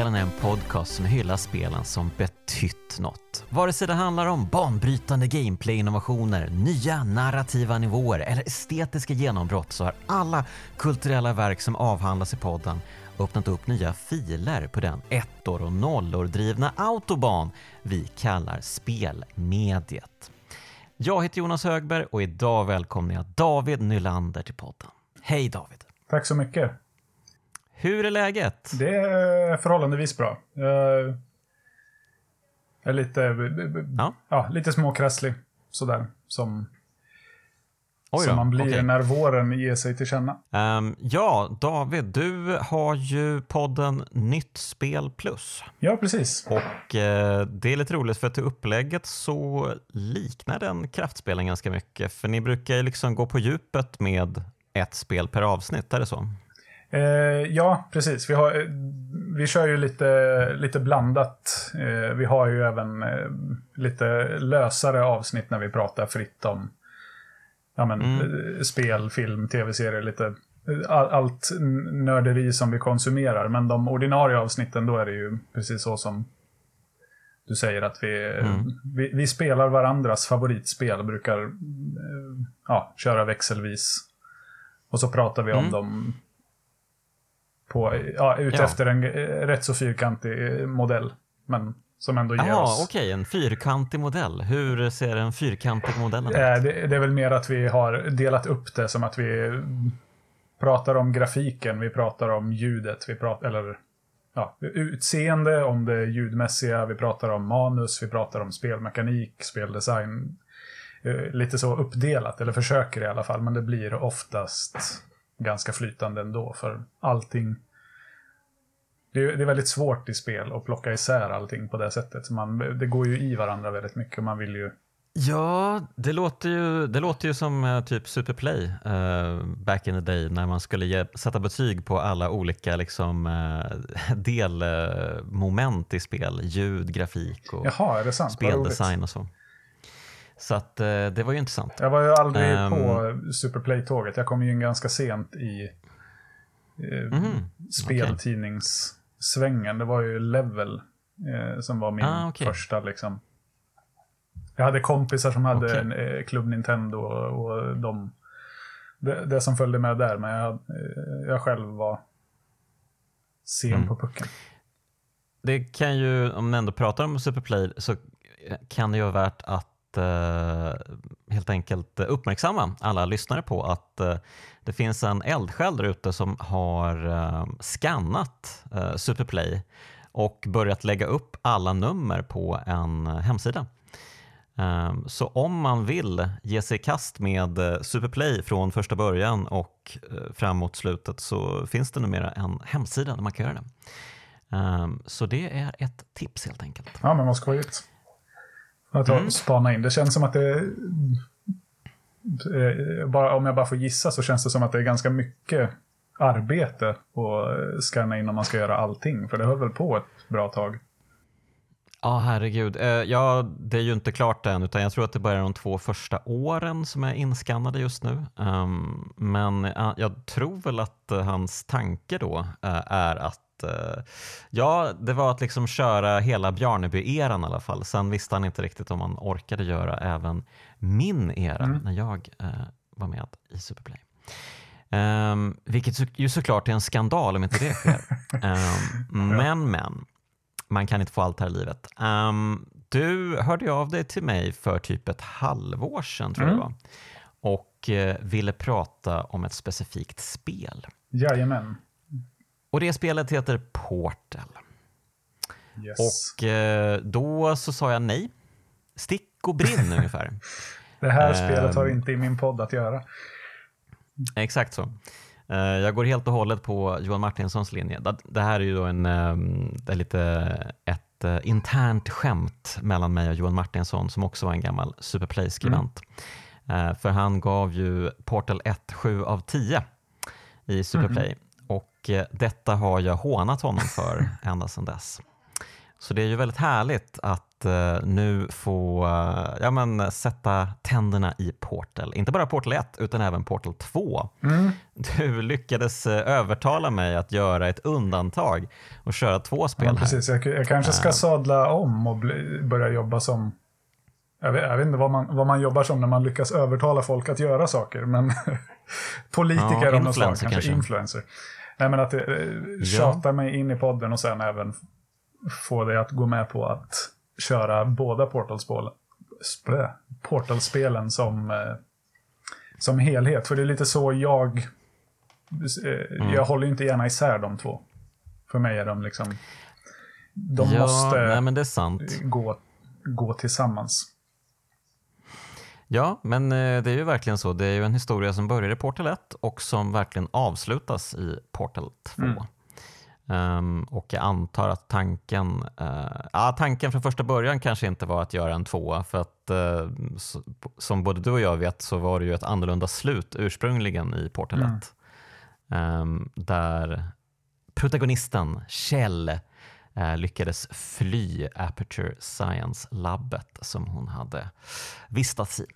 Spelen är en podcast som hyllar spelen som betytt något. Vare sig det handlar om banbrytande gameplay-innovationer, nya narrativa nivåer eller estetiska genombrott så har alla kulturella verk som avhandlas i podden öppnat upp nya filer på den ettor och nollor drivna autoban vi kallar spelmediet. Jag heter Jonas Högberg och idag välkomnar jag David Nylander till podden. Hej David! Tack så mycket. Hur är läget? Det är förhållandevis bra. Jag är lite, Ja. ja, lite småkrasslig. Sådär. Som, som man blir okej. när våren ger sig till känna. Ehm, ja, David, du har ju podden Nytt Spel Plus. Ja, precis. Och eh, det är lite roligt för att till upplägget så liknar den kraftspelen ganska mycket. För ni brukar ju liksom gå på djupet med ett spel per avsnitt, är det så? Eh, ja, precis. Vi, har, eh, vi kör ju lite, lite blandat. Eh, vi har ju även eh, lite lösare avsnitt när vi pratar fritt om ja, men, eh, spel, film, tv-serier, lite eh, all, allt nörderi som vi konsumerar. Men de ordinarie avsnitten, då är det ju precis så som du säger att vi, vi, vi spelar varandras favoritspel, brukar ja, köra växelvis. Och så pratar vi om Mm. dem på, ja, Ja. utefter en eh, rätt så fyrkantig eh, modell. Men som ändå ger Ja, oss... okej, en fyrkantig modell. Hur ser en fyrkantig modell ut? Eh, Det, det är väl mer att vi har delat upp det som att vi pratar om grafiken, vi pratar om ljudet, vi pratar, eller ja, utseende, om det ljudmässiga, vi pratar om manus, vi pratar om spelmekanik, speldesign. Eh, Lite så uppdelat, eller försöker i alla fall, men det blir oftast ganska flytande ändå, för allting det är, det är väldigt svårt i spel att plocka isär allting på det sättet. Så Man, det går ju i varandra väldigt mycket och man vill ju Ja, det låter ju, det låter ju som eh, typ Superplay eh, back in the day när man skulle ge, sätta betyg på alla olika liksom, eh, delmoment i spel. Ljud, grafik och Jaha, speldesign och så. Så att, eh, det var ju intressant. Jag var ju aldrig Ehm. på Superplay-tåget. Jag kom ju in ganska sent i eh, Mhm, speltidningssvängen. Det var ju Level eh, som var min Ah, okej. första liksom. Jag hade kompisar som hade Okej. en eh, Club Nintendo och, och de, det, det som följde med där. Men jag, eh, jag själv var sen Mm. på pucken. Det kan ju, om man ändå pratar om Superplay, så kan det ju vara värt att Eh, helt enkelt uppmärksamma alla lyssnare på att eh, det finns en eldsjäl där ute som har eh, skannat Superplay och börjat lägga upp alla nummer på en hemsida. Ehm, så om man vill ge sig i kast med Superplay från första början och framåt slutet så finns det numera en hemsida där man kan göra det. Ehm, så det är ett tips helt enkelt. Ja, men vad skojigt. Att Mm. spana in. Det känns som att det... eh, Bara, om jag bara får gissa så känns det som att det är ganska mycket arbete att scanna in om man ska göra allting. För det höll väl på ett bra tag. Ja, herregud. Eh, Ja, det är ju inte klart än, utan jag tror att det bara är de två första åren som är inskannade just nu. Ehm, Men eh, jag tror väl att eh, hans tanke då eh, är att eh, Ja, det var att liksom köra hela Bjarneby-eran i alla fall. Sen visste han inte riktigt om han orkade göra även min era när jag eh, var med i Superplay. Um, vilket så, ju såklart är en skandal om inte det sker. Ehm, men, men, man kan inte få allt här i livet. Ehm, du hörde av dig till mig för typ ett halvår sedan tror jag det var. Och eh, ville prata om ett specifikt spel. Jajamän. Och det spelet heter Portal. Yes. Och eh, då så sa jag nej. Stick och brinn ungefär. det här ehm. spelet har inte i min podd att göra. Exakt så. Eh, Jag går helt och hållet på Johan Martinssons linje. Det- här är ju då en, ehm, det är lite ett eh, internt skämt mellan mig och Johan Martinsson som också var en gammal Superplay-skribent. Eh, För han gav ju Portal 1 7 av 10 i Superplay och eh, detta har jag hånat honom för ända sedan dess. Så det är ju väldigt härligt att uh, nu få uh, ja, men, sätta tänderna i Portal. Inte bara Portal 1 utan även Portal 2. Mm. Du lyckades övertala mig att göra ett undantag och köra två spel ja, precis. Jag, jag kanske ska sadla om och bli, börja jobba som jag vet, jag vet, inte vad man, vad man jobbar som när man lyckas övertala folk att göra saker, men politiker Ja, av något slag, kanske, kanske. influencer. Nej, men att eh, tjata mig in i podden och sen även få dig att gå med på att köra båda Portal-spelen sp- Portal-spelen som, eh, som helhet. För det är lite så jag... Eh, Jag håller ju inte gärna isär de två. För mig är de liksom... De ja, måste nej, gå, gå tillsammans. Ja, men eh, det är ju verkligen så. Det är ju en historia som börjar i Portal 1 och som verkligen avslutas i Portal 2. Mm. Ehm, och jag antar att tanken, eh, ja, tanken från första början kanske inte var att göra en tvåa för att så, som både du och jag vet så var det ju ett annorlunda slut ursprungligen i Portal 1. Mm. Ehm, där protagonisten Kjell eh, lyckades fly Aperture Science-labbet som hon hade vistats i.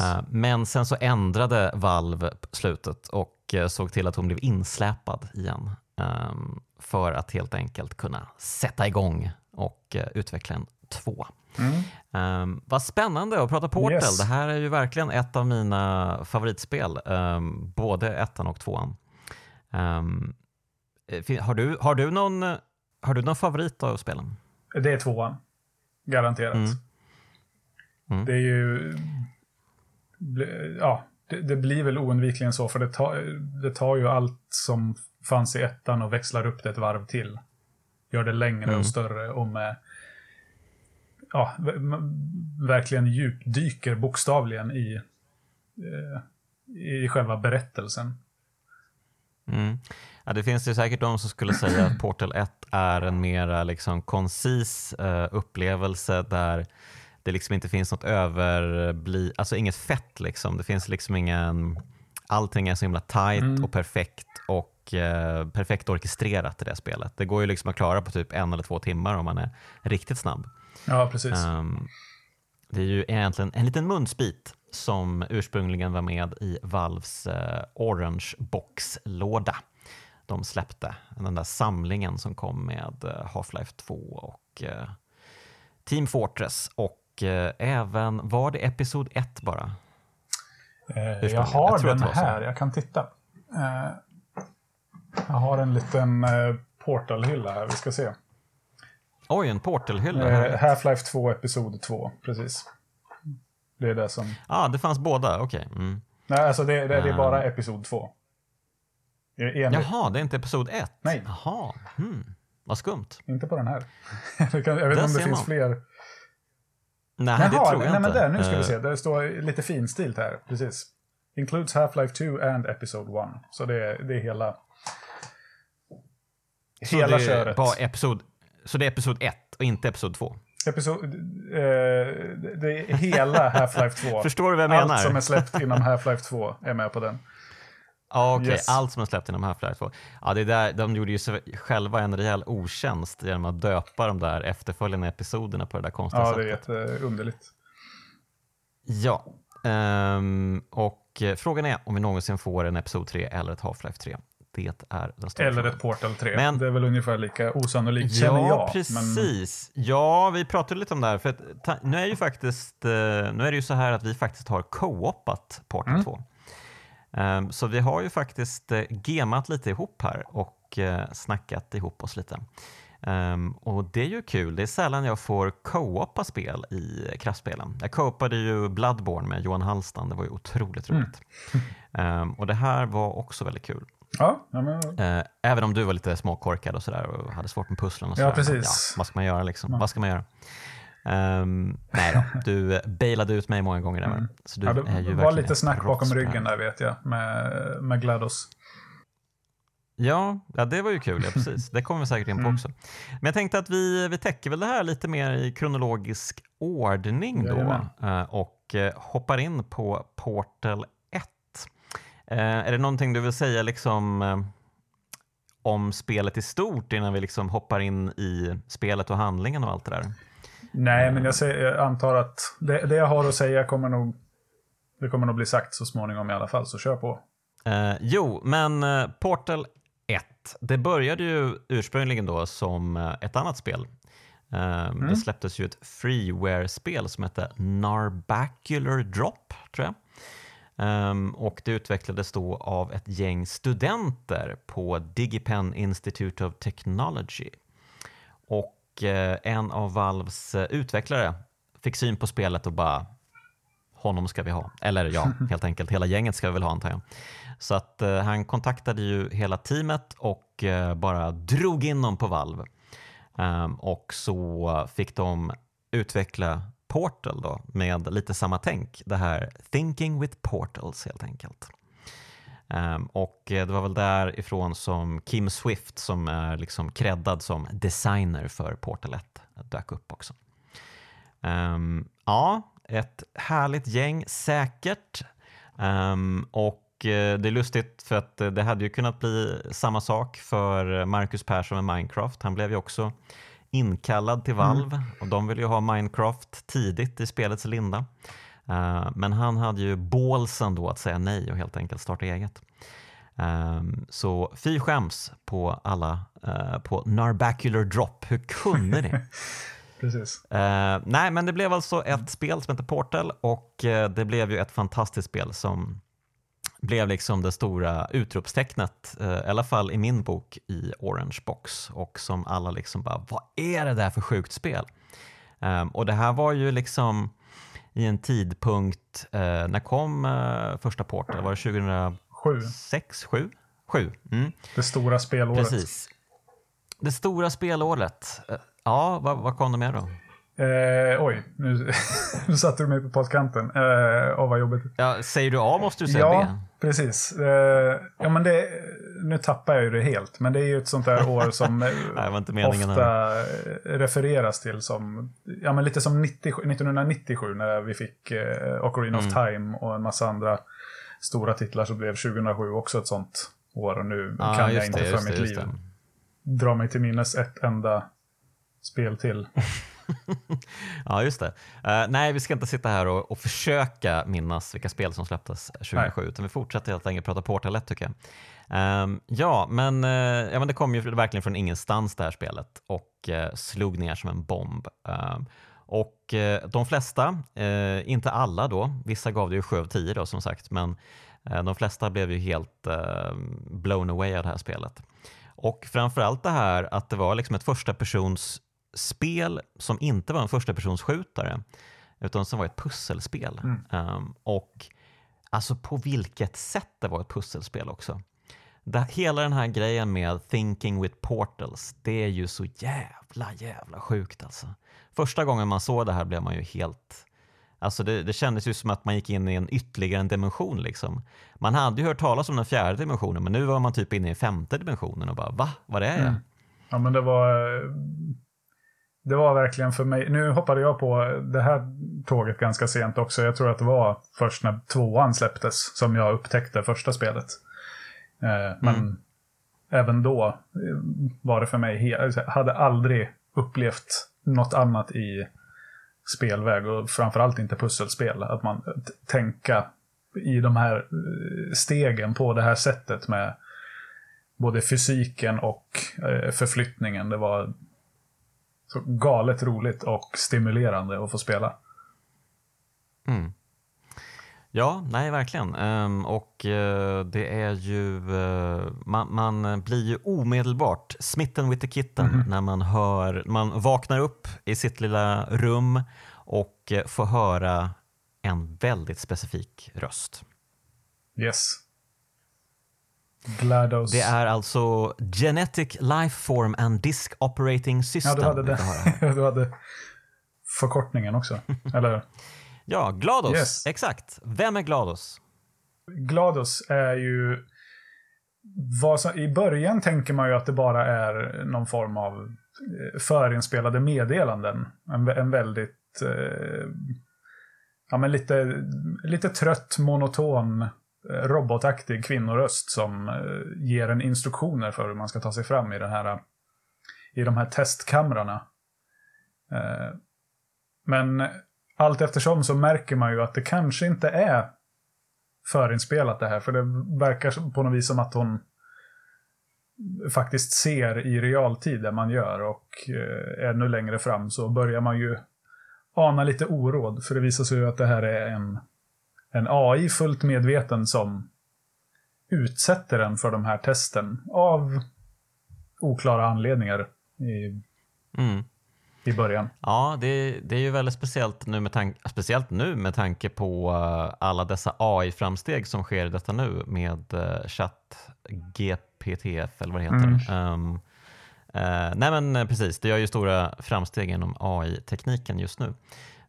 Eh, Men sen så ändrade Valve slutet och eh, såg till att hon blev insläpad igen ehm, för att helt enkelt kunna sätta igång och eh, utveckla en två. Mm. Um, vad spännande att prata Portal. Yes. Det här är ju verkligen ett av mina favoritspel, ehm, både ettan och tvåan. Um, har, du, har, du någon, har du någon favorit av spelen? Det är tvåan. Garanterat. Mm. Mm. Det är ju... Ja, det, det blir väl oundvikligen så, för det tar, det tar ju allt som fanns i ettan och växlar upp det ett varv till. Gör det längre Mm. och större och med... Ja, verkligen djupdyker bokstavligen i, eh, i själva berättelsen. Mm. Ja, det finns ju säkert de som skulle säga att Portal 1 är en mera liksom koncis eh, upplevelse där det liksom inte finns något överbli, alltså inget fett liksom. Det finns liksom ingen, allting är så himla tight Mm. och perfekt och eh, perfekt orkestrerat i det spelet. Det går ju liksom att klara på typ en eller två timmar om man är riktigt snabb. Ja, precis. Ehm, det är ju egentligen en liten munsbit som ursprungligen var med i Valves eh, Orange Box-låda. De släppte den där samlingen som kom med eh, Half-Life 2 och eh, Team Fortress och eh, även, var det Episod 1 bara? Eh, jag har Jag den här, jag kan titta. Eh, jag har en liten eh, portalhylla här, vi ska se. Oj, en Portal-hylla Eh. Half-Life 2, Episod 2, precis. Det är det som... ah, det fanns båda, okej. Mm. Nej, alltså det, det, det är bara Ah. Episod 2. Enligt, Jaha, det är inte Episod 1? Nej. Jaha, hmm. vad skumt. Inte på den här. Jag vet inte om det finns man. fler. Nej, Jaha, det tror jag nej, inte. men där, nu ska vi Eh, se. Det står lite finstilt här. Precis. Includes Half-Life 2 and Episode 1. Så det är, det är hela... Så hela köret. Bara episod, så det är episod 1 och inte episod 2? Episod, eh, det är hela Half-Life 2. Förstår du vad jag menar? Allt som är släppt inom Half-Life 2 är med på den. Ja, okej. Yes. Allt som är släppt inom Half-Life 2. Ja, det är där, de gjorde ju själva en rejäl otjänst genom att döpa de där efterföljande episoderna på det där konstiga Ja, det är sättet. jätteunderligt. Ja, ehm, och eh, frågan är om vi någonsin får en Episod 3 eller ett Half-Life 3. Det är den stora Eller frågan. ett Portal 3. Men- det är väl ungefär lika osannolikt, känner Ja, jag. Men, precis. Ja, vi pratade lite om det här. För att, nu är ju faktiskt, eh, nu är det ju så här att vi faktiskt har co-opat Portal Mm. 2. Ehm, så vi har ju faktiskt uh, gemat lite ihop här och eh, snackat ihop oss lite. Ehm, och det är ju kul. Det är sällan jag får co-opa spel i kraftspelen. Jag co-opade ju Bloodborne med Johan Hallstan. Det var ju otroligt Mm. roligt. Ehm, och det här var också väldigt kul. ja, ja, men, Eh, även om du var lite småkorkad och sådär och hade svårt med pusslen. Och Ja, sådär. precis. Ja, vad ska man göra liksom? Ja. Vad ska man göra? Ehm, nej då, du eh, bailade ut mig många gånger där. Mm. Så du ja, är ju det var lite snack bakom det ryggen där vet jag, med, med GLaDOS. Ja, ja, det var ju kul. Ja, precis. Det kommer vi säkert in på Mm. också. Men jag tänkte att vi, vi täcker väl det här lite mer i kronologisk ordning då Jajamän. eh, och eh, hoppar in på Portal 1. Eh, Är det någonting du vill säga liksom om spelet i stort innan vi liksom hoppar in i spelet och handlingen och allt det där? Nej, men jag, säger, jag antar att det, det, jag har att säga kommer nog, det kommer nog bli sagt så småningom i alla fall, så kör på. Eh, jo, men eh, Portal 1, det började ju ursprungligen då som eh, ett annat spel. Eh, mm. Det släpptes ju ett freeware-spel som hette Narbacular Drop, tror jag. Um, och det utvecklades då av ett gäng studenter på Digipen Institute of Technology. Och uh, en av Valves uh, utvecklare fick syn på spelet och bara honom ska vi ha. Eller ja, helt enkelt hela gänget ska vi väl ha antar jag. Så att uh, han kontaktade ju hela teamet och bara drog in dem på Valve. Um, och så fick de utveckla Portal då, med lite samma tänk. Det här Thinking with Portals helt enkelt. Um, och det var väl därifrån som Kim Swift som är liksom creddad som designer för Portal 1 dök upp också. Um, ja, ett härligt gäng säkert. Um, och eh, det är lustigt för att det hade ju kunnat bli samma sak för Marcus Persson med Minecraft. Han blev ju också inkallad till Valve mm. och de ville ju ha Minecraft tidigt i spelets linda. Uh, men han hade ju bålsen då att säga nej och helt enkelt starta eget. Um, så fy skäms på alla uh, på Narbacular Drop. Hur kunde ni? Precis. Uh, nej, men det blev alltså ett spel som heter Portal och det blev ju ett fantastiskt spel som blev liksom det stora utropstecknet, eh, i alla fall i min bok i Orange Box och som alla liksom bara, vad är det där för sjukt spel? Um, och det här var ju liksom i en tidpunkt, uh, när kom uh, första Portal? Var det 2006? 7? 7? Mm. Det stora spelåret. Precis. Det stora spelåret. Uh, ja, vad, vad kom det med då? Eh, oj, nu, nu satte du mig på pottkanten. Eh, åh, vad jobbigt. Ja, säger du A måste du säga ja, B. Precis. Eh, ja, men det, nu tappar jag ju det helt, men det är ju ett sånt där år som Nej, ofta här. refereras till som, ja men lite som 90, 1997 när vi fick eh, Ocarina mm. of Time och en massa andra stora titlar så blev 2007 också ett sånt år och nu ah, kan jag inte det, för mitt det, liv dra mig till minnes ett enda spel till. ja, just det. Uh, nej, vi ska inte sitta här och, och försöka minnas vilka spel som släpptes 2007, nej. utan vi fortsätter helt enkelt prata Portal 1 tycker jag. Um, ja, men, uh, ja, men det kom ju verkligen från ingenstans det här spelet och uh, slog ner som en bomb. Uh, och de flesta, inte alla då, vissa gav det ju 7 av 10 då som sagt, men de flesta blev ju helt blown away av det här spelet. Och framförallt det här att det var liksom ett första persons spel som inte var en första persons skjutare utan som var ett pusselspel. Mm. Um, och alltså på vilket sätt det var ett pusselspel också. Det, hela den här grejen med thinking with portals, det är ju så jävla, jävla sjukt alltså. Första gången man såg det här blev man ju helt... Alltså det, det kändes ju som att man gick in i en ytterligare en dimension. Liksom. Man hade ju hört talas om den fjärde dimensionen, men nu var man typ inne i femte dimensionen och bara va? Vad är jag? Mm. Ja, men det var det var verkligen för mig. Nu hoppade jag på det här tåget ganska sent också. Jag tror att det var först när tvåan släpptes som jag upptäckte första spelet. Eh, men mm. även då eh, var det för mig, jag hade aldrig upplevt något annat i spelväg och framförallt inte pusselspel. Att man tänka i de här eh, stegen på det här sättet med både fysiken och förflyttningen. Det var så galet roligt och stimulerande att få spela. Mm. Ja, nej verkligen. Um, och uh, det är ju, uh, man, man, blir ju omedelbart smitten with the kitten mm. när man hör, man vaknar upp i sitt lilla rum och uh, får höra en väldigt specifik röst. Yes. GLaDOS. Det är alltså Genetic Lifeform and Disk Operating System. Ja, du hade det. du hade förkortningen också, eller Ja, GLaDOS. Yes. Exakt. Vem är GLaDOS? GLaDOS är ju... Som, I början tänker man ju att det bara är någon form av eh, förinspelade meddelanden. En, en väldigt... Eh, ja, men lite, lite trött, monoton Eh, robotaktig kvinnoröst som eh, ger en instruktioner för hur man ska ta sig fram i, den här, eh, i de här testkamrarna. Men allt eftersom så märker man ju att det kanske inte är förinspelat det här. För det verkar på något vis som att hon faktiskt ser i realtid det man gör. Och ännu längre fram så börjar man ju ana lite oråd. För det visar sig ju att det här är en, en AI fullt medveten som utsätter den för de här testen. Av oklara anledningar i, Mm. i början. Ja, det, det är ju väldigt speciellt nu med, tank, speciellt nu med tanke på eh, alla dessa AI-framsteg som sker i detta nu med uh, chatt GPTF eller vad det heter. Um, uh, nej men eh, precis, det gör ju stora framsteg inom AI-tekniken just nu.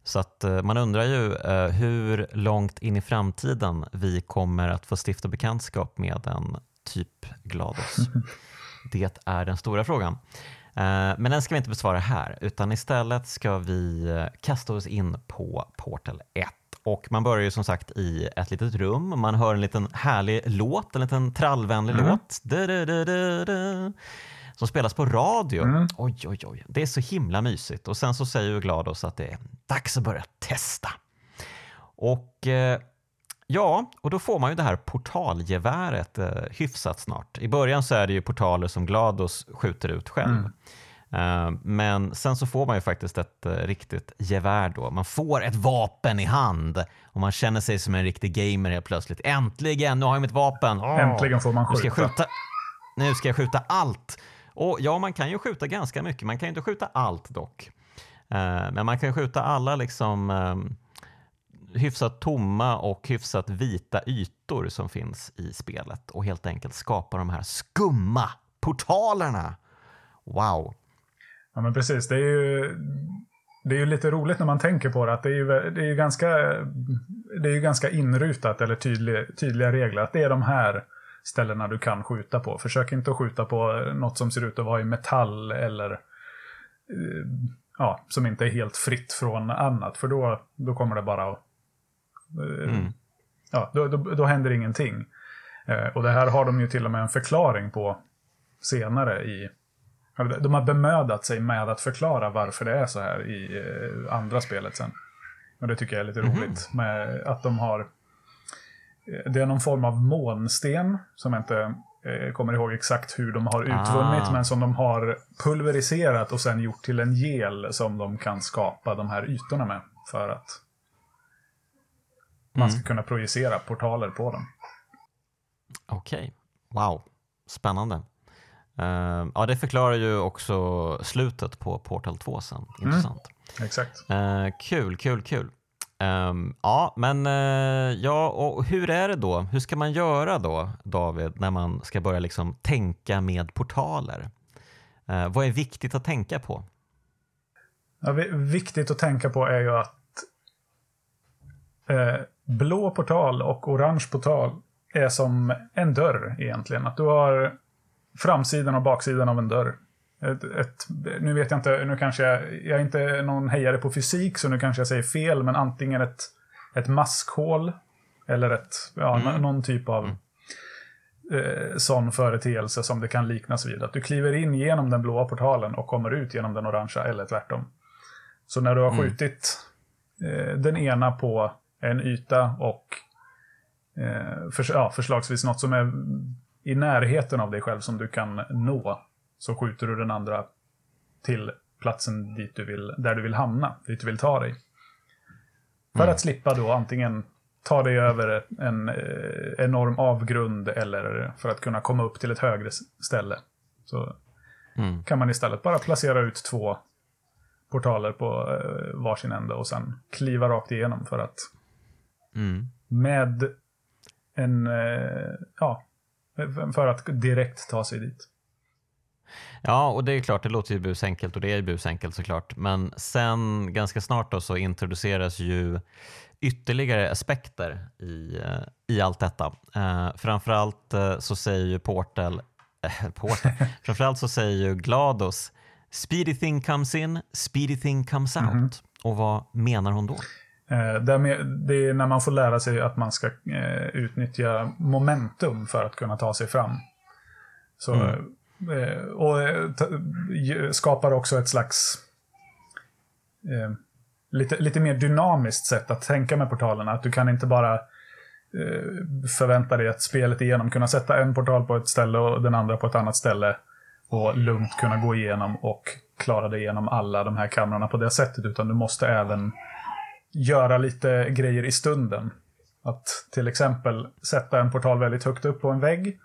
Så att uh, man undrar ju hur långt in i framtiden vi kommer att få stifta bekantskap med en typ GLaDOS. det är den stora frågan. Eh, men den ska vi inte besvara här, utan istället ska vi eh, kasta oss in på Portal 1. Och man börjar ju som sagt i ett litet rum, man hör en liten härlig låt, en liten trallvänlig Mm. låt. Du, du, du, som spelas på radio. Mm. Oj, oj, oj. Det är så himla mysigt. Och sen så säger ju GLaDOS att det är dags att börja testa. Och eh, Ja, och då får man ju det här portalgeväret eh, hyfsat snart. I början så är det ju portaler som GLaDOS skjuter ut själv. Eh, men sen så får man ju faktiskt ett eh, riktigt gevär då. Man får ett vapen i hand och man känner sig som en riktig gamer helt plötsligt. Äntligen, nu har jag mitt vapen! Åh, Äntligen får man nu ska jag skjuta. skjuta. Nu ska jag skjuta allt. Och ja, man kan ju skjuta ganska mycket. Man kan ju inte skjuta allt dock. Eh, men man kan skjuta alla liksom eh, hyfsat tomma och hyfsat vita ytor som finns i spelet och helt enkelt skapa de här skumma portalerna. Wow. Ja, men precis. Det är ju, det är ju lite roligt när man tänker på det. Att det är ju, det är ju ganska, det är ju ganska inrutat, eller tydlig, tydliga regler. Att det är de här ställena du kan skjuta på. Försök inte att skjuta på något som ser ut att vara i metall eller eh, ja, som inte är helt fritt från annat. För då, då kommer det bara att... eh, Mm. Ja, då, då, då händer ingenting. Eh, och det här har de ju till och med en förklaring på senare i... De har bemödat sig med att förklara varför det är så här i andra spelet sen. Och det tycker jag är lite roligt. Med att de har... Det är någon form av månsten som jag inte eh, kommer ihåg exakt hur de har utvunnit. Ah. Men som de har pulveriserat och sen gjort till en gel som de kan skapa de här ytorna med. För att man ska kunna projicera portaler på dem. Okej, wow, spännande. Eh, ja, det förklarar ju också slutet på Portal 2 sen. Intressant. Exakt. Eh, kul, kul, kul. Um, ja, men uh, ja, och hur är det då? Hur ska man göra då, David, när man ska börja liksom tänka med portaler? Uh, vad är viktigt att tänka på? Ja, viktigt att tänka på är ju att uh, blå portal och orange portal är som en dörr egentligen. Att du har framsidan och baksidan av en dörr. Ett, ett, nu vet jag inte, nu kanske jag, jag är inte någon hejare på fysik så nu kanske jag säger fel, men antingen ett, ett maskhål eller ett, ja, Mm. någon typ av eh, sån företeelse som det kan liknas vid. Att du kliver in genom den blåa portalen och kommer ut genom den orangea eller tvärtom. Så när du har Mm. skjutit eh, den ena på en yta och eh, för, ja, förslagsvis något som är i närheten av dig själv som du kan nå, så skjuter du den andra till platsen dit du vill, där du vill hamna, dit du vill ta dig. För att slippa då antingen ta dig över en eh, enorm avgrund eller för att kunna komma upp till ett högre ställe. Så Mm. kan man istället bara placera ut två portaler på eh, varsin ände och sen kliva rakt igenom för att Mm. med en, eh, ja, för att direkt ta sig dit. Ja, och det är klart, det låter ju busenkelt och det är ju busenkelt såklart. Men sen ganska snart då så introduceras ju ytterligare aspekter i, eh, i allt detta. Eh, framförallt eh, så säger ju Portal, eh, Portal framförallt så säger ju GLaDOS Speedy thing comes in, speedy thing comes out. Och vad menar hon då? Eh, det är när man får lära sig att man ska utnyttja momentum för att kunna ta sig fram. Så, eh, Eh, och eh, skapar också ett slags... Eh, lite, lite mer dynamiskt sätt att tänka med portalerna. Att du kan inte bara eh, förvänta dig att spelet igenom kunna sätta en portal på ett ställe och den andra på ett annat ställe. Och lugnt kunna gå igenom och klara dig igenom alla de här kamrarna på det sättet. Utan du måste även göra lite grejer i stunden. Att till exempel sätta en portal väldigt högt upp på en vägg.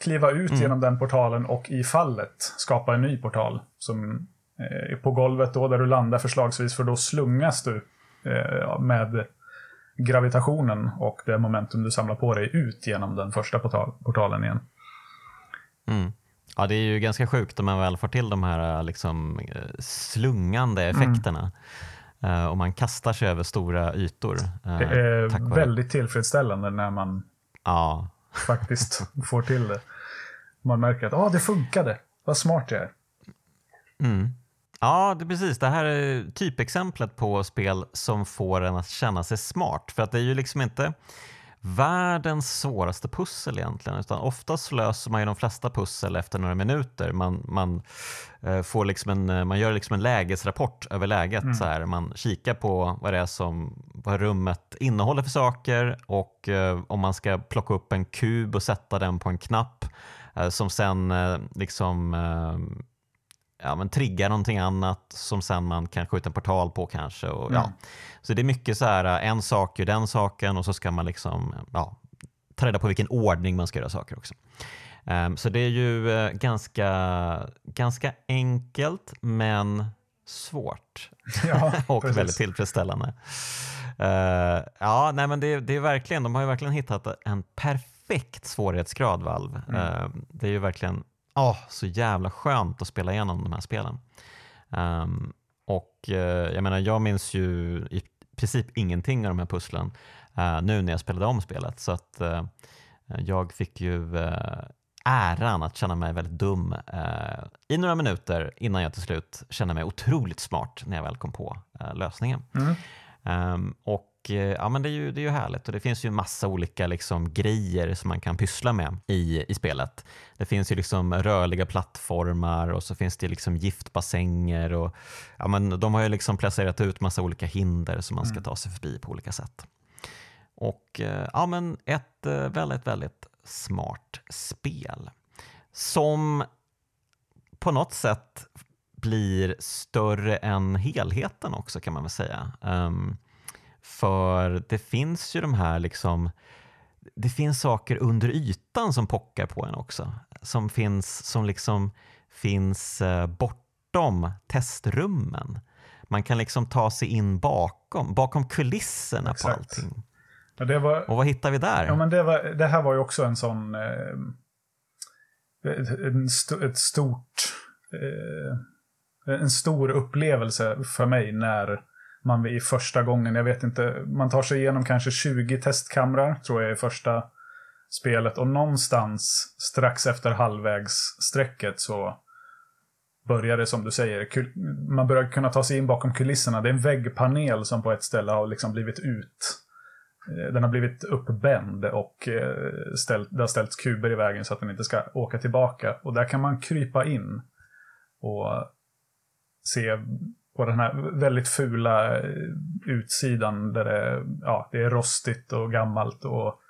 Kliva ut mm. genom den portalen och i fallet skapa en ny portal. Som är på golvet då, där du landar förslagsvis. För då slungas du eh, med gravitationen och det momentum du samlar på dig ut genom den första portal portalen igen. Mm. Ja, det är ju ganska sjukt om man väl får till de här liksom, eh, slungande mm. effekterna. Mm. och man kastar sig över stora ytor. Det är väldigt tillfredsställande när man ja faktiskt får till det. Man märker att ah, det funkade, vad smart jag är. Mm. Ja, det är precis. Det här är typexemplet på spel som får en att känna sig smart. För att det är ju liksom inte världens svåraste pussel egentligen. Utan oftast löser man ju de flesta pussel efter några minuter. Man, man, eh, får liksom en, eh, man gör liksom en lägesrapport över läget. Mm. Så här. Man kikar på vad det är som vad rummet innehåller för saker och eh, om man ska plocka upp en kub och sätta den på en knapp som sen liksom ja, men triggar någonting annat som sen man kan skjuta en portal på kanske. Och, mm. ja. Så det är mycket så här, en sak gör den saken och så ska man liksom ja, ta reda på vilken ordning man ska göra saker också. Um, så det är ju uh, ganska, ganska enkelt men svårt ja, och precis. väldigt tillfredsställande. Uh, ja, nej, men det, det, är verkligen, de har ju verkligen hittat en perfekt svårighetsgrad Valve. Mm. Uh, det är ju verkligen oh, så jävla skönt att spela igenom de här spelen. Um, och uh, jag menar, jag minns ju i princip ingenting av de här pusslen uh, nu när jag spelade om spelet. Så att uh, jag fick ju äran att känna mig väldigt dum i några minuter innan jag till slut kände mig otroligt smart när jag väl kom på lösningen. Mm. Um, och ja, men det, är ju, det är ju härligt och det finns ju massa olika liksom, grejer som man kan pyssla med i, i spelet. Det finns ju liksom rörliga plattformar och så finns det liksom giftbassänger och ja, men de har ju liksom placerat ut massa olika hinder som man ska mm. ta sig förbi på olika sätt. Och eh, ja, men ett eh, väldigt, väldigt smart spel som på något sätt blir större än helheten också kan man väl säga. Um, för det finns ju de här liksom det finns saker under ytan som pockar på en också. Som finns, som liksom finns eh, bortom testrummen. Man kan liksom ta sig in bakom, bakom kulisserna Exakt. på allting. Ja, var, och vad hittar vi där? Ja, men det, var, det här var ju också en sån... Eh, en st ett stort... Eh, en stor upplevelse för mig när man i första gången, jag vet inte, man tar sig igenom kanske 20 testkamrar tror jag i första spelet och någonstans strax efter halvvägssträcket så börjar det som du säger, man börjar kunna ta sig in bakom kulisserna. Det är en väggpanel som på ett ställe har liksom blivit ut. Eh, den har blivit uppbänd och eh, ställt, det har ställts kuber i vägen så att den inte ska åka tillbaka. Och där kan man krypa in och se på den här väldigt fula eh, utsidan där det, ja, det är rostigt och gammalt och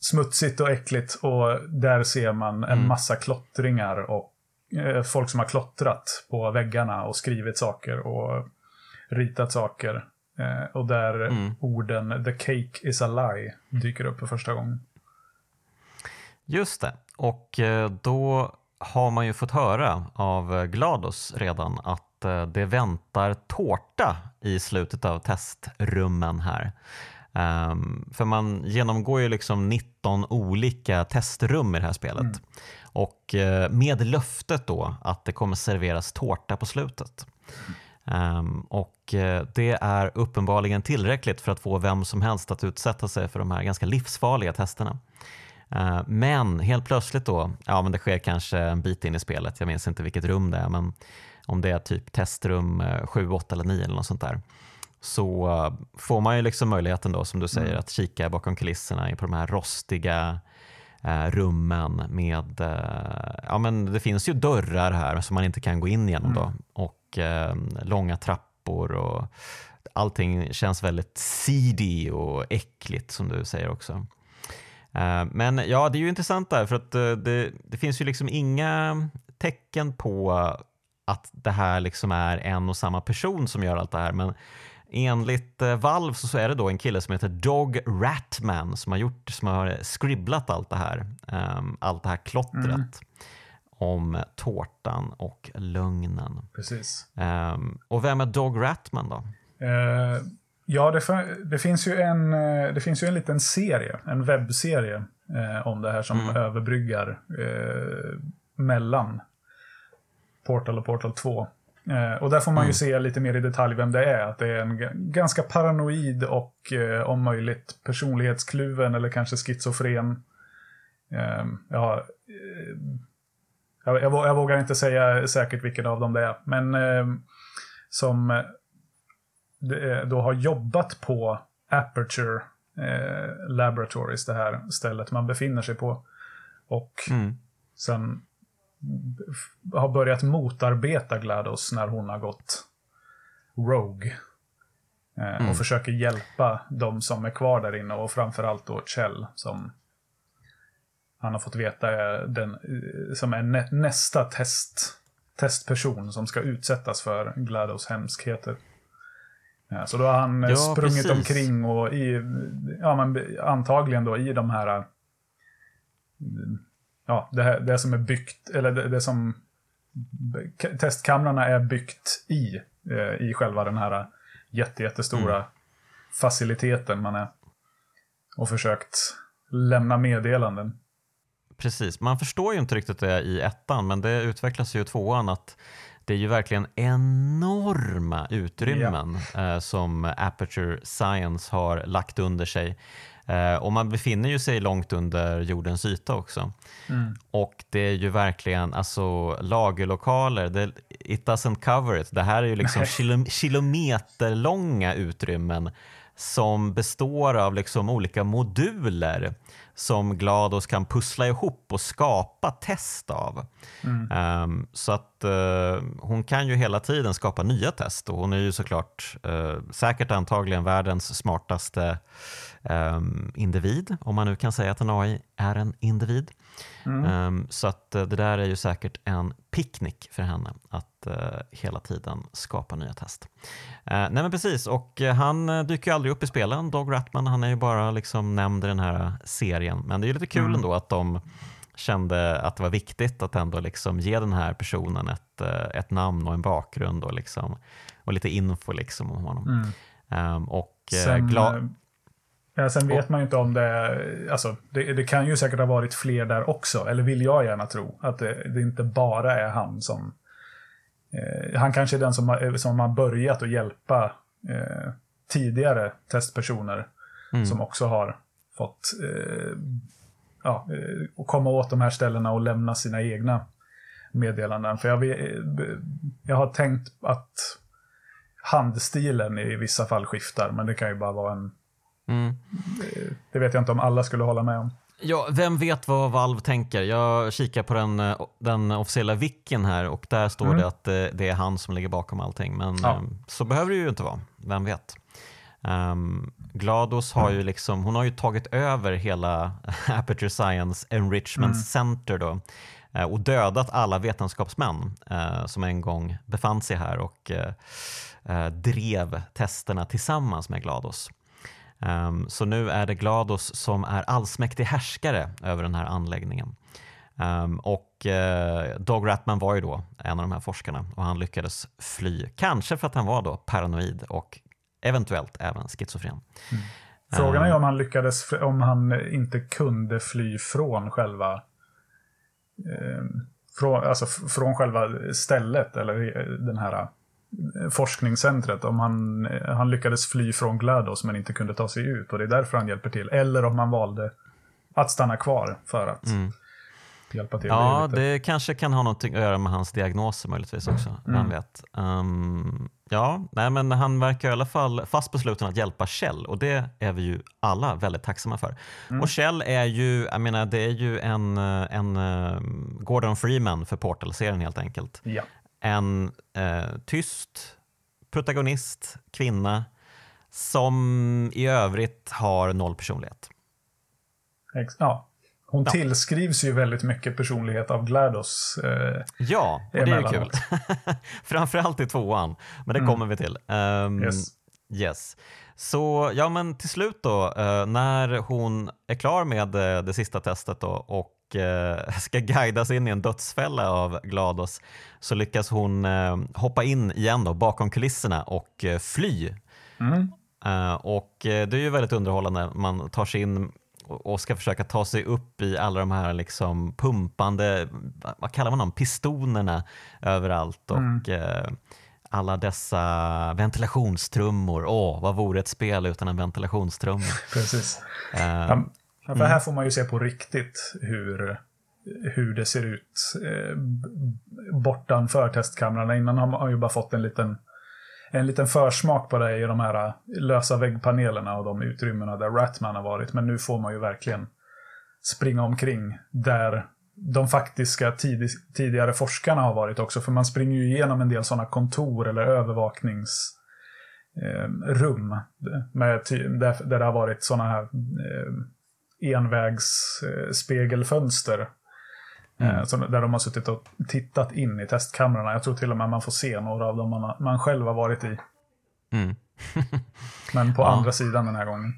smutsigt och äckligt. Och där ser man en mm. massa klottringar och eh, folk som har klottrat på väggarna och skrivit saker och ritat saker. Eh, och där mm. orden “The cake is a lie” dyker upp för första gången. Just det, och eh, då har man ju fått höra av Glados redan att eh, det väntar tårta i slutet av testrummen här. Um, för man genomgår ju liksom 19 olika testrum i det här spelet. Mm. Och uh, med löftet då att det kommer serveras tårta på slutet. Um, och uh, det är uppenbarligen tillräckligt för att få vem som helst att utsätta sig för de här ganska livsfarliga testerna. Eh, men helt plötsligt då, ja men det sker kanske en bit in i spelet, jag minns inte vilket rum det är, men om det är typ testrum 7, 8 eller 9 eller något sånt där, så eh, får man ju liksom möjligheten då som du säger mm. att kika bakom kulisserna på de här rostiga eh, rummen med, ja men det finns ju dörrar här som man inte kan gå in genom mm. då och och eh, långa trappor och allting känns väldigt seedy och äckligt som du säger också. Eh, men ja, det är ju intressant där för att eh, det, det finns ju liksom inga tecken på att det här liksom är en och samma person som gör allt det här. Men enligt eh, Valve så är det då en kille som heter Dog Ratman som har, gjort, som har skribblat allt det här. Um, allt det här klottret mm. om tårtan och lögnen. Precis. Um, och vem är Dog Ratman då? Uh, ja, det, det, finns ju en, eh, det finns ju en liten serie, en webbserie uh, om det här som mm. överbryggar uh, mellan Portal och Portal 2. Eh, och där får man ju mm. se lite mer i detalj vem det är. Att det är en ganska paranoid och eh, om möjligt personlighetskluven eller kanske schizofren. Eh, ja, eh, jag, jag, vågar inte säga säkert vilken av dem det är. Men eh, som eh, då har jobbat på Aperture Laboratories, det här stället man befinner sig på. Och mm. sen har börjat motarbeta GLaDOS när hon har gått Rogue. Eh, mm. Och försöker hjälpa de som är kvar där inne och framförallt då Kjell som han har fått veta är den eh, som är nä nästa test, testperson som ska utsättas för GLaDOS hemskheter. Ja, så då har han ja, sprungit precis. omkring och i, ja, men antagligen då i de här ja, det, det som är byggt, eller det, det som testkamrarna är byggt i, eh, i själva den här jätte, jättestora mm. faciliteten man är. Och försökt lämna meddelanden. Precis, man förstår ju inte riktigt det i ettan, men det utvecklas ju i tvåan att det är ju verkligen enorma utrymmen eh, som Aperture Science har lagt under sig. Eh, och man befinner ju sig långt under jordens yta också. Mm. Och det är ju verkligen alltså, lagerlokaler, det, it doesn't cover it. Det här är ju liksom kilom kilometerlånga utrymmen som består av liksom olika moduler som GLaDOS kan pussla ihop och skapa test av. Mm. Um, så att uh, hon kan ju hela tiden skapa nya test och hon är ju såklart uh, säkert antagligen världens smartaste um, individ, om man nu kan säga att en AI är en individ. Mm. Um, så att uh, det där är ju säkert en picknick för henne att uh, hela tiden skapa nya test. Uh, nej men precis, och han dyker ju aldrig upp i spelen, Dog Ratman, han är ju bara liksom nämnd i den här serien. Men det är ju lite kul mm. ändå att de kände att det var viktigt att ändå liksom ge den här personen ett, ett namn och en bakgrund och, liksom, och lite info liksom om honom. Mm. Um, och Sen, Ja, sen vet man ju inte om det, alltså det, det, kan ju säkert ha varit fler där också, eller vill jag gärna tro. Att det, det inte bara är han som... Eh, han kanske är den som har, som har börjat att hjälpa eh, tidigare testpersoner mm. som också har fått eh, ja, eh, komma åt de här ställena och lämna sina egna meddelanden. För jag, jag har tänkt att handstilen i vissa fall skiftar, men det kan ju bara vara en Mm. Det vet jag inte om alla skulle hålla med om. Ja, vem vet vad Valve tänker? Jag kikar på den, eh, den officiella wicken här och där står mm. det att eh, det är han som ligger bakom allting. Men ja. Eh, så behöver det ju inte vara, vem vet? Um, Glados har ju liksom, hon har ju tagit över hela Aperture Science Enrichment mm. Center då och dödat alla vetenskapsmän uh, som en gång befann sig här och uh, drev testerna tillsammans med Glados. Um, så nu är det Glados som är allsmäktig härskare över den här anläggningen. Um, och uh, Dog Ratman var ju då en av de här forskarna och han lyckades fly. Kanske för att han var då paranoid och eventuellt även schizofren. Mm. Frågan är om han lyckades, om han inte kunde fly från själva eh, från, alltså från själva stället eller den här forskningscentret om han, han lyckades fly från GLaDOS men inte kunde ta sig ut och det är därför han hjälper till. Eller om han valde att stanna kvar för att mm. hjälpa till. Ja, det, det kanske kan ha något att göra med hans diagnoser möjligtvis också. Mm. Vem vet. Um, ja, nej, men han verkar i alla fall fast besluten att hjälpa Kjell och det är vi ju alla väldigt tacksamma för. Mm. Och Kjell är ju, jag menar, det är ju en, en uh, Gordon Freeman för Portal-serien helt enkelt. Ja. En eh, tyst protagonist, kvinna, som i övrigt har noll personlighet. Ja. Hon ja. tillskrivs ju väldigt mycket personlighet av GLaDOS. Eh, ja, och det är ju kul. Framförallt i tvåan, men det mm. kommer vi till. Um, yes. yes. Så ja, men till slut då, eh, när hon är klar med eh, det sista testet då, och eh, ska guidas in i en dödsfälla av GLaDOS så lyckas hon eh, hoppa in igen då, bakom kulisserna och eh, fly. Mm. Och det är ju väldigt underhållande. Man tar sig in och ska försöka ta sig upp i alla de här liksom pumpande, vad kallar man dem, pistonerna överallt och mm. alla dessa ventilationstrummor. Åh, vad vore ett spel utan en ventilationstrumma? Precis. Uh, för mm. här får man ju se på riktigt hur, hur det ser ut eh, bortanför testkamrarna. Innan har man ju bara fått en liten en liten försmak på det i de här lösa väggpanelerna och de utrymmena där Ratman har varit. Men nu får man ju verkligen springa omkring där de faktiska tid tidigare forskarna har varit också. För man springer ju igenom en del sådana kontor eller övervakningsrum. Eh, med där, där det har varit sådana här eh, envägsspegelfönster. Eh, mm. Eh, där de har suttit och tittat in i testkamrarna. Jag tror till och med man får se några av dem man, man själv har varit i. Mm. Men på ja. andra sidan den här gången.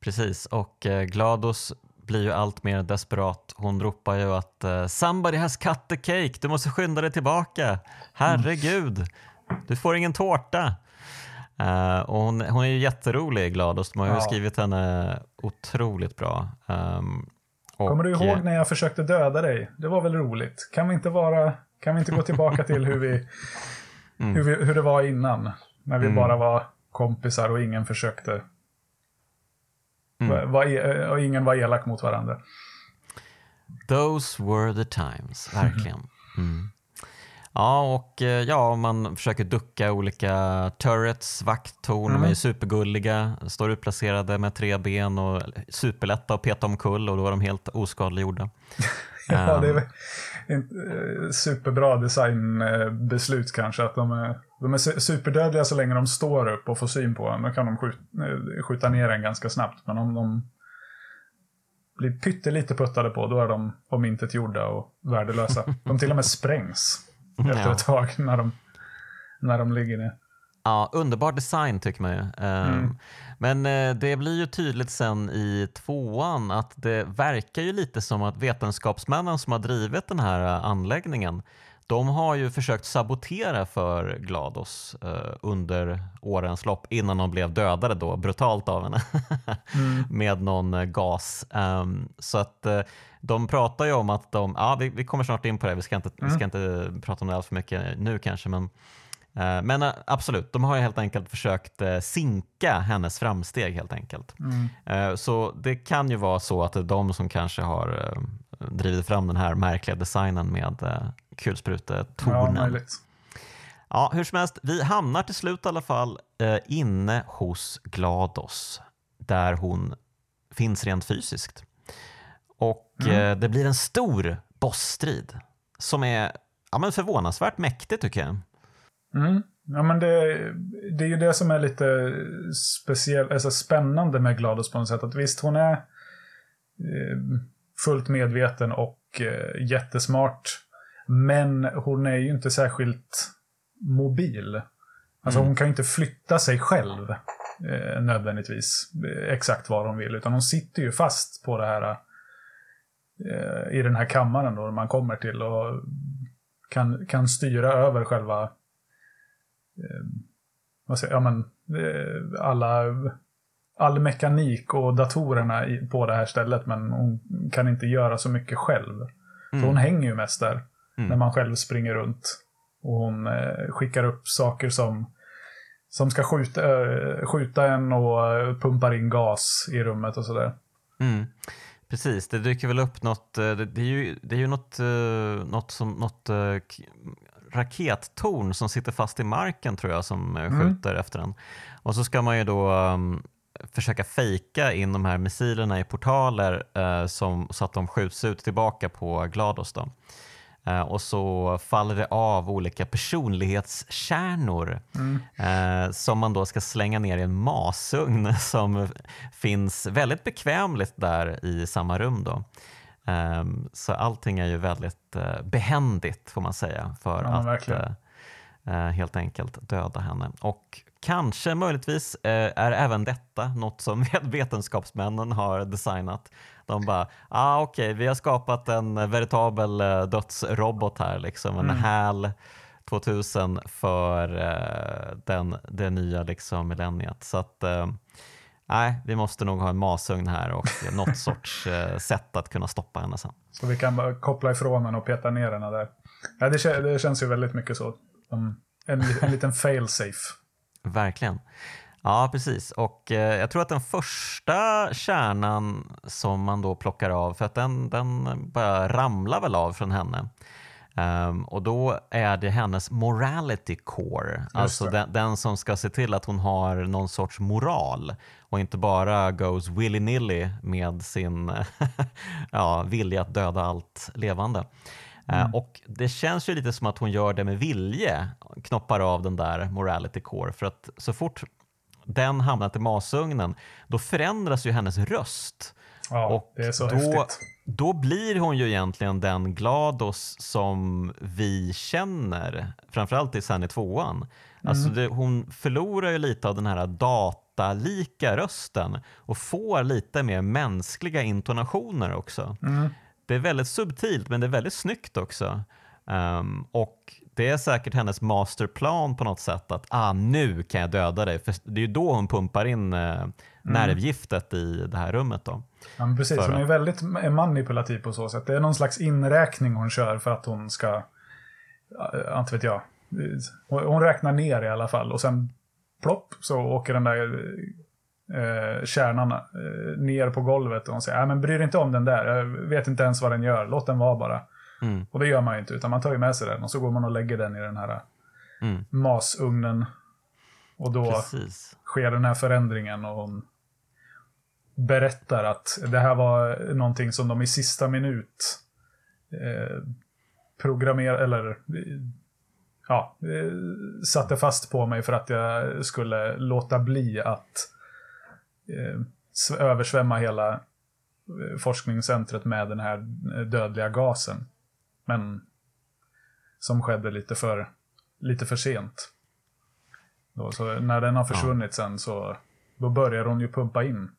Precis, och eh, Glados blir ju allt mer desperat. Hon ropar ju att “Somebody has cut the cake, du måste skynda dig tillbaka. Herregud, mm. du får ingen tårta.” Uh, och hon, hon, är ju jätterolig, Glados. De har ju ja. skrivit henne otroligt bra. Um, och, Kommer du ihåg när jag försökte döda dig? Det var väl roligt? Kan vi inte, vara, kan vi inte gå tillbaka till hur, vi, mm. hur, vi, hur det var innan? När vi mm. bara var kompisar och ingen försökte... Mm. Var, e- och ingen var elak mot varandra. Those were the times, verkligen. Mm. Ja, och eh, ja, man försöker ducka olika turrets, vakttorn, mm. de är mm. supergulliga, står utplacerade med tre ben och superlätta att peta omkull och då är de helt oskadliggjorda. ja, det är eh, superbra designbeslut kanske, att de är, de är superdödliga så länge de står upp och får syn på en. Då kan de skjuta, eh, skjuta ner en ganska snabbt, men om de blir pyttelite puttade på, då är de omintetgjorda och värdelösa. De till och med sprängs efter ja. ett tag när de, när de ligger ner. Ja, underbar design tycker man ju. Ehm, mm. Men eh, det blir ju tydligt sen i tvåan att det verkar ju lite som att vetenskapsmännen som har drivit den här eh, anläggningen de har ju försökt sabotera för Glados eh, under årens lopp innan de blev dödade då brutalt av henne mm. med någon gas. Um, så att de pratar ju om att de, ja vi, vi, kommer snart in på det, vi ska inte, mm. vi ska inte prata om det alls för mycket nu kanske men uh, men uh, absolut, de har ju helt enkelt försökt sinka hennes framsteg helt enkelt. Mm. Så det kan ju vara så att det är de som kanske har drivit fram den här märkliga designen med kulsprutetornen. Ja, ja, hur som helst, vi hamnar till slut i alla fall eh, inne hos Glados där hon finns rent fysiskt. Och mm. eh, det blir en stor bossstrid som är ja, men förvånansvärt mäktig tycker jag. Mm. Ja, men det, det är ju det som är lite speciellt, alltså spännande med Glados på något sätt. Att visst, hon är eh, fullt medveten och eh, jättesmart. Men hon är ju inte särskilt mobil. Alltså mm. hon kan ju inte flytta sig själv eh, nödvändigtvis exakt var hon vill. Utan hon sitter ju fast på det här i den här kammaren då man kommer till och kan, kan styra över själva eh, vad säger, ja, men, eh, alla all mekanik och datorerna i, på det här stället men hon kan inte göra så mycket själv. Mm. Så hon hänger ju mest där mm. när man själv springer runt. Och hon eh, skickar upp saker som, som ska skjuta, eh, skjuta en och eh, pumpar in gas i rummet och sådär. Mm. Precis, det dyker väl upp något, eh, det, är ju, det är ju något, eh, något, som, något rakettorn som sitter fast i marken tror jag som mm. skjuter mm. efter den. Och så ska man ju då um, försöka fejka in de här missilerna i portaler uh, som, så att de skjuts ut tillbaka på Glados. Då. Eh, och så faller det av olika personlighetskärnor eh, som man då ska slänga ner i en masugn som finns väldigt bekvämligt där i samma rum. Då. Eh, så allting är ju väldigt eh, behändigt får man säga för Ja, att verkligen. helt enkelt döda henne. Och kanske möjligtvis är även detta något som vetenskapsmännen har designat. De bara, ah, okej, vi har skapat en veritabel eh, dödsrobot här, liksom en Mm. HAL 2000 för eh, den, det nya liksom, millenniet. Så att, eh, nej, vi måste nog ha en masugn här och något sorts eh, sätt att kunna stoppa henne sen. Så vi kan bara koppla ifrån den och peta ner den där. Ja, det, det känns ju väldigt mycket så. En, en liten fail-safe. Verkligen. Ja, precis. Och eh, jag tror att den första kärnan som man då plockar av, för att den, den bara ramlar väl av från henne. Ehm, och då är det hennes morality core, alltså det. den, den som ska se till att hon har någon sorts moral och inte bara goes willy-nilly med sin ja, vilja att döda allt levande. Eh, Och Det känns ju lite som att hon gör det med vilje, knoppar av den där morality core. För att så fort den hamnar i masugnen, då förändras ju hennes röst. Ja, och det är så då, häftigt. då blir hon ju egentligen den Glados som vi känner, framförallt i sen i tvåan. Alltså det, hon förlorar ju lite av den här datalika rösten och får lite mer mänskliga intonationer också. Mm. Det är väldigt subtilt men det är väldigt snyggt också. Ehm, och det är säkert hennes masterplan på något sätt att ah, nu kan jag döda dig. För det är ju då hon pumpar in eh, nervgiftet i det här rummet. Då. Ja, precis. För Hon är väldigt manipulativ på så sätt. Det är någon slags inräkning hon kör för att hon ska... ja, Inte vet jag. Hon hon räknar ner i alla fall och sen plopp så åker den där eh, kärnan eh, ner på golvet och hon säger, nej men bry dig inte om den där, jag vet inte ens vad den gör, låt den vara bara. Mm. Och det gör man ju inte, utan man tar ju med sig den och så går man och lägger den i den här Mm. masugnen. Och då Precis. sker den här förändringen och hon berättar att det här var någonting som de i sista minut eh, programmer eller ja, eh, satte fast på mig för att jag skulle låta bli att eh, översvämma hela eh, forskningscentret med den här eh, dödliga gasen. Men som skedde lite för, lite för sent. Då, så när den har försvunnit sen så då börjar hon ju pumpa in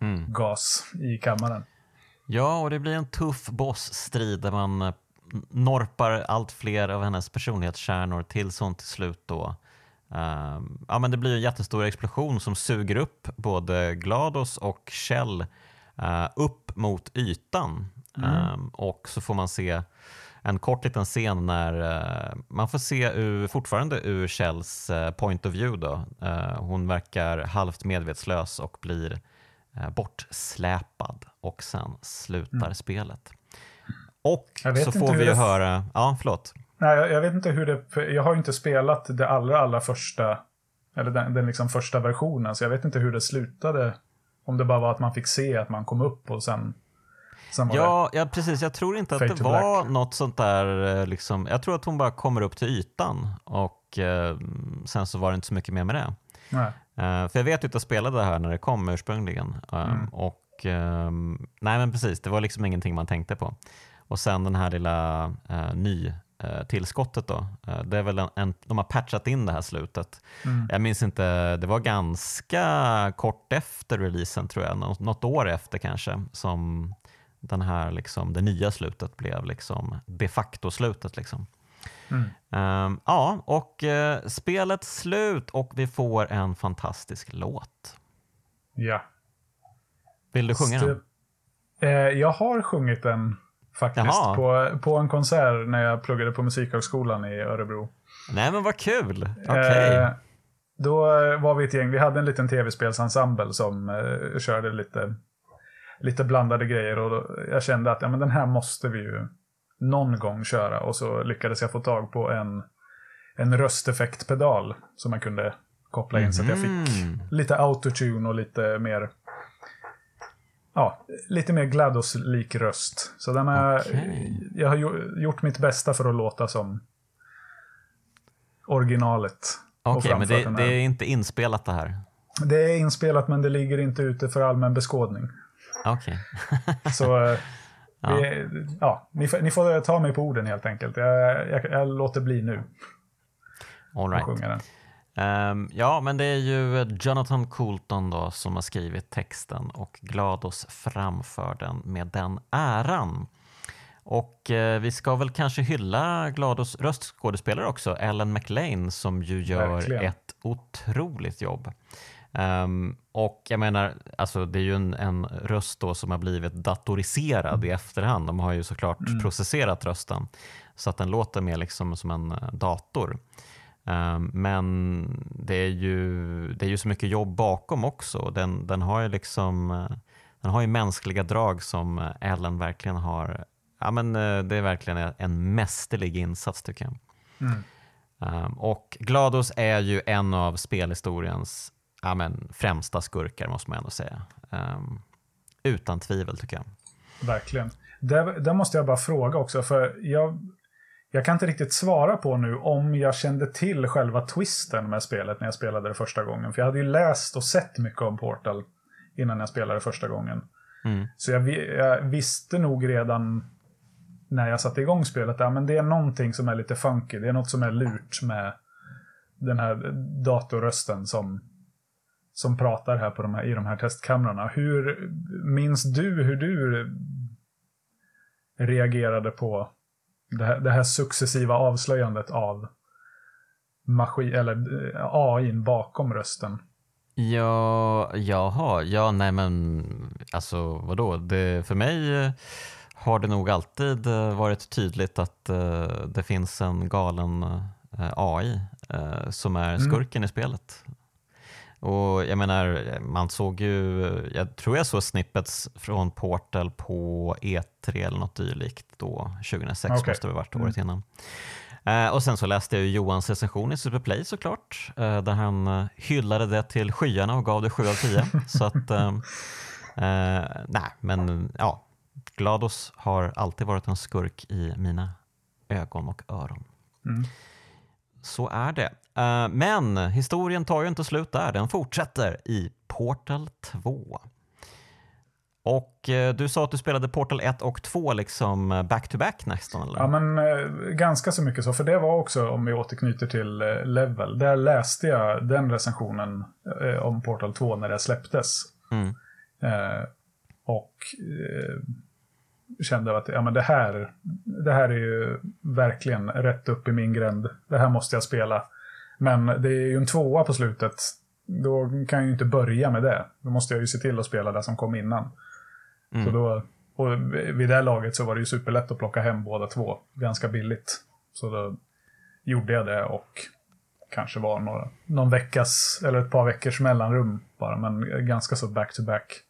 Mm. gas i kammaren. Ja, och det blir en tuff bossstrid där man eh, norpar allt fler av hennes personlighetskärnor tills hon till slut då ehm, ja, men det blir en jättestor explosion som suger upp både Glados och Kjell eh, upp mot ytan. Ehm, och så får man se en kort liten scen när eh, man får se ur, fortfarande ur Kjells eh, point of view. Då. Eh, hon verkar halvt medvetslös och blir eh, bortsläpad och sen slutar spelet. Och så får vi ju det- höra, ja förlåt. Nej, jag, jag vet inte hur det... Jag har ju inte spelat det allra, allra första... Eller den, den liksom första versionen, så jag vet inte hur det slutade. Om det bara var att man fick se att man kom upp och sen... det... Ja, ja, precis. Jag tror inte att det var black. något sånt där. eh, Liksom, jag tror att hon bara kommer upp till ytan och eh, sen så var det inte så mycket mer med det. Nej. Eh, för jag vet ju att jag spelade det här när det kom ursprungligen. Um, Mm. Och ehm, nej men precis, det var liksom ingenting man tänkte på. Och sen den här lilla uh, ny eh, tillskottet då. Eh, det är väl en, en, de har patchat in det här slutet. Mm. Jag minns inte, det var ganska kort efter releasen tror jag, nå- något år efter kanske, som den här liksom, det nya slutet blev liksom de facto slutet. Liksom. Mm. Ehm, ja, och eh, spelet slut och vi får en fantastisk låt. Ja. Vill du sjunga den? Eh, jag har sjungit den faktiskt Jaha. på, på en konsert när jag pluggade på Musikhögskolan i Örebro. Nej men vad kul! Okej. Eh, då var vi ett gäng, vi hade en liten tv-spelsensemble som eh, körde lite, lite blandade grejer och jag kände att ja, men den här måste vi ju någon gång köra och så lyckades jag få tag på en, en rösteffektpedal som man kunde koppla in så att jag fick Mhm. lite autotune och lite mer ja, lite mer GLaDOS-lik röst. Så den är, Okej. jag har gjort mitt bästa för att låta som originalet. Okej, men framfört det, det är inte inspelat det här? det är inspelat men det ligger inte ute för allmän beskådning. Okej. Så eh, Ja. det, ja, ni, får, ni får ta mig på orden helt enkelt. Jag, jag, jag låter bli nu All right. Ehm, ja, men det är ju Jonathan Coulton då som har skrivit texten och GLaDOS framför den med den äran. Och eh, vi ska väl kanske hylla GLaDOS röstskådespelare också, Ellen McLean som ju gör Verkligen. ett otroligt jobb. Ehm, och jag menar, alltså det är ju en, en röst då som har blivit datoriserad i efterhand. De har ju såklart processerat rösten så att den låter mer liksom som en eh, dator. Ehm, men det är, ju, det är ju så mycket jobb bakom också. Den, den har ju liksom eh, den har ju mänskliga drag som eh, Ellen verkligen har. Ja, men det är verkligen en mästerlig insats tycker jag. Mm. Ehm, och GLaDOS är ju en av spelhistoriens ja, men, främsta skurkar måste man ändå säga. Ehm, utan tvivel tycker jag. Verkligen. Där, där måste jag bara fråga också, för jag, jag kan inte riktigt svara på nu om jag kände till själva twisten med spelet när jag spelade det första gången. För jag hade ju läst och sett mycket om Portal innan jag spelade första gången. Mm. Så jag, jag visste nog redan när jag satte igång spelet, ja, men det är någonting som är lite funky. Det är något som är lurt med den här datorrösten som, som pratar här, på de här i de här testkamrarna. Hur minns du hur du reagerade på det här, det här successiva avslöjandet av maskin, eller eh, AIn bakom rösten? Ja, jaha, ja nej men alltså vadå, det, för mig eh, har det nog alltid eh, varit tydligt att eh, det finns en galen AI eh, som är skurken i spelet. Och jag menar, man såg ju, jag tror jag såg snippets från Portal på E3 eller något dylikt då, 2006 Okej. måste det ha varit året innan. Eh, och sen så läste jag ju Johans recension i Superplay såklart, eh, där han eh, hyllade det till skyarna och gav det 7 av 10. så att, eh, nej, men ja, GLaDOS har alltid varit en skurk i mina ögon och öron. Mm. Så är det. Eh, Men historien tar ju inte slut där, den fortsätter i Portal 2. Och eh, du sa att du spelade Portal 1 och 2 liksom back-to-back nästan eller? Ja, men eh, ganska så mycket så. För det var också, om vi återknyter till eh, Level, där läste jag den recensionen eh, om Portal 2 när det släpptes. Mm. Och kände att ja, men det, här, det här är ju verkligen rätt upp i min gränd. Det här måste jag spela. Men det är ju en tvåa på slutet. Då kan jag ju inte börja med det. Då måste jag ju se till att spela det som kom innan. Mm. Så då, och vid det laget så var det ju superlätt att plocka hem båda två. Ganska billigt. Så då gjorde jag det och kanske var några, någon veckas eller ett par veckors mellanrum bara. Men ganska så back-to-back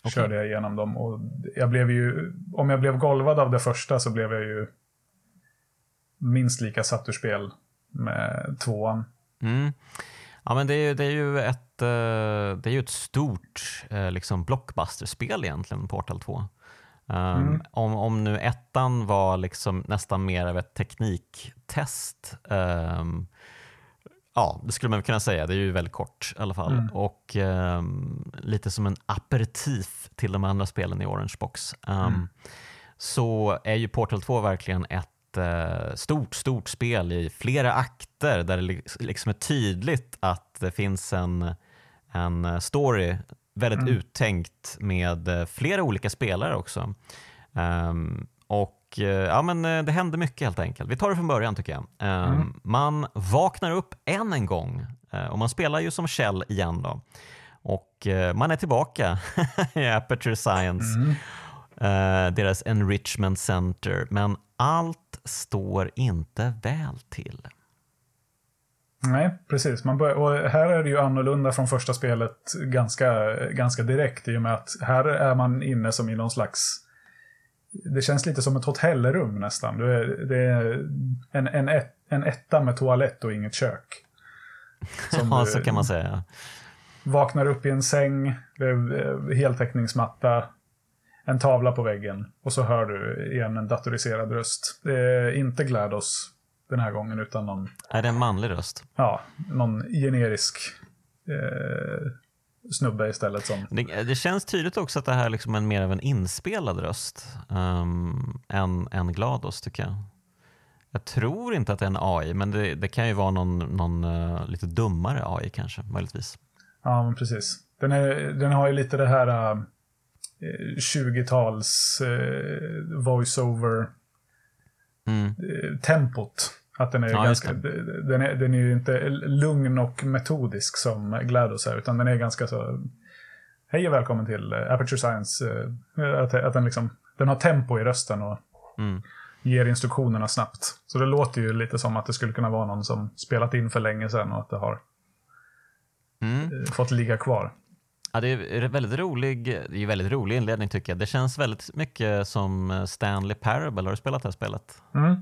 Okej. körde jag igenom dem. Och jag blev ju, om jag blev golvad av det första så blev jag ju minst lika satt ur spel med tvåan. Mm. Ja, men det är, ju- det är ju ett, eh, det är ju ett stort eh, liksom blockbusterspel egentligen, Portal 2. Um, Mm. om, om nu ettan var liksom nästan mer av ett tekniktest, ehm, ja, det skulle man kunna säga. Det är ju väldigt kort i alla fall. Mm. Och ehm, lite som en aperitif till de andra spelen i Orange Box. Um, Mm. Så är ju Portal 2 verkligen ett eh, stort, stort spel i flera akter där det li- liksom är tydligt att det finns en, en story väldigt Mm. uttänkt med eh, flera olika spelare också. Ehm, och eh, ja, men eh, det händer mycket helt enkelt. Vi tar det från början tycker jag. Ehm, Mm. Man vaknar upp än en gång och man spelar ju som Shell igen då. Och man är tillbaka i Aperture Science, Mm. Eh, deras enrichment center. Men allt står inte väl till. Nej, precis. Man bör, och här är det ju annorlunda från första spelet ganska, ganska direkt i och med att här är man inne som i någon slags... Det känns lite som ett hotellrum nästan. Det är, det är en, en, ett, en etta med toalett och inget kök. Ja, så kan man säga. vaknar upp i en säng, det är heltäckningsmatta, en tavla på väggen och så hör du igen en datoriserad röst. Det är inte GLaDOS den här gången utan någon, Är det en manlig röst? ja, någon generisk eh, snubbe istället som... Det, det känns tydligt också att det här liksom är mer av en inspelad röst um, än, än GLaDOS tycker jag. Jag tror inte att det är en AI, men det, det kan ju vara någon, någon uh, lite dummare AI kanske, möjligtvis. Ja, men precis. Den, är, den har ju lite det här uh, 20-tals uh, voice-over Mm. uh, tempot. Att den är Ja, ganska, den är, den är ju inte lugn och metodisk som GLaDOS är, utan den är ganska så... Hej och välkommen till uh, Aperture Science. Uh, att, att den liksom, den har tempo i rösten och Mm. ger instruktionerna snabbt. Så det låter ju lite som att det skulle kunna vara någon som spelat in för länge sedan och att det har Mm. fått ligga kvar. Ja, det är väldigt rolig, det är väldigt rolig inledning tycker jag. Det känns väldigt mycket som Stanley Parable. Har du spelat det här spelet? Mm.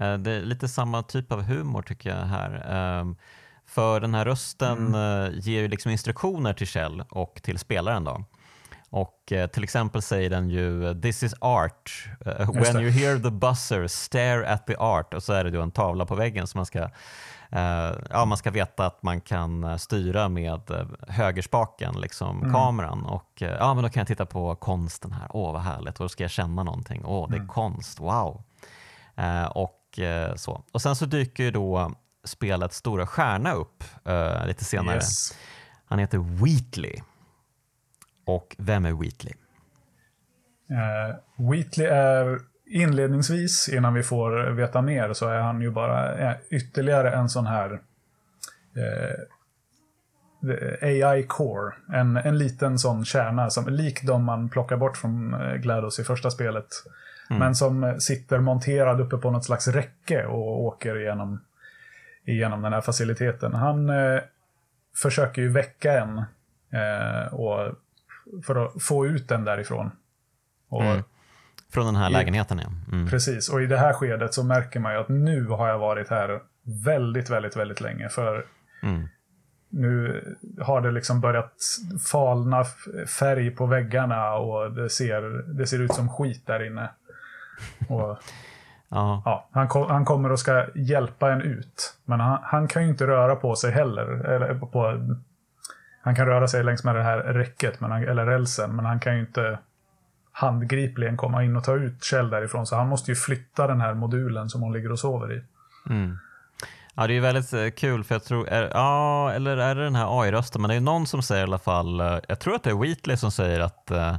Eh, Det är lite samma typ av humor tycker jag här. Ehm, För den här rösten eh, ger ju liksom instruktioner till Kjell och till spelaren. Då. Och eh, till exempel säger den ju “This is art. When you hear the buzzer, stare at the art” och så är det då en tavla på väggen som man ska ja, man ska veta att man kan eh, styra med eh, högerspaken, liksom kameran. Och eh, ja, men då kan jag titta på konsten här. Åh, vad härligt. Och då ska jag känna någonting. Åh, det är konst. Wow. Eh, och eh, så. Och sen så dyker ju då spelets stora stjärna upp eh, lite senare. Yes. Han heter Wheatley. Och vem är Wheatley? Uh, Wheatley är inledningsvis, innan vi får veta mer, så är han ju bara ytterligare en sån här eh, AI core. En, en liten sån kärna, som, lik de man plockar bort från eh, GLaDOS i första spelet. Men som sitter monterad uppe på något slags räcke och åker igenom, igenom den här faciliteten. Han eh, försöker ju väcka en eh, och, för att få ut den därifrån. Och, Mm. Från den här lägenheten ja. Mm. Precis, och i det här skedet så märker man ju att nu har jag varit här väldigt, väldigt, väldigt länge. För Mm. nu har det liksom börjat falna färg på väggarna och det ser, det ser ut som skit där inne. Och, Ja. ja, han, kom, han kommer och ska hjälpa en ut. Men han, han kan ju inte röra på sig heller. Eller på, han kan röra sig längs med det här räcket, men han, eller rälsen, men han kan ju inte handgripligen komma in och ta ut Kjell därifrån. Så han måste ju flytta den här modulen som hon ligger och sover i. Mm. Ja, det är ju väldigt eh, kul för jag tror, är, ja, eller är det den här AI-rösten, men det är någon som säger i alla fall, eh, jag tror att det är Wheatley som säger att eh,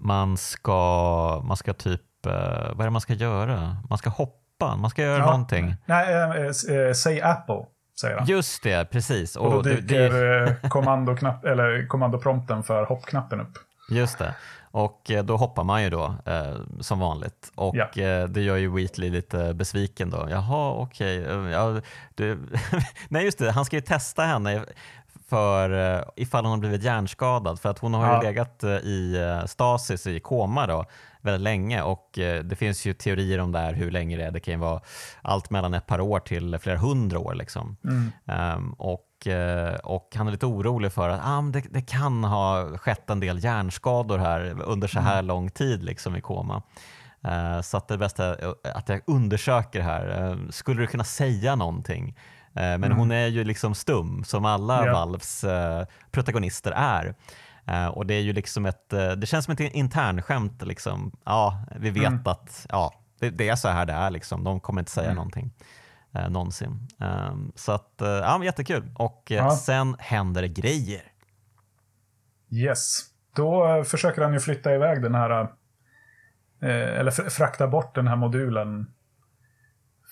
man ska, man ska typ, eh, vad är det man ska göra? Man ska hoppa, man ska göra Ja. någonting. Nej, äh, äh, säg Apple, säger han. Just det, precis. och då det- dyker det, eh, kommandoprompten för hoppknappen upp. Just det. Och eh, då hoppar man ju då eh, som vanligt. Och Ja. eh, det gör ju Wheatley lite besviken då. Jaha, okej. eh, Ja. Nej, just det. Han ska ju testa henne för eh, ifall hon har blivit hjärnskadad. För att hon har Ja. ju legat eh, i stasis, i koma då, väldigt länge. Och det finns ju teorier om det här, hur länge det är. Det kan ju vara allt mellan ett par år till flera hundra år. Liksom. Mm. Ehm, och, eh, och han är lite orolig för att ah, det, det kan ha skett en del hjärnskador här under så här lång tid liksom, i koma. Eh, så att det bästa är att jag undersöker här. Eh, skulle du kunna säga någonting? Men hon är ju liksom stum, som alla Ja. Valves eh, protagonister är. Och det är ju liksom ett, det känns som ett internskämt. Liksom. Ja, vi vet Mm. att ja, det, det är så här det är. Liksom. De kommer inte säga Mm. någonting eh, någonsin. Um, så att, eh, ja, jättekul. Och eh, Ja. sen händer det grejer. Yes. Då eh, försöker han ju flytta iväg den här, eller fr- frakta bort den här modulen.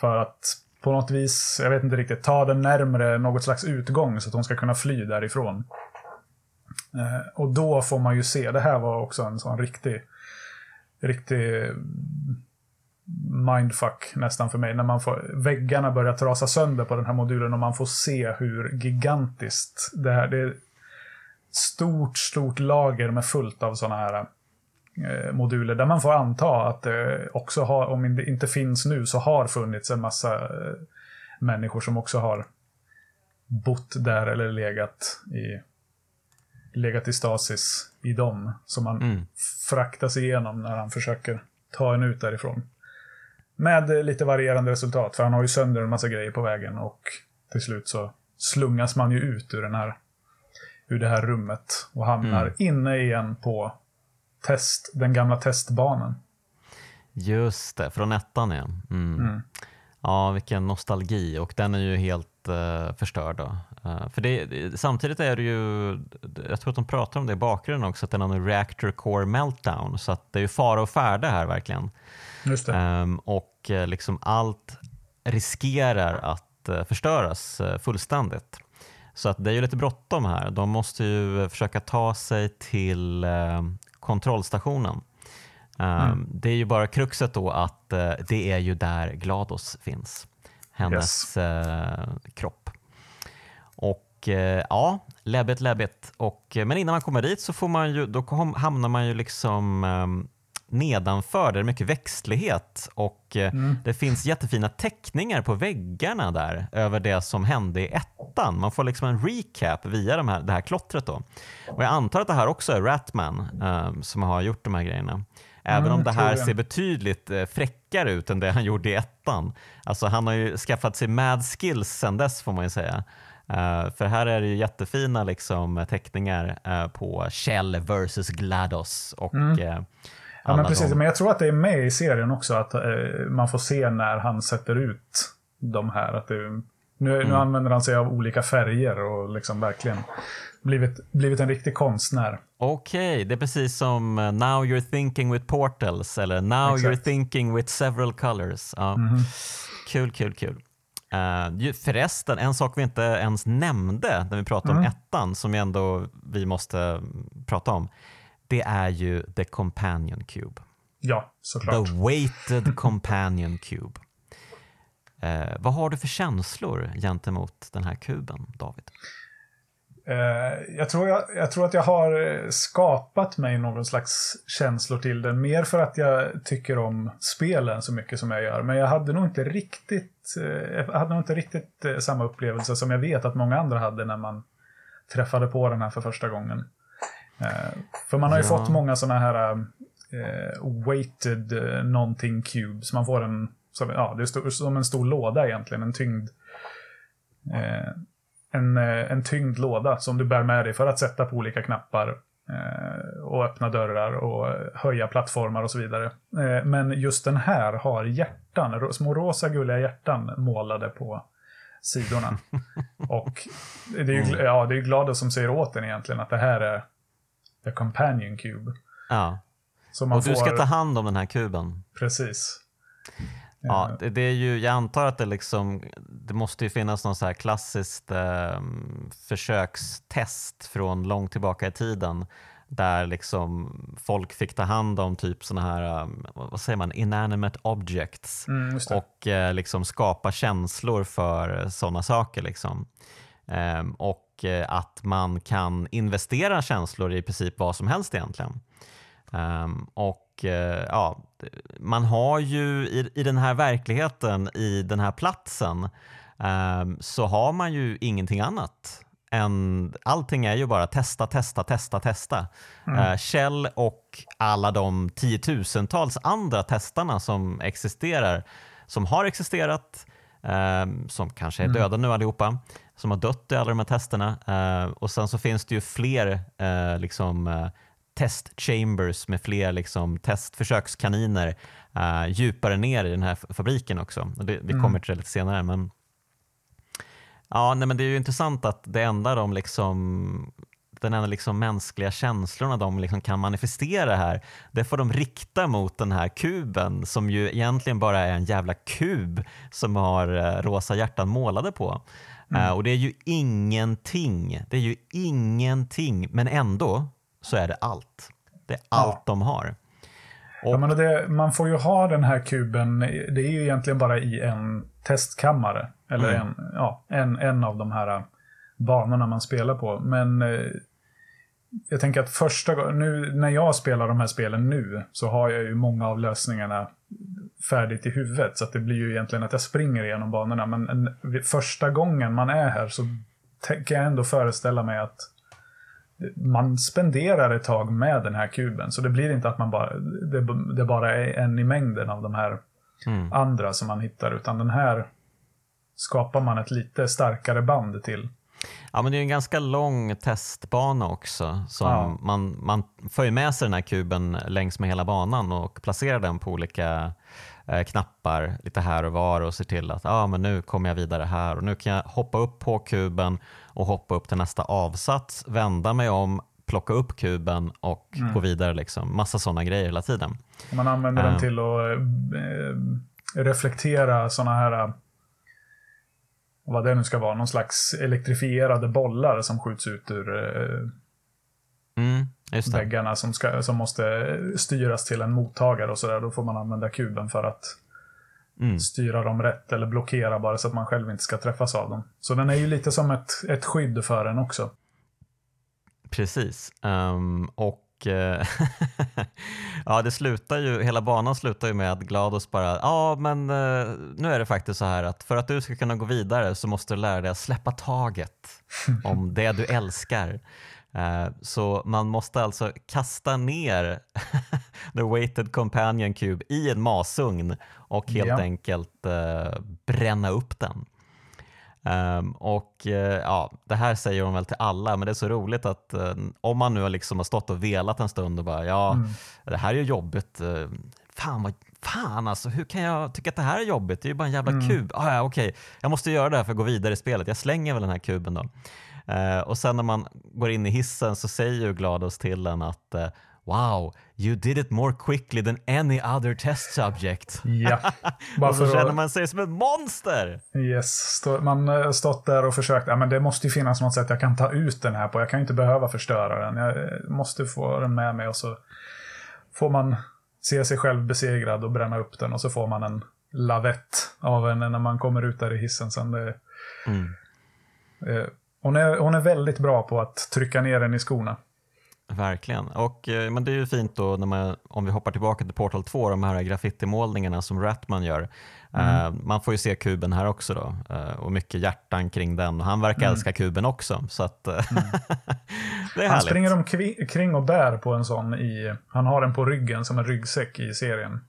För att på något vis, jag vet inte riktigt, ta den närmre något slags utgång så att hon ska kunna fly därifrån. Och då får man ju se, det här var också en sån riktig, riktig mindfuck nästan för mig. När man får, väggarna börjar trasa sönder på den här modulen och man får se hur gigantiskt det här, det är stort, stort lager med fullt av sådana här eh, moduler. Där man får anta att det också har, om det inte finns nu, så har funnits en massa eh, människor som också har bott där eller legat i legat i stasis i dem. Som han Mm. fraktas igenom när han försöker ta en ut därifrån. Med lite varierande resultat, för han har ju sönder en massa grejer på vägen och till slut så slungas man ju ut ur, den här, ur det här rummet och hamnar Mm. inne igen på test, den gamla testbanan. Just det, från ettan ja. Mm. Mm. Ja, vilken nostalgi och den är ju helt eh, förstörd. Eh, för det- samtidigt är det ju, jag tror att de pratar om det i bakgrunden också, att den har en reactor core meltdown. Så att det är ju fara och färde här verkligen. Ehm, och eh, liksom allt riskerar att eh, förstöras eh, fullständigt. Så att det är ju lite bråttom här. De måste ju försöka ta sig till eh, kontrollstationen. Ehm, Det är ju bara kruxet då att det är ju där GLaDOS finns. Hennes eh, kropp. Och ja, läbbigt, läbbigt. Och, men innan man kommer dit så får man ju, då hamnar man ju liksom nedanför där det är mycket växtlighet och eh, det finns jättefina teckningar på väggarna där över det som hände i ettan. Man får liksom en recap via de här, det här klottret då. Och jag antar att det här också är Ratman eh, som har gjort de här grejerna. Även Mm, om det här ser betydligt eh, fräckare ut än det han gjorde i ettan. Alltså han har ju skaffat sig mad skills sen dess får man ju säga. Eh, för här är det ju jättefina liksom, teckningar eh, på Shell versus GLaDOS. Och, Mm. eh, Ja, men precis. Men jag tror att det är med i serien också att eh, man får se när han sätter ut de här. Att det, nu, nu Mm. använder han sig av olika färger och liksom verkligen blivit, blivit en riktig konstnär. Okej, det är precis som eh, Now you're thinking with portals eller Now Exakt. you're thinking with several colors. Ja. Mhm. Kul, kul, kul. Uh, förresten, en sak vi inte ens nämnde när vi pratade Mm. om ettan som vi ändå vi måste mm, prata om. Det är ju The Companion Cube. Ja, såklart. The Weighted Companion Cube. Eh, vad har du för känslor gentemot den här kuben, David? Eh, jag, tror jag, jag tror att jag har eh, skapat mig någon slags känslor till den. Mer för att jag tycker om spelen så mycket som jag gör. Men jag hade nog inte riktigt, eh, jag hade nog inte riktigt eh, samma upplevelse som jag vet att många andra hade när man träffade på den här för första gången. Eh, för man har ju Ja. fått många sådana här eh, weighted eh, någonting cubes. Man får en, som, ja, det är som en stor låda egentligen, en tyngd. En, en tyngd låda som du bär med dig för att sätta på olika knappar och öppna dörrar och höja plattformar och så vidare. Men just den här har hjärtan, små rosa gulliga hjärtan målade på sidorna. och det är ju, ja, det är ju glada som säger åt den egentligen att det här är The Companion Cube. Ja. Så man Och du får, ska ta hand om den här kuben. Precis. Ja, det, det är ju, jag antar att det, liksom, det måste ju finnas någon så här klassiskt eh, försökstest från långt tillbaka i tiden där liksom folk fick ta hand om typ såna här, eh, vad säger man, inanimate objects Mm, och eh, liksom skapa känslor för sådana saker. Liksom. Ehm, och eh, att man kan investera känslor i princip vad som helst egentligen. Ehm, och eh, ja, man har ju i, i den här verkligheten, i den här platsen, ehm, så har man ju ingenting annat. Än, allting är ju bara testa, testa, testa, testa. Eh, Shell och alla de tiotusentals andra testarna som existerar, som har existerat, ehm, som kanske är döda nu allihopa, som har dött i alla de här testerna. Eh, och sen så finns det ju fler eh, liksom, eh, test chambers med fler liksom, testförsökskaniner eh, djupare ner i den här fabriken också. Det, vi kommer till det lite senare. Men, ja, nej, men det är ju intressant att det enda de liksom den enda liksom mänskliga känslorna de liksom kan manifestera här, det får de rikta mot den här kuben som ju egentligen bara är en jävla kub som har eh, rosa hjärtan målade på. Eh, och det är ju ingenting, det är ju ingenting, men ändå så är det allt. Det är allt de har. Ja, men det, man får ju ha den här kuben, det är ju egentligen bara i en testkammare. Eller Mm. en, ja, en, en av de här banorna man spelar på. Men eh, jag tänker att första gången, nu när jag spelar de här spelen nu, så har jag ju många av lösningarna färdigt i huvudet. Så att det blir ju egentligen att jag springer igenom banorna. Men en, första gången man är här så kan jag ändå föreställa mig att man spenderar ett tag med den här kuben. Så det blir inte att man bara, det, det bara är en i mängden av de här Mm. andra som man hittar. Utan den här skapar man ett lite starkare band till. Ja, men det är en ganska lång testbana också. Som Ja. man, man ju med sig den här kuben längs med hela banan och placerar den på olika eh, knappar lite här och var och ser till att ah, men nu kommer jag vidare här och nu kan jag hoppa upp på kuben och hoppa upp till nästa avsats, vända mig om, plocka upp kuben och gå vidare. Liksom. Massa sådana grejer hela tiden. Man använder Ja. den till att eh, reflektera sådana här, eh, vad det nu ska vara, någon slags elektrifierade bollar som skjuts ut ur eh, Mm, väggarna som, ska, som måste styras till en mottagare och sådär. Då får man använda kuben för att Mm. styra dem rätt eller blockera bara så att man själv inte ska träffas av dem. Så den är ju lite som ett, ett skydd för en också. Precis. Ehm, och eh, ja, det slutar ju, hela banan slutar ju med att Glados bara, ja men eh, nu är det faktiskt så här att för att du ska kunna gå vidare så måste du lära dig att släppa taget om det du älskar. Eh, Så man måste alltså kasta ner The Weighted Companion Cube i en masugn och helt Ja. enkelt bränna upp den. Ehm, och eh, ja, Det här säger hon väl till alla, men det är så roligt att eh, om man nu har liksom har stått och velat en stund och bara ja, Mm. det här är ju jobbigt. eh, fan, vad, fan alltså, hur kan jag tycka att det här är jobbigt? Det är ju bara en jävla Mm. kub. Ah, ja, okej, jag måste göra det här för att gå vidare i spelet. Jag slänger väl den här kuben då. Eh, och sen när man går in i hissen så säger ju Glados till en att Wow, you did it more quickly than any other test subject. Ja. Bara och så känner man sig som ett monster. yes, man har stått där och försökt, ja men det måste ju finnas något sätt jag kan ta ut den här på. Jag kan ju inte behöva förstöra den. Jag eh, måste få den med mig och så får man se sig själv besegrad och bränna upp den och så får man en lavett av henne när man kommer ut där i hissen sen. Det, Mm. eh, hon, är, hon är väldigt bra på att trycka ner den i skorna. Verkligen. Och, eh, men det är ju fint då när man, om vi hoppar tillbaka till Portal 2, de här graffitimålningarna som Ratman gör. Eh, man får ju se kuben här också då eh, och mycket hjärtan kring den. Och han verkar älska kuben också. Så att, eh, det är Han härligt. springer omkring och bär på en sån i... Han har den på ryggen som en ryggsäck i serien.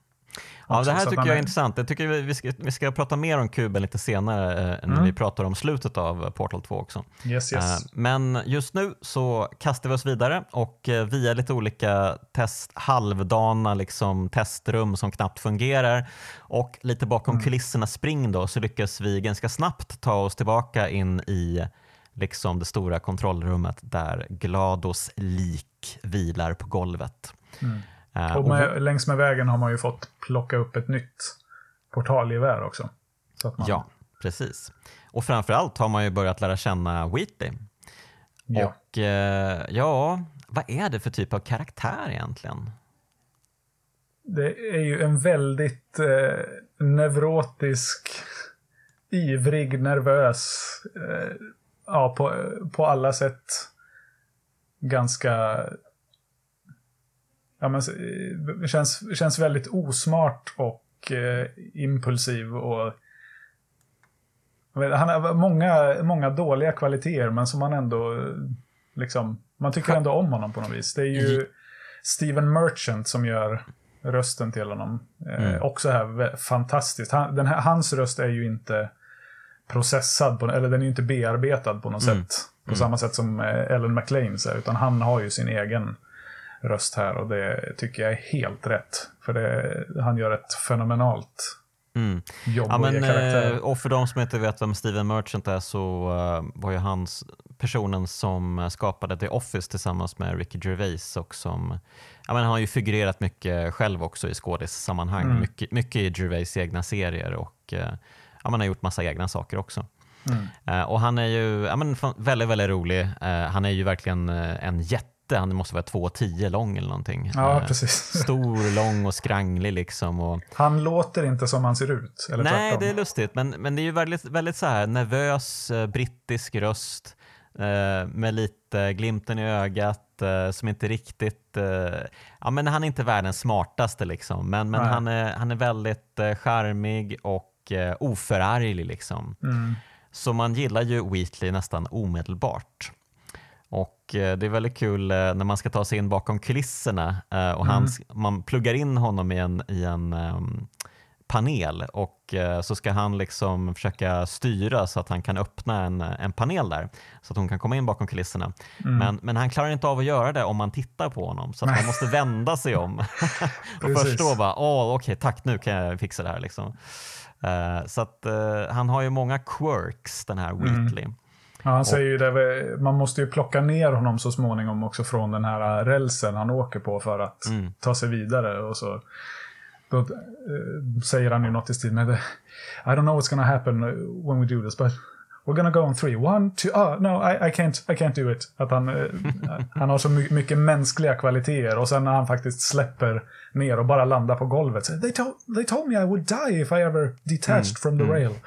Ja, det här tycker jag är är- intressant. Jag tycker vi, vi, ska, vi ska prata mer om kuben lite senare eh, när Mm. vi pratar om slutet av Portal 2 också. Yes, yes. Eh, Men just nu så kastar vi oss vidare och eh, via lite olika test, halvdana liksom testrum som knappt fungerar och lite bakom Mm. kulisserna spring då så lyckas vi ganska snabbt ta oss tillbaka in i liksom det stora kontrollrummet där Glados lik vilar på golvet. Mm. Eh, och och med, längs med vägen har man ju fått plocka upp ett nytt portalgevär också. Så att man, Ja, precis. Och framförallt har man ju börjat lära känna Wheatley. ja. Och eh, ja, vad är det för typ av karaktär egentligen? Det är ju en väldigt eh, neurotisk, ivrig, nervös, eh, ja, på, på alla sätt ganska... Ja, men, eh, känns, känns väldigt osmart och eh, impulsiv och... Han har många, många dåliga kvaliteter, men som man ändå eh, liksom... Man tycker ändå om honom på något vis. Det är ju Steven Merchant som gör rösten till honom. Eh, Mm. Också här, fantastiskt. Han, den här, hans röst är ju inte processad, på, eller den är ju inte bearbetad på något Mm. sätt. På samma sätt som eh, Ellen McLeans är, utan han har ju sin egen röst här och det tycker jag är helt rätt. För det, han gör ett fenomenalt Mm. jobb Ja, och men, karaktär. eh, och för de som inte vet vem Steven Merchant är så eh, var ju hans personen som eh, skapade The Office tillsammans med Ricky Gervais och som ja, men han har ju figurerat mycket själv också i skådissammanhang. Mm. Mycket, mycket i Gervais egna serier och ja, man har gjort massa egna saker också. Mm. Och han är ju ja, men, väldigt, väldigt rolig. Han är ju verkligen en jätte. Han måste vara 2,10 lång eller någonting. Ja, Eh, precis. Stor, lång och skranglig liksom. Och, Han låter inte som han ser ut. Eller Nej, tvärtom. det är lustigt, men, men det är ju väldigt, väldigt så här nervös eh, brittisk röst eh, med lite glimten i ögat som inte riktigt... Ja, men han är inte världens smartaste liksom, men, men Nej. han, är, han är väldigt eh, charmig och eh, oförarglig liksom. Mm. Så man gillar ju Wheatley nästan omedelbart. Och eh, det är väldigt kul eh, när man ska ta sig in bakom kulisserna eh, och han, man pluggar in honom i en, i en um, panel och så ska han liksom försöka styra så att han kan öppna en, en panel där så att hon kan komma in bakom kulisserna. Mm. Men, men han klarar inte av att göra det om man tittar på honom så att man måste vända sig om och förstå bara, åh okej tack nu kan jag fixa det här liksom. Eh, så att eh, han har ju många quirks den här Mm. Ja, han säger ju det, man måste ju plocka ner honom så småningom också från den här rälsen han åker på för att Mm. ta sig vidare. Och så då, eh, säger han ju något i stil med I don't know what's gonna happen when we do this but we're gonna go on three. One, two, ah, no I, I, can't, I can't do it. Att han, eh, han har så my mycket mänskliga kvaliteter och sen när han faktiskt släpper ner och bara landar på golvet. Så, they, told, they told me I would die if I ever detached from the rail.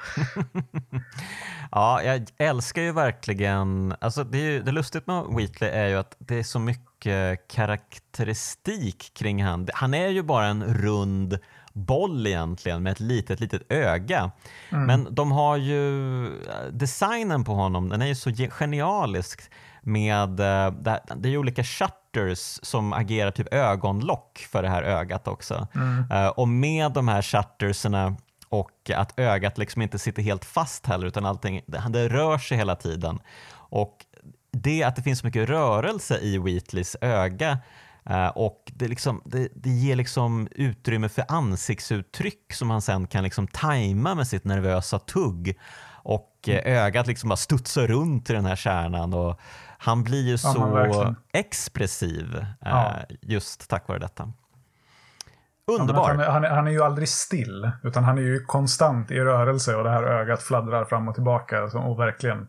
Ja, jag älskar ju verkligen, alltså det, är ju, det lustigt med Wheatley är ju att det är så mycket karaktäristik kring han. Han är ju bara en rund boll egentligen med ett litet, litet öga. Men de har ju, designen på honom, den är ju så ge- genialisk med, eh, det, det är ju olika shutters som agerar typ ögonlock för det här ögat också. Eh, Och med de här shutterserna och att ögat liksom inte sitter helt fast heller utan allting, det, det rör sig hela tiden. Och det att det finns så mycket rörelse i Wheatleys öga eh, och det, liksom, det, det ger liksom utrymme för ansiktsuttryck som han sen kan liksom tajma med sitt nervösa tugg. Och eh, ögat liksom bara studsar runt i den här kärnan och han blir ju Ja, så expressiv eh, Ja. just tack vare detta. Ja, Underbar! Han, är- han, är- han är ju aldrig still, utan han är ju konstant i rörelse och det här ögat fladdrar fram och tillbaka och verkligen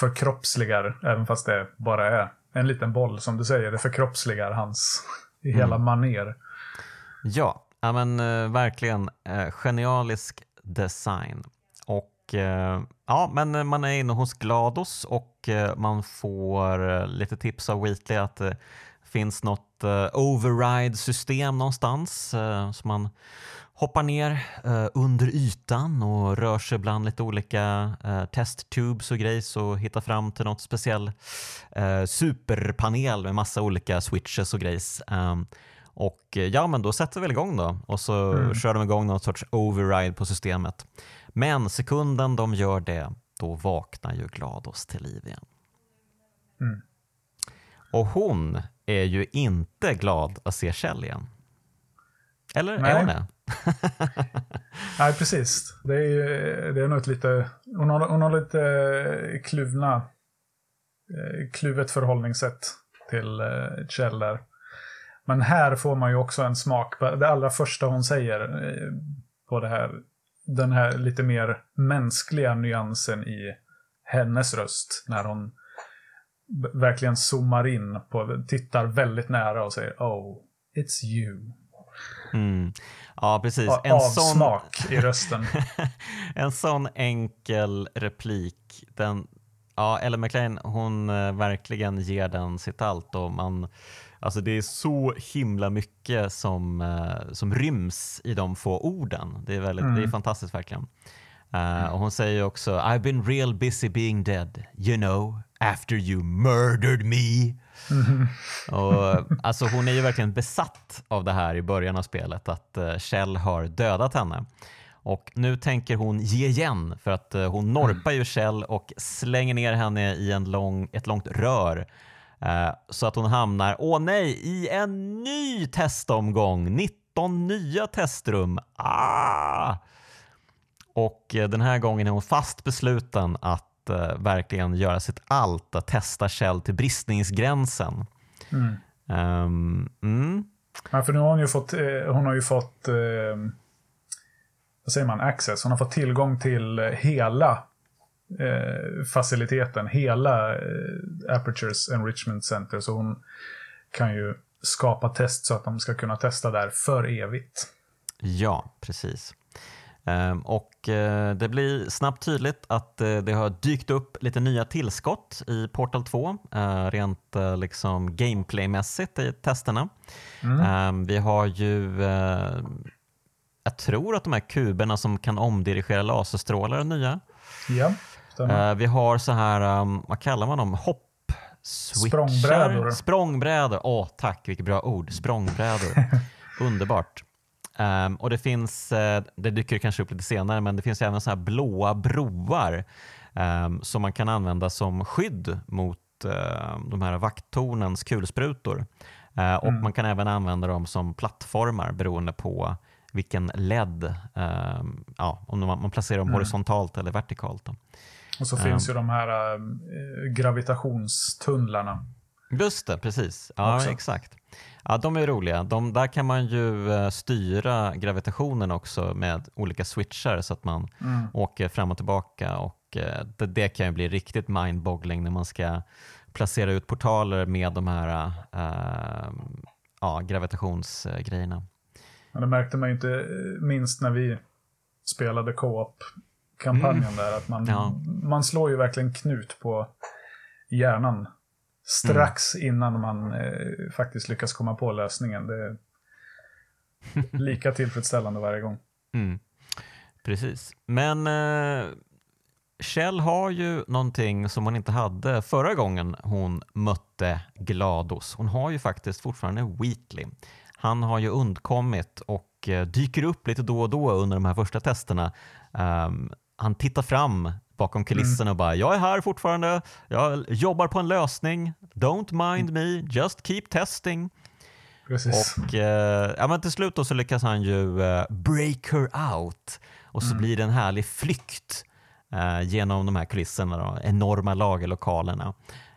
förkroppsligar, även fast det bara är en liten boll som du säger, det förkroppsligar hans i hela maner. Ja, ja men eh, verkligen eh, genialisk design. Och eh, ja, men man är inne hos Glados och man får lite tips av Wheatley att finns något eh, override-system någonstans eh, så man hoppar ner eh, under ytan och rör sig bland lite olika eh, testtubes och grejs och hittar fram till något speciell eh, superpanel med massa olika switches och grejs. Um, och ja, men då sätter vi väl igång då och så kör de igång någon sorts override på systemet. Men sekunden de gör det, då vaknar ju Glados till liv igen. Mm. Och hon är ju inte glad att se Kjell igen. Eller Nej. är hon det? Nej, precis. Det är, ju- det är nog lite... Hon har, hon har lite eh, kluvna... eh, Kluvet förhållningssätt till eh, Kjell där. Men här får man ju också en smak. på Det allra första hon säger på det här, den här lite mer mänskliga nyansen i hennes röst. När hon verkligen zoomar in på, tittar väldigt nära och säger Oh, it's you. Mm. Ja, precis. En sån, Avsmak i rösten. en sån enkel replik, den, ja, Ellen McLean, hon eh, verkligen ger den sitt allt och man, alltså det är så himla mycket som, eh, som ryms i de få orden. Det är, väldigt, det är fantastiskt verkligen. Eh, och hon säger också I've been real busy being dead, you know, after you murdered me. Och, alltså hon är ju verkligen besatt av det här i början av spelet, att uh, Kjell har dödat henne. Och nu tänker hon ge igen för att eh, hon norpar ju Kjell och slänger ner henne i en lång, ett långt rör. eh, så att hon hamnar, åh nej, i en ny testomgång. 19 nya testrum. Ah! Och eh, den här gången är hon fast besluten att eh, verkligen göra sitt allt att testa Kjell till bristningsgränsen. Mm. Ehm, mm. Ja, för nu har hon ju fått, eh, hon har ju fått eh, vad säger man, access. Hon har fått tillgång till eh, hela eh, faciliteten, hela eh, Apertures Enrichment Center. Så hon kan ju skapa test så att de ska kunna testa där för evigt. Ja, precis. Ehm, och eh, det blir snabbt tydligt att eh, det har dykt upp lite nya tillskott i Portal 2, eh, rent liksom gameplaymässigt i testerna. Ehm, vi har ju, jag tror att de här kuberna som kan omdirigera laserstrålar är nya. Ja, stämmer. Eh, vi har så här, vad kallar man dem, hopp switchar. Språngbrädor. Språngbrädor. Åh, tack, vilket bra ord. Språngbrädor. Underbart. Um, och det finns, uh, det dyker kanske upp lite senare, men det finns även så här blåa broar um, som man kan använda som skydd mot uh, de här vakttornens kulsprutor. Uh, och mm. man kan även använda dem som plattformar beroende på vilken LED, um, ja, om man, man placerar dem mm. horisontalt eller vertikalt. Då. Och så finns ju de här äh, gravitationstunnlarna. Just det, precis. Ja, också. exakt. Ja, de är roliga. De, där kan man ju uh, styra gravitationen också med olika switchar så att man mm. åker fram och tillbaka. Och uh, det, det, kan ju bli riktigt mindboggling när man ska placera ut portaler med de här uh, ja, gravitationsgrejerna. Ja, det märkte man ju inte minst när vi spelade co-op kampanjen mm. där. Att man, ja. man slår ju verkligen knut på hjärnan strax mm. innan man eh, faktiskt lyckas komma på lösningen. Det är lika tillfredsställande varje gång. Mm. Precis. Men eh, Kjell har ju någonting som hon inte hade förra gången hon mötte Glados. Hon har ju faktiskt fortfarande Wheatley. Han har ju undkommit och eh, dyker upp lite då och då under de här första testerna. Um, han tittar fram bakom kulisserna och bara “Jag är här fortfarande, jag jobbar på en lösning, don't mind me, just keep testing”. Precis. Och eh, ja, men till slut då så lyckas han ju eh, break her out och så mm. blir det en härlig flykt eh, genom de här kulisserna, de enorma lagerlokalerna.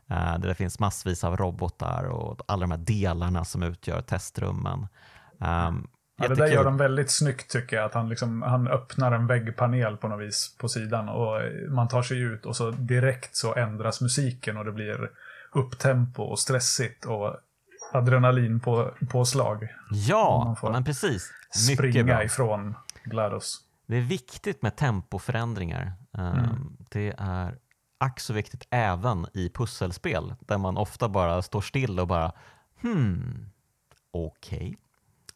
Eh, där det finns massvis av robotar och alla de här delarna som utgör testrummen. Um, Ja, det där gör de väldigt snyggt tycker jag. Att han, liksom, han öppnar en väggpanel på något vis på sidan och man tar sig ut och så direkt så ändras musiken och det blir upptempo och stressigt och adrenalin på, påslag. Ja, men precis. Mycket springa bra. ifrån GLaDOS. Det är viktigt med tempoförändringar. Ehm, mm. Det är ack så viktigt även i pusselspel där man ofta bara står still och bara hmm, okej. Okay.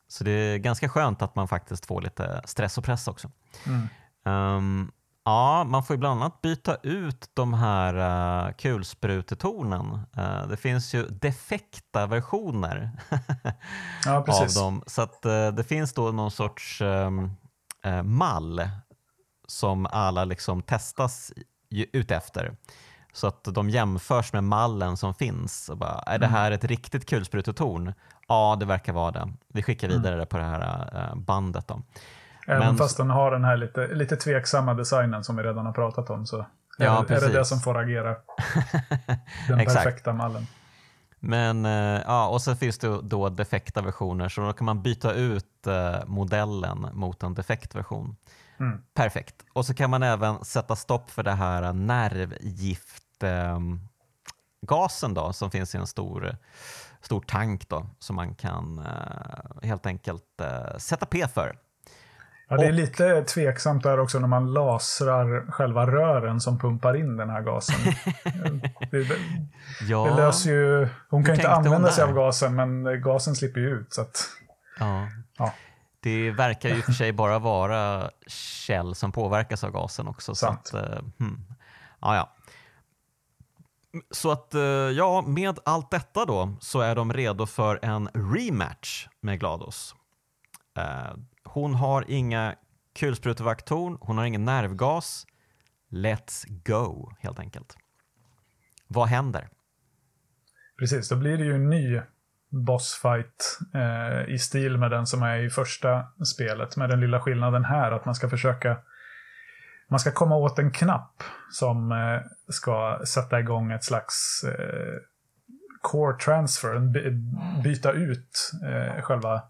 Så det är ganska skönt att man faktiskt får lite stress och press också. Mm. Um, ja, man får ju bland annat byta ut de här uh, kulsprutetornen. Uh, det finns ju defekta versioner ja, av dem. Så att, uh, det finns då någon sorts um, mall som alla liksom testas utefter. Så att de jämförs med mallen som finns. Och bara, är det mm. här ett riktigt kulsprutetorn? Ja, det verkar vara det. Vi skickar mm. vidare mm. det på det här uh, bandet. Då. Även Men, fast den har den här lite, lite tveksamma designen som vi redan har pratat om så ja, är, är det det som får agera. den perfekta mallen. Men uh, ja, och så finns det då defekta versioner så då kan man byta ut uh, modellen mot en defekt version. Mm. Perfekt. Och så kan man även sätta stopp för det här nervgiftgasen då som finns i en stor stor tank då, som man kan uh, helt enkelt uh, sätta P för. Ja, det är och, lite tveksamt där också när man lasrar själva rören som pumpar in den här gasen. det, det, ja, det löser ju... Hon kan inte använda sig av gasen, men gasen slipper ju ut. Så att, ja. ja. Det verkar ju för sig bara vara Kjell som påverkas av gasen också. Sant. Så att, uh, hmm. ja, ja. Så att eh, ja, med allt detta då så är de redo för en rematch med Glados. Eh, hon har inga kulsprutevaktorn, hon har ingen nervgas. Let's go, helt enkelt. Vad händer? Precis, då blir det ju en ny bossfight eh, i stil med den som är i första spelet. Med den lilla skillnaden här att man ska försöka man ska komma åt en knapp som eh, ska sätta igång ett slags eh, core transfer, byta ut eh, själva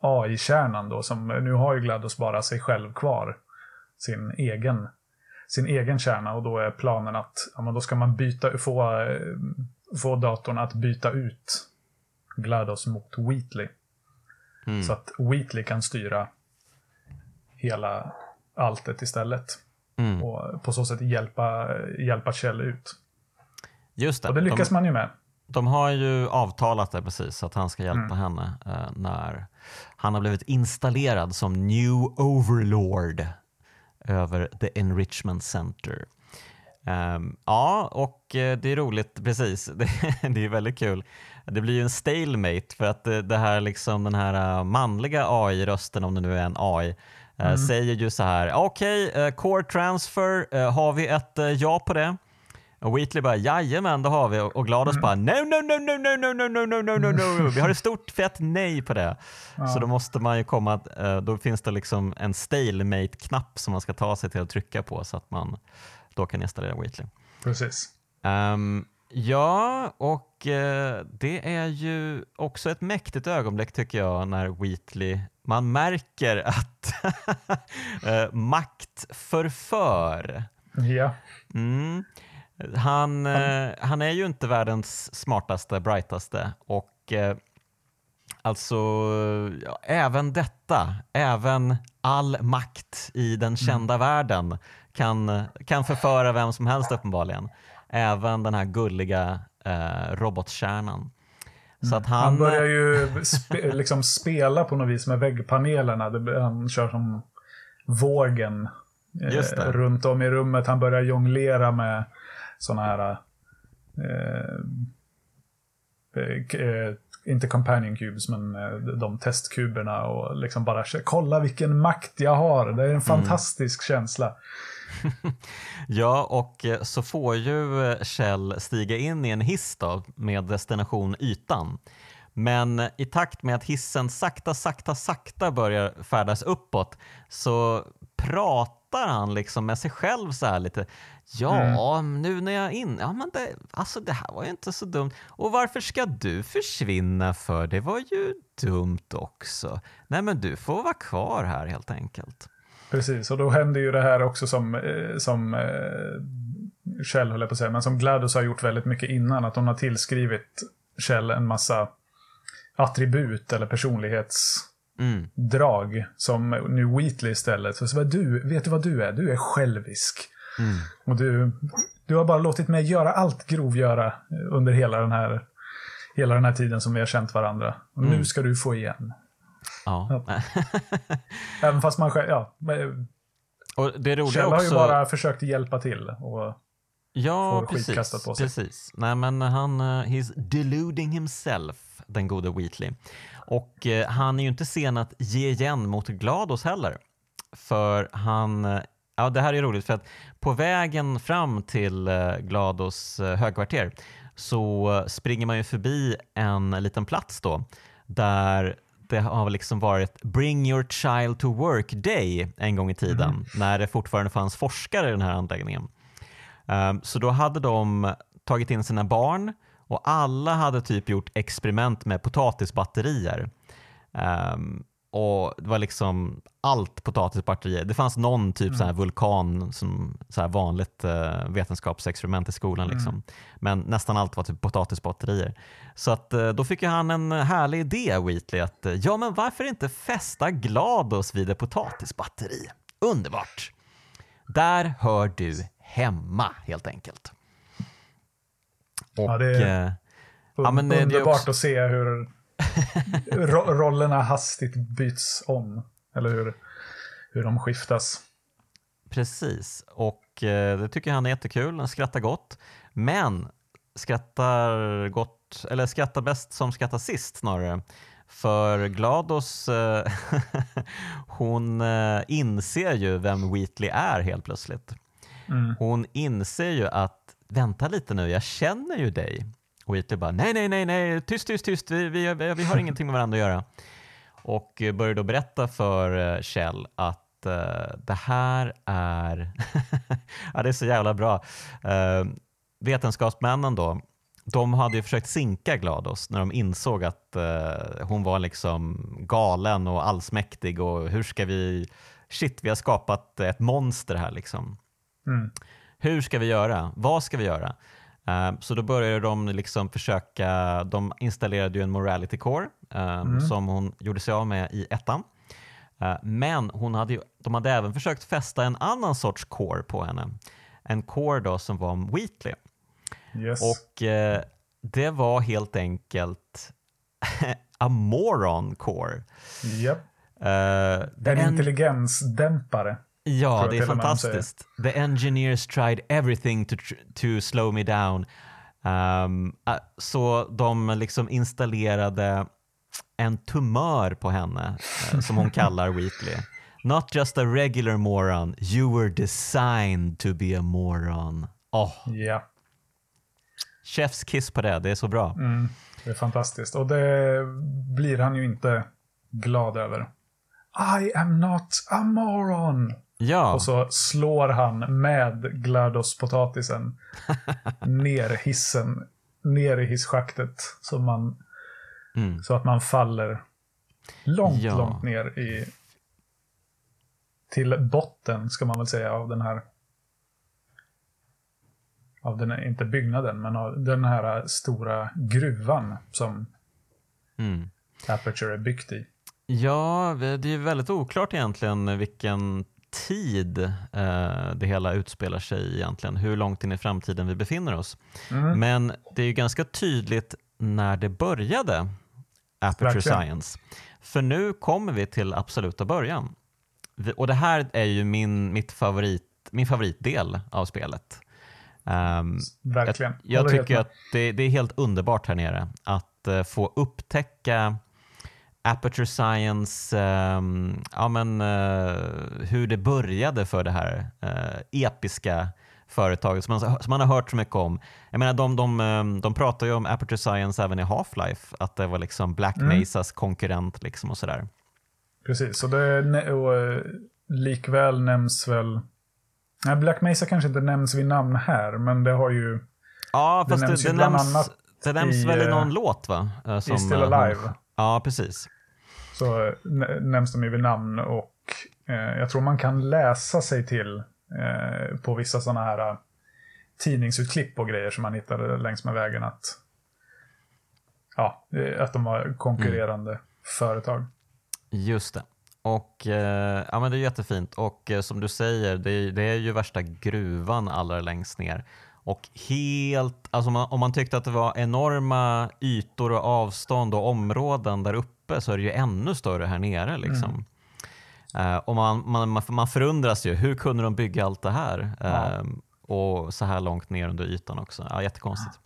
AI-kärnan då, som nu har ju GLaDOS bara sig själv kvar. Sin egen, sin egen kärna och då är planen att ja, men då ska man byta, få, få datorn att byta ut GLaDOS mot Wheatley. Mm. Så att Wheatley kan styra hela alltet istället. Mm. Och på så sätt hjälpa, hjälpa Kjell ut. Just det. Och det lyckas de, man ju med. De har ju avtalat det precis, att han ska hjälpa mm. henne eh, när han har blivit installerad som New Overlord över The Enrichment Center. Um, ja, och uh, det är roligt, precis. Det, det är väldigt kul. Det blir ju en stalemate för att det, det här liksom den här uh, manliga AI-rösten, om det nu är en AI, mm. säger ju så här, okej, okay, core transfer, har vi ett ja på det? Och Wheatley bara jajamän det har vi och Glados mm. bara no no no no no no no no no no no no vi har ett stort fett nej på det. Ja. Så då måste man ju komma, då finns det liksom en stalemate-knapp som man ska ta sig till att trycka på så att man då kan installera Wheatley. Precis. Um, ja, och uh, det är ju också ett mäktigt ögonblick tycker jag när Wheatley, man märker att uh, makt förför. Ja. Mm. Han, uh, han är ju inte världens smartaste, brightaste och Alltså, ja, även detta, även all makt i den kända mm. världen kan, kan förföra vem som helst uppenbarligen. Även den här gulliga eh, robotkärnan. Så att han... han börjar ju spe, liksom spela på något vis med väggpanelerna. Han kör som vågen eh, runt om i rummet. Han börjar jonglera med sådana här eh, eh, eh, inte companion cubes, men eh, de testkuberna och liksom bara kolla vilken makt jag har. Det är en mm. fantastisk mm. känsla. ja, och eh, så får ju eh, Kjell stiga in i en hiss då, med destination ytan. Men i takt med att hissen sakta, sakta, sakta börjar färdas uppåt så pratar han liksom med sig själv så här lite. Ja, mm. nu när jag är in, ja men det, alltså det här var ju inte så dumt. Och varför ska du försvinna för? Det var ju dumt också. Nej men du får vara kvar här helt enkelt. Precis, och då händer ju det här också som, eh, som eh, Kjell höll jag på att säga, men som GLaDOS har gjort väldigt mycket innan. Att hon har tillskrivit Kjell en massa attribut eller personlighetsdrag. Mm. Som nu Wheatley istället. Så, så du, vet du vad du är? Du är självisk. Mm. Och du, du har bara låtit mig göra allt grovgöra under hela den här, hela den här tiden som vi har känt varandra. Och mm. nu ska du få igen. Ja. Även fast man själv, ja. Och det roliga Kjell också... har ju bara försökt hjälpa till och ja, precis. Precis. Nej, men han, uh, he's deluding himself, den gode Wheatley. Och uh, han är ju inte sen att ge igen mot Glados heller. För han, uh, ja det här är roligt för att på vägen fram till Glados högkvarter så springer man ju förbi en liten plats då där det har liksom varit Bring your child to work day en gång i tiden mm. när det fortfarande fanns forskare i den här anläggningen. Um, så då hade de tagit in sina barn och alla hade typ gjort experiment med potatisbatterier. Um, och det var liksom allt potatisbatterier. Det fanns någon typ mm. så här vulkan, som så här vanligt uh, vetenskapsexperiment i skolan. Mm. Liksom. Men nästan allt var typ potatisbatterier. Så att, uh, då fick ju han en härlig idé, Wheatley, att uh, ja men varför inte fästa Glados vid ett potatisbatteri? Underbart! Där hör du hemma helt enkelt. Och, ja, det är un ja, men det, underbart det att se hur ro rollerna hastigt byts om. Eller hur, hur de skiftas. Precis, och eh, det tycker han är jättekul. Han skrattar gott. Men skrattar gott, eller skrattar bäst som skrattar sist snarare. För Glados, eh, hon eh, inser ju vem Wheatley är helt plötsligt. Mm. Hon inser ju att, vänta lite nu, jag känner ju dig. Och Wheatley bara nej, nej, nej, nej, tyst, tyst, tyst, vi, vi, vi, har ingenting med varandra att göra. Och börjar då berätta för eh, Kjell att uh, det här är, ja det är så jävla bra. Vetenskapsmännen då, de hade ju försökt sinka Glados när de insåg att hon var liksom galen och allsmäktig och hur ska vi, shit vi har skapat ett monster här liksom. Mm. Hur ska vi göra? Vad ska vi göra? Uh, så då började de liksom försöka, de installerade ju en morality core uh, mm. som hon gjorde sig av med i ettan. Uh, men hon hade ju, de hade även försökt fästa en annan sorts core på henne. En core då som var Wheatley. Yes. Och eh, det var helt enkelt a moron core. Yep. en, en intelligensdämpare. Ja, det är fantastiskt. The engineers tried everything to, to slow me down. Um, så de liksom installerade en tumör på henne uh, som hon kallar Wheatley. Not just a regular moron, you were designed to be a moron. Oh. Ja. Chefs kiss på det, det är så bra. Mm, det är fantastiskt. Och det blir han ju inte glad över. I am not a moron. Ja. Och så slår han med GLaDOS-potatisen ner hissen, ner i hisschaktet. Så, man, mm. så att man faller långt, ja. långt ner i till botten, ska man väl säga, av den här av den, inte byggnaden, men av den här stora gruvan som mm. Aperture är byggt i. Ja, det är väldigt oklart egentligen vilken tid eh, det hela utspelar sig egentligen, hur långt in i framtiden vi befinner oss. Mm. Men det är ju ganska tydligt när det började, Aperture Verkligen. Science. För nu kommer vi till absoluta början. Och det här är ju min, mitt favorit, min favoritdel av spelet. Um, Verkligen. Jag, jag tycker att det, det, är helt underbart här nere att uh, få upptäcka Aperture Science, um, ja, men, uh, hur det började för det här uh, episka företaget som man, som man har hört så mycket om. Jag menar, de, de, um, de pratar ju om Aperture Science även i Half-Life, att det var liksom Black mm. Mesas konkurrent liksom och sådär. Precis, och, det, och likväl nämns väl Nej, Black Mesa kanske inte nämns vid namn här, men det har ju... Ja, fast det, nämns, det, det nämns, det nämns väl i någon låt va? Som, I Still Alive. Ja, precis. Så nämns de ju vid namn och eh, jag tror man kan läsa sig till eh, på vissa sådana här uh, tidningsutklipp och grejer som man hittade längs med vägen att, ja, att de var konkurrerande mm. företag. Just det. Och eh, ja, men Det är jättefint och eh, som du säger, det är, det är ju värsta gruvan allra längst ner. Och helt, alltså om man, om man tyckte att det var enorma ytor och avstånd och områden där uppe så är det ju ännu större här nere. Liksom. Mm. Uh, och man, man, man förundras ju, hur kunde de bygga allt det här? Ja. Uh, och så här långt ner under ytan också. Ja, jättekonstigt.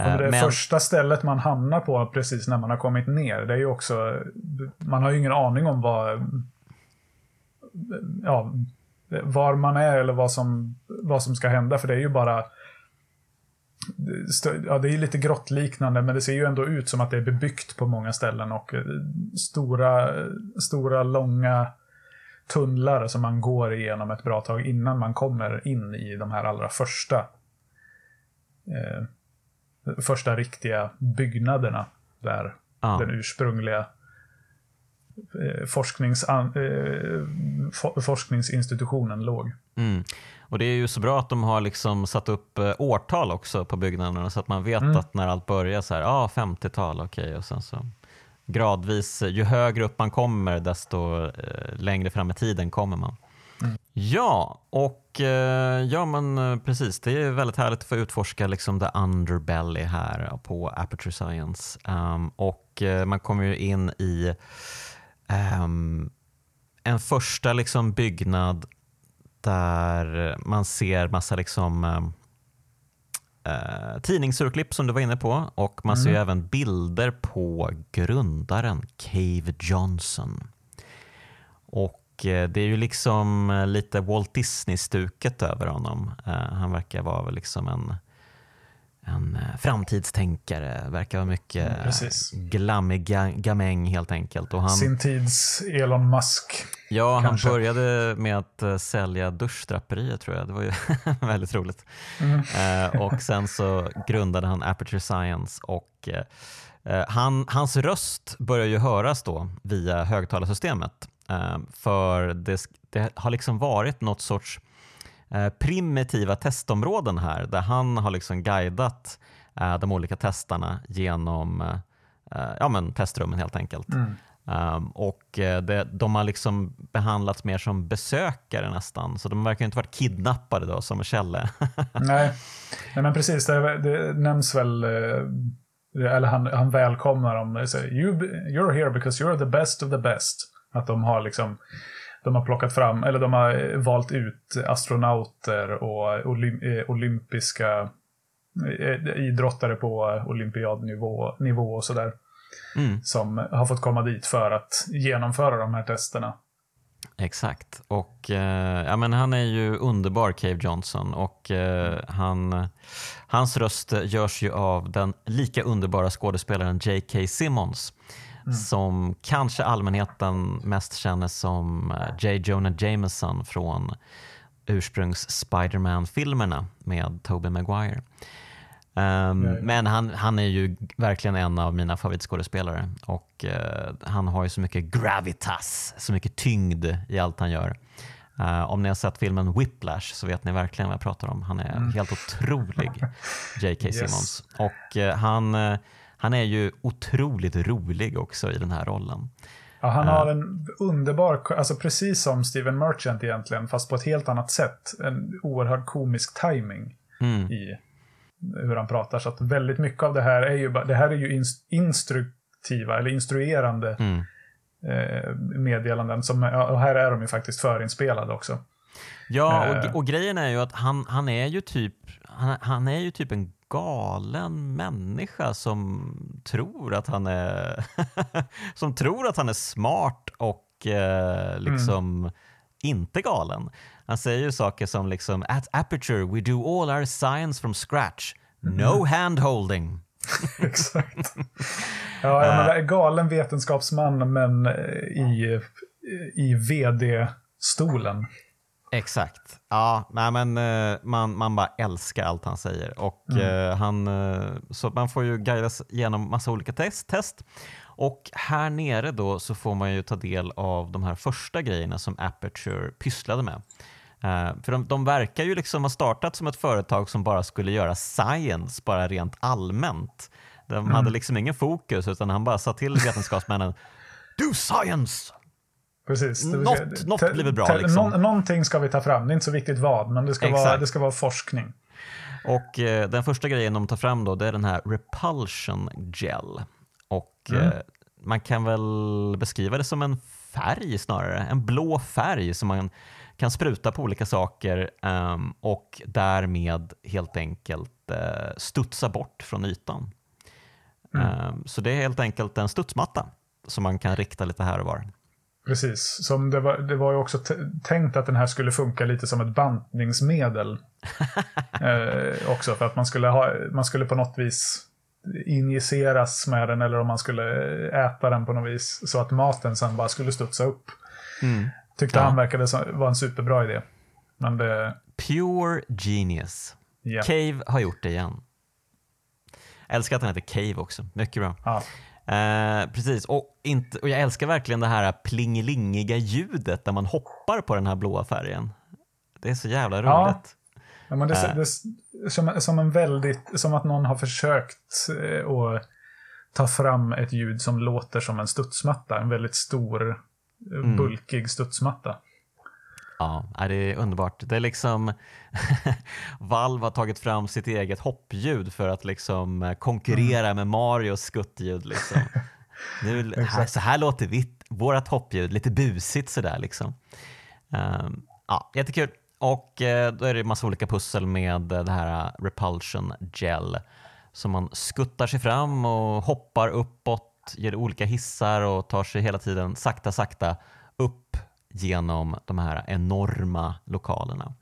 Uh, det men... första stället man hamnar på precis när man har kommit ner, det är ju också, man har ju ingen aning om vad, ja, var man är eller vad som, vad som ska hända. För det är ju bara ja, det är lite grottliknande, men det ser ju ändå ut som att det är bebyggt på många ställen och eh, stora, stora långa tunnlar som man går igenom ett bra tag innan man kommer in i de här allra första eh, första riktiga byggnaderna där ah. den ursprungliga forsknings, eh, forskningsinstitutionen låg. Mm. Och det är ju så bra att de har liksom satt upp eh, årtal också på byggnaderna så att man vet mm. att när allt börjar så här, ja ah, 50-tal, okej okay. och sen så gradvis, ju högre upp man kommer desto eh, längre fram i tiden kommer man. Mm. Ja, och eh, ja men eh, precis, det är väldigt härligt att få utforska liksom the underbelly här på Aperture Science. Um, och eh, man kommer ju in i um, en första liksom byggnad där man ser massa liksom, äh, tidningsurklipp som du var inne på och man mm. ser även bilder på grundaren Cave Johnson. Och äh, det är ju liksom lite Walt Disney-stuket över honom. Äh, han verkar vara liksom en en eh, framtidstänkare, verkar vara mycket mm, glammig gamäng helt enkelt. Och han, Sin tids Elon Musk. Ja, kanske. han började med att uh, sälja duschdraperier tror jag. Det var ju väldigt roligt. Mm. Och sen så grundade han Aperture Science och han, hans röst börjar ju höras då via högtalarsystemet. för det, det har liksom varit något sorts Eh, primitiva testområden här där han har liksom guidat eh, de olika testarna genom eh, ja, men testrummen helt enkelt. Mm. Um, och det, de har liksom behandlats mer som besökare nästan, så de verkar inte varit kidnappade då som Kjelle. Nej. Nej, men precis. Det, det nämns väl, eller han, han välkomnar dem. You, you're here because you're the best of the best. Att de har liksom de har plockat fram, eller de har valt ut astronauter och olymp olympiska idrottare på olympiadnivå nivå och sådär. Mm. Som har fått komma dit för att genomföra de här testerna. Exakt. Och eh, ja, men Han är ju underbar, Cave Johnson. Och eh, han, Hans röst görs ju av den lika underbara skådespelaren J.K. Simmons. Mm. Som kanske allmänheten mest känner som eh, J. Jonah Jameson från ursprungs Spiderman-filmerna med Tobey Maguire. Um, men han, han är ju verkligen en av mina favoritskådespelare och uh, han har ju så mycket gravitas, så mycket tyngd i allt han gör. Uh, om ni har sett filmen Whiplash så vet ni verkligen vad jag pratar om. Han är mm. helt otrolig, J.K. yes. Simmons. Och uh, han, han är ju otroligt rolig också i den här rollen. Ja, han har en underbar, alltså precis som Steven Merchant egentligen, fast på ett helt annat sätt. En oerhörd komisk timing mm. i hur han pratar. Så att väldigt mycket av det här är ju, det här är ju instruktiva eller instruerande mm. eh, meddelanden. Som, och här är de ju faktiskt förinspelade också. Ja, och, eh. och grejen är ju att han, han är ju typ han, han är ju typ en galen människa som tror att han är som tror att han är smart och eh, liksom mm. inte galen. Han säger ju saker som liksom at Aperture we do all our science from scratch. No mm. handholding. Exakt. Ja, jag menar, galen vetenskapsman men eh, i, i vd-stolen. Exakt. Ja, nej, men eh, man, man bara älskar allt han säger. Och, mm. eh, han, eh, så man får ju guidas genom massa olika test, test. Och här nere då så får man ju ta del av de här första grejerna som Aperture pysslade med. Uh, för de, de verkar ju liksom ha startat som ett företag som bara skulle göra science, bara rent allmänt. De mm. hade liksom ingen fokus utan han bara sa till vetenskapsmännen Do science! Precis. Något, något blir väl bra. Liksom. Nå någonting ska vi ta fram, det är inte så viktigt vad, men det ska, vara, det ska vara forskning. Och eh, Den första grejen de tar fram då, det är den här repulsion gel. Och mm. eh, Man kan väl beskriva det som en färg snarare, en blå färg som man kan spruta på olika saker um, och därmed helt enkelt uh, studsa bort från ytan. Mm. Um, så det är helt enkelt en studsmatta som man kan rikta lite här och var. Precis, som det, var, det var ju också tänkt att den här skulle funka lite som ett bantningsmedel. eh, också för att man skulle, ha, man skulle på något vis injiceras med den eller om man skulle äta den på något vis så att maten sen bara skulle studsa upp. Mm. Tyckte ja. han verkade vara en superbra idé. Men det... Pure genius. Yeah. Cave har gjort det igen. Jag älskar att han heter Cave också. Mycket bra. Ja. Eh, precis, och, inte, och jag älskar verkligen det här plingelingiga ljudet när man hoppar på den här blåa färgen. Det är så jävla roligt. Ja. ja men det, eh. det, som, som, en väldigt, som att någon har försökt eh, att ta fram ett ljud som låter som en studsmatta. En väldigt stor mm. bulkig studsmatta. Ja, det är underbart. Det är liksom Valve har tagit fram sitt eget hoppljud för att liksom eh, konkurrera mm. med Marios skuttljud. Liksom. Nu, här, så här låter vi, vårt hoppljud, lite busigt sådär. Liksom. Um, ja, jättekul. Och eh, då är det massa olika pussel med det här repulsion gel som man skuttar sig fram och hoppar uppåt ger olika hissar och tar sig hela tiden sakta, sakta upp genom de här enorma lokalerna.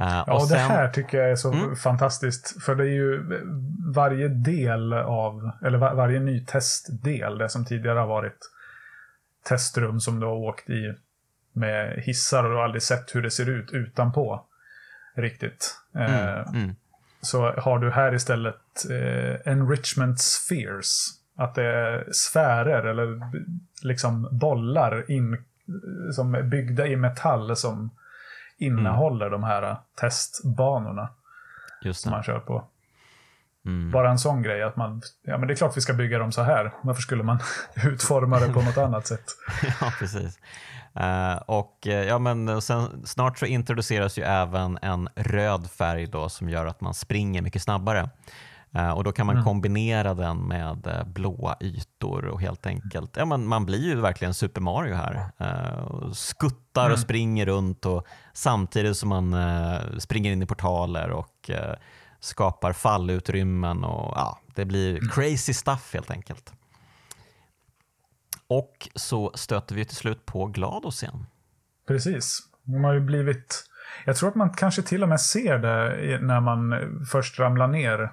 Uh, ja, och sen... det här tycker jag är så mm. fantastiskt. För det är ju varje del av, eller var, varje ny testdel, det som tidigare har varit testrum som du har åkt i med hissar och du har aldrig sett hur det ser ut utanpå riktigt. Mm. Uh, mm. Så har du här istället uh, enrichment spheres att det är sfärer eller liksom bollar in, som är byggda i metall som innehåller mm. de här testbanorna Just det. som man kör på. Mm. Bara en sån grej att man, ja men det är klart vi ska bygga dem så här. Varför skulle man utforma det på något annat sätt? ja, precis. Uh, och uh, ja, men sen, snart så introduceras ju även en röd färg då som gör att man springer mycket snabbare. Uh, och då kan man mm. kombinera den med uh, blåa ytor och helt enkelt, ja, man, man blir ju verkligen Super Mario här. Uh, skuttar mm. och springer runt och samtidigt som man springer in i portaler och skapar fallutrymmen och ja, det blir mm. crazy stuff helt enkelt. Och så stöter vi till slut på GLaDOS igen. Precis. De har ju blivit... Jag tror att man kanske till och med ser det när man först ramlar ner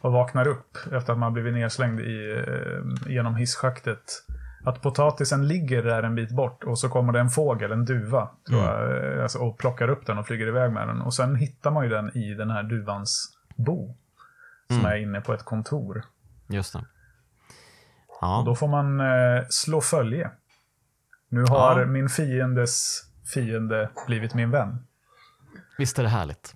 och vaknar upp efter att man blivit nerslängd i, eh, genom hisschaktet. Att potatisen ligger där en bit bort och så kommer det en fågel, en duva, tror mm. jag, eh, alltså, och plockar upp den och flyger iväg med den. Och sen hittar man ju den i den här duvans bo. Som mm. är inne på ett kontor. Just det. Ja. Och då får man eh, slå följe. Nu har ja. min fiendes fiende blivit min vän. Visst är det härligt.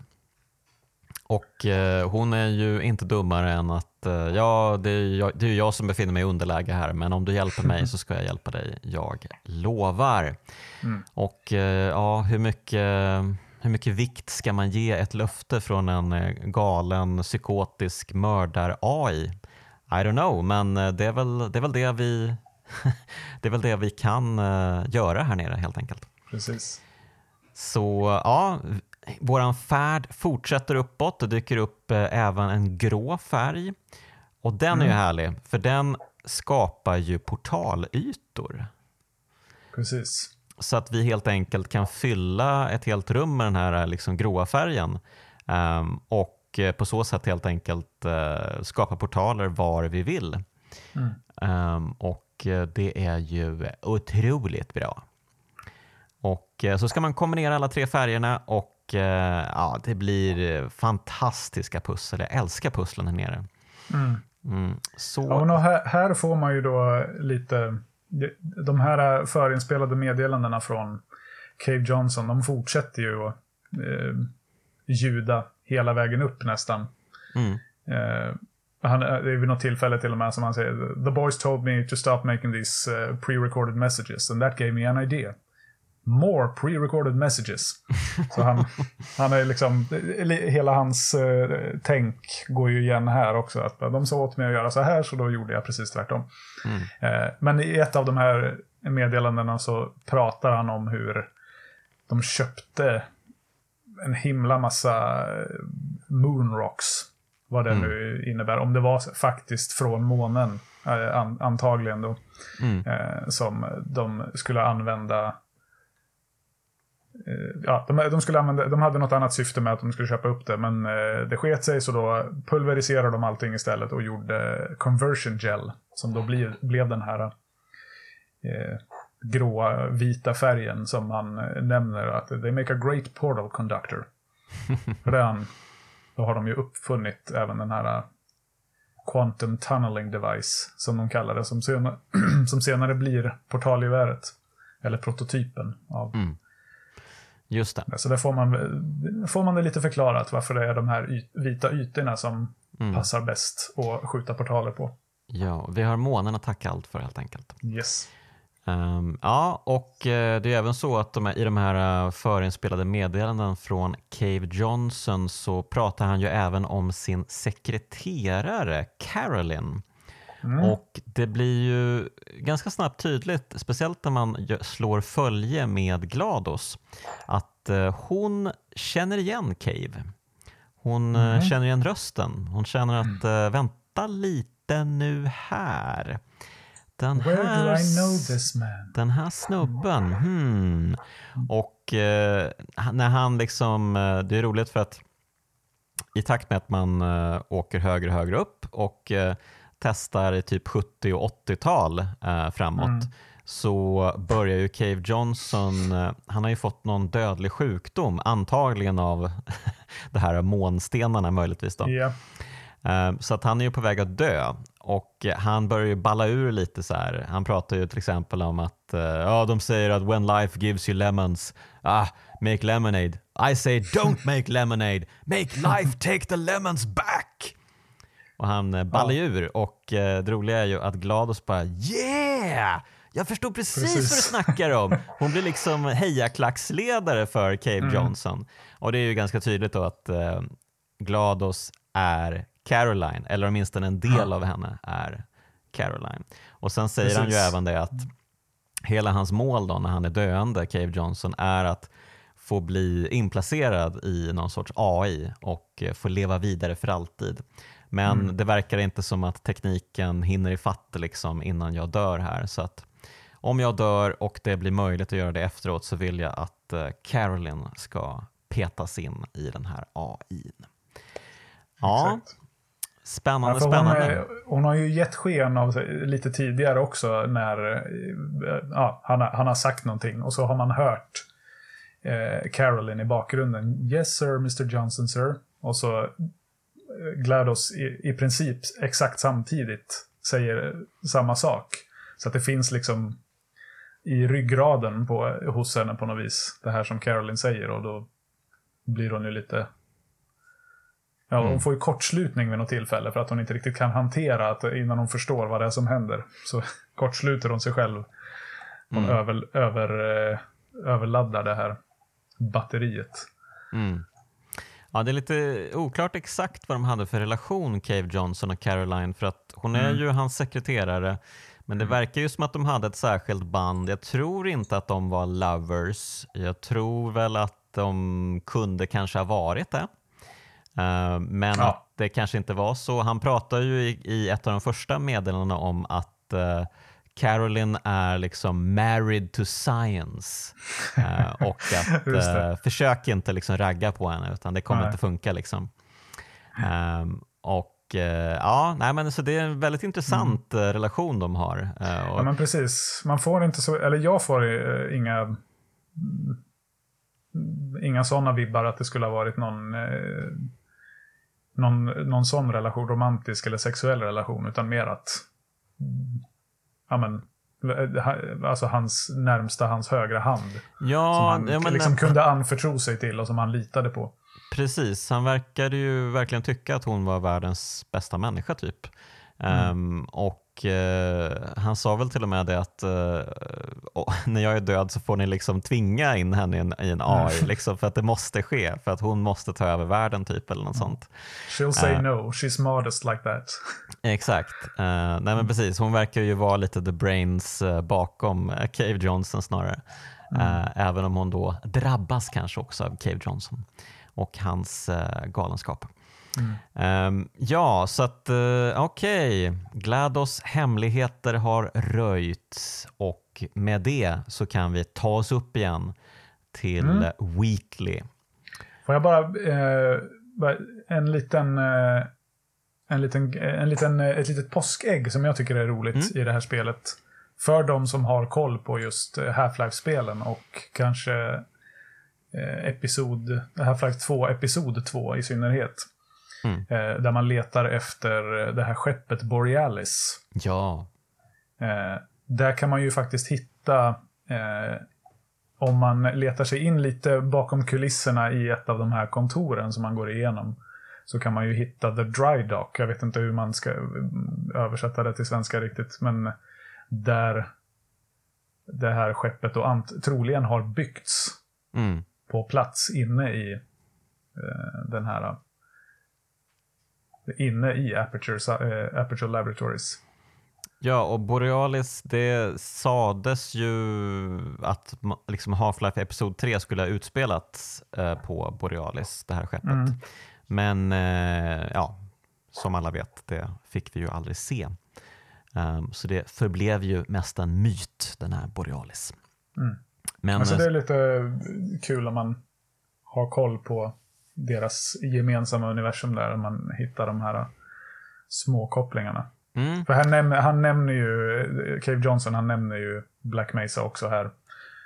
Och eh, hon är ju inte dummare än att eh, ja, det är, jag, det är jag som befinner mig i underläge här, men om du hjälper mig så ska jag hjälpa dig. Jag lovar. Mm. Och eh, ja, hur mycket, hur mycket vikt ska man ge ett löfte från en eh, galen psykotisk mördar-AI? I don't know, men eh, det är väl det, är väl det vi det är väl det vi kan uh, göra här nere helt enkelt. Precis. Så ja, våran färd fortsätter uppåt. Det dyker upp uh, även en grå färg. Och den mm. är ju mm. härlig, för den skapar ju portalytor. Precis. Så att vi helt enkelt kan fylla ett helt rum med den här liksom gråa färgen. Um, och Eh, på så sätt helt enkelt uh, skapa portaler var vi vill. Mm. Um, och eh, det är ju otroligt bra. Och uh, så ska man kombinera alla tre färgerna och uh, ja, det blir fantastiska pussel. Jag älskar pusslen här nere. Mm. Mm, så... Ja, här, här, får man ju då lite, de här förinspelade meddelandena från Cave Johnson, de fortsätter ju att eh, ljuda hela vägen upp nästan. Mm. Uh, han, det är vid något tillfälle till och med som han säger The boys told me to stop making these uh, pre-recorded messages and that gave me an idea. More pre-recorded messages. Så han, han är liksom, hela hans uh, tänk går ju igen här också. Att de sa åt mig att göra så här så då gjorde jag precis tvärtom. Mm. Uh, men i ett av de här meddelandena så pratar han om hur de köpte en himla massa eh, moonrocks. Vad det mm. nu innebär. Om det var faktiskt från månen, eh, antagligen då. Mm. Eh, som de skulle använda. Ja, de, de, skulle använda, de hade något annat syfte med att de skulle köpa upp det. Men det sket sig så då pulveriserade de allting istället och gjorde conversion gel. Som då bli, blev den här gråa vita färgen som han eh, nämner att they make a great portal conductor. Han, då har de ju uppfunnit även den här eh, quantum tunneling device som de kallar det, som senare, som senare blir portalgeväret. Eller prototypen av. Mm. Just det. Så där får man, får man det lite förklarat varför det är de här yt, vita ytorna som mm. passar bäst att skjuta portaler på. Ja, vi har månen att tacka allt för helt enkelt. Yes. Um, ja, och uh, det är även så att de här, i de här uh, förinspelade meddelanden från Cave Johnson så pratar han ju även om sin sekreterare Carolyn. Mm. Och det blir ju ganska snabbt tydligt, speciellt när man slår följe med Glados, att uh, hon känner igen Cave. Hon mm. känner igen rösten. Hon känner att, vänta lite nu här den här, do I know this man? Den här snubben, hmm. Och eh, när han liksom, eh, det är roligt för att i takt med att man eh, åker högre och högre upp och eh, testar i typ 70 och 80-tal eh, framåt mm. så börjar ju Cave Johnson, eh, han har ju fått någon dödlig sjukdom, antagligen av det här månstenarna möjligtvis. Då. Yeah. Så att han är ju på väg att dö och han börjar ju balla ur lite så här. Han pratar ju till exempel om att uh, ja, de säger att when life gives you lemons, ah, make lemonade. I say don't make lemonade, make life take the lemons back. Och han uh, ballar ja. ur och uh, det roliga är ju att Glados bara yeah! Jag förstår precis, precis, vad du snackar om. Hon blir liksom hejaklacksledare för Cave mm. Johnson. Och det är ju ganska tydligt då att uh, Glados är Caroline, eller åtminstone en del av henne är Caroline. Och sen säger Precis. han ju även det att hela hans mål då när han är döende, Cave Johnson, är att få bli inplacerad i någon sorts AI och eh, få leva vidare för alltid. Men mm. det verkar inte som att tekniken hinner ifatt liksom innan jag dör här. Så att om jag dör och det blir möjligt att göra det efteråt så vill jag att uh, Carolyn ska petas in i den här AI. Ja, Exakt. spännande, ja, spännande. Hon, hon, har ju gett sken av lite tidigare också när eh, ja, han, han har sagt någonting och så har man hört eh, Carolyn i bakgrunden. Yes sir, Mr Johnson sir. Och så eh, GLaDOS i, i princip exakt samtidigt säger samma sak. Så att det finns liksom i ryggraden på, hos henne på något vis. Det här som Carolyn säger och då blir hon ju lite... Ja, mm. hon får ju kortslutning vid något tillfälle för att hon inte riktigt kan hantera att innan hon förstår vad det är som händer. Så kortsluter hon sig själv. Hon mm. över, över, eh, överladdar det här batteriet. Mm. Ja, det är lite oklart exakt vad de hade för relation, Cave Johnson och Caroline, för att hon är mm. ju hans sekreterare. Men det mm. verkar ju som att de hade ett särskilt band. Jag tror inte att de var lovers. Jag tror väl att de kunde kanske ha varit det. Uh, men ja. att det kanske inte var så. Han pratar ju i, i ett av de första meddelandena om att uh, Carolyn är liksom married to science. Uh, och att uh, försök inte liksom ragga på henne utan det kommer nej. inte funka. Liksom. Um, och uh, ja, nej, men så Det är en väldigt intressant mm. relation de har. Och, ja, men precis. Man får inte så, eller jag får inga inga sådana vibbar att det skulle ha varit någon, eh, någon, någon sån relation, romantisk eller sexuell relation, utan mer att ja, men, alltså hans närmsta, hans högra hand. Ja, som han ja, liksom kunde anförtro sig till och som han litade på. Precis, han verkade ju verkligen tycka att hon var världens bästa människa typ. Mm. Um, och och eh, han sa väl till och med det att eh, när jag är död så får ni liksom tvinga in henne i en, i en AI, mm. liksom, för att det måste ske, för att hon måste ta över världen typ eller något mm. sånt. She'll say uh, no, she's modest like that. Exakt. Uh, nej men mm. precis, hon verkar ju vara lite the brains uh, bakom Cave Johnson snarare. Mm. även om hon då drabbas kanske också av Cave Johnson och hans galenskap. Um, ja, så att uh, okej. Okay. GLaDOS hemligheter har röjts och med det så kan vi ta oss upp igen till mm. Weekly. Får jag bara eh, en liten eh, en liten, en liten, eh, ett litet påskägg som jag tycker är roligt mm. i det här spelet. För de som har koll på just eh, Half-Life-spelen och kanske eh, episod, Half-Life 2, episod 2 i synnerhet. Mm. Eh, där man letar efter det här skeppet Borealis. Ja. Eh, där kan man ju faktiskt hitta, eh, om man letar sig in lite bakom kulisserna i ett av de här kontoren som man går igenom, så kan man ju hitta The Dry Dock. Jag vet inte hur man ska översätta det till svenska riktigt, men där det här skeppet då troligen har byggts mm. på plats inne i eh, den här inne i Aperture, äh, Aperture Laboratories. Ja, och Borealis, det sades ju att liksom Half-Life Episod 3 skulle ha utspelats eh, på Borealis, det här skeppet. Mm. Men eh, ja, som alla vet, det fick vi ju aldrig se. Um, så det förblev ju mest en myt, den här Borealis. Mm. Men, alltså det är lite kul om man har koll på deras gemensamma universum där man hittar de här små kopplingarna. Mm. För han, näm han nämner ju, Cave Johnson, han nämner ju Black Mesa också här.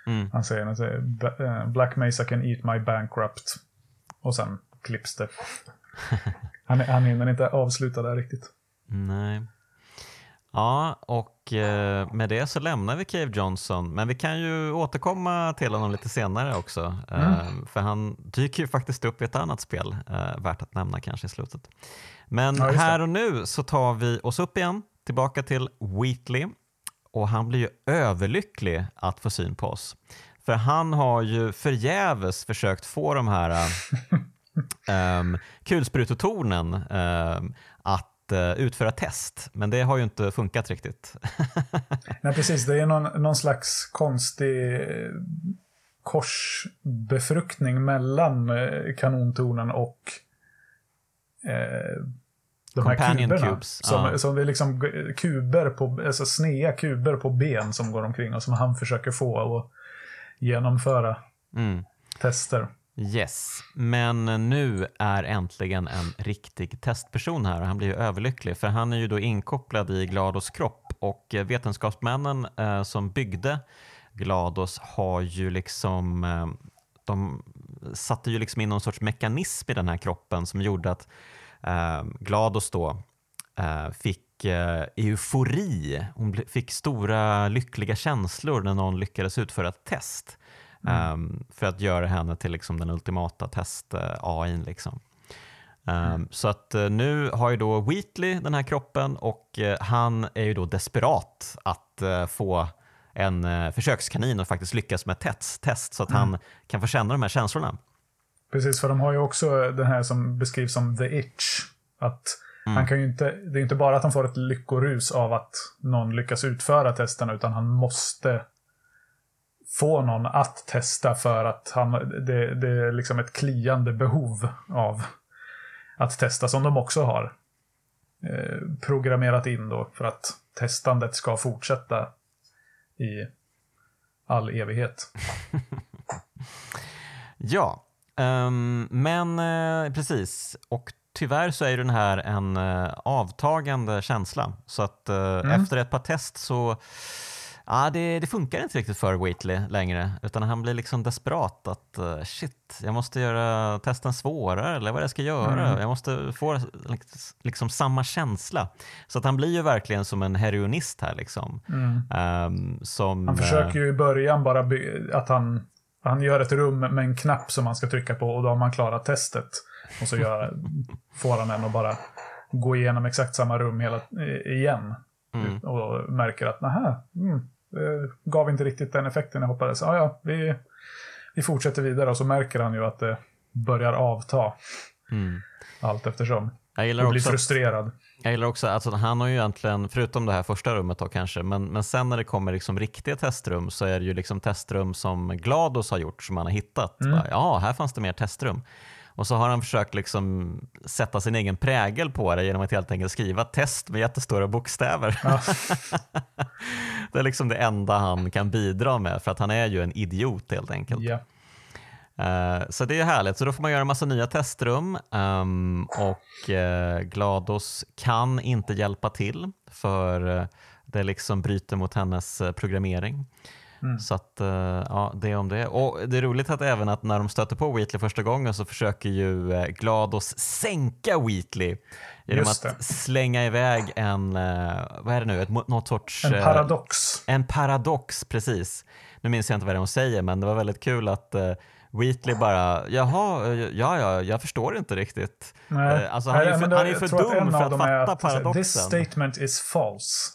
Mm. Han säger, han säger eh, Black Mesa can eat my bankrupt. Och sen klipps det. han, han hinner inte avsluta där riktigt. Nej. Ja, och eh, med det så lämnar vi Cave Johnson, men vi kan ju återkomma till honom lite senare också. Eh, mm. För han dyker ju faktiskt upp i ett annat spel, eh, värt att nämna kanske i slutet. Men ja, här och nu så tar vi oss upp igen, tillbaka till Wheatley och han blir ju överlycklig att få syn på oss. För han har ju förgäves försökt få de här um, kulsprutetornen um, att uh, utföra test, men det har ju inte funkat riktigt. Nej, precis. Det är någon, någon slags konstig korsbefruktning mellan eh, kanontornen och eh, de här kuberna. Cubes. Som, ja. som det är liksom kuber på, alltså snea kuber på ben som går omkring och som han försöker få att genomföra mm. tester. Yes, men nu är äntligen en riktig testperson här och han blir ju överlycklig för han är ju då inkopplad i Glados kropp och vetenskapsmännen eh, som byggde Glados har ju liksom eh, de satte ju liksom in någon sorts mekanism i den här kroppen som gjorde att eh, Glados då eh, fick eh, eufori. Hon fick stora lyckliga känslor när någon lyckades utföra ett test. Mm. Um, för att göra henne till liksom den ultimata test-AI. Uh, liksom. Um, mm. Så att uh, nu har ju då Wheatley den här kroppen och uh, han är ju då desperat att få en försökskanin och faktiskt lyckas med ett test så att mm. han kan få känna de här känslorna. Precis, för de har ju också den här som beskrivs som the itch. Att mm. han kan ju inte, det är inte bara att han får ett lyckorus av att någon lyckas utföra testerna, utan han måste få någon att testa för att han, det, det är liksom ett kliande behov av att testa som de också har eh, programmerat in då för att testandet ska fortsätta i all evighet. ja, um, men uh, precis. Och tyvärr så är den här en uh, avtagande känsla. Så att uh, mm. efter ett par test så Ja, det, det, funkar inte riktigt för Waitley längre, utan han blir liksom desperat att uh, shit, jag måste göra testen svårare eller vad jag ska göra. Mm. Jag måste få liksom samma känsla. Så att han blir ju verkligen som en heroinist här. Liksom. Mm. Um, som, han försöker ju i början bara att han, han gör ett rum med en knapp som man ska trycka på och då har man klarat testet. Och så gör, får han en att bara gå igenom exakt samma rum hela, igen. Mm. Och märker att, nähä, mm, gav inte riktigt den effekten jag hoppades. Ja, ja, vi, vi fortsätter vidare och så märker han ju att det börjar avta. Mm. Allt eftersom. Jag gillar och blir också frustrerad. Jag gillar också att alltså, han har ju egentligen, förutom det här första rummet då kanske, men, men sen när det kommer liksom riktiga testrum så är det ju liksom testrum som Glados har gjort som han har hittat. Mm. ja, här fanns det mer testrum. Och så har han försökt liksom sätta sin egen prägel på det genom att helt enkelt skriva test med jättestora bokstäver. Ja. det är liksom det enda han kan bidra med för att han är ju en idiot helt enkelt. Yeah. Uh, så det är härligt, så då får man göra en massa nya testrum um, och uh, Glados kan inte hjälpa till för uh, det liksom bryter mot hennes eh, programmering. Mm. Så att, eh, ja, det om det. Och det är roligt att även att när de stöter på Wheatley första gången så försöker ju eh, Glados sänka Wheatley genom att slänga iväg en, eh, vad är det nu, ett, något sorts... En paradox. En paradox, precis. Nu minns jag inte vad det är hon säger, men det var väldigt kul att Wheatley bara, jaha, ja, ja, jag förstår inte riktigt. Nej. Alltså, han, är för, han är för dum för att fatta att, paradoxen. This statement is false.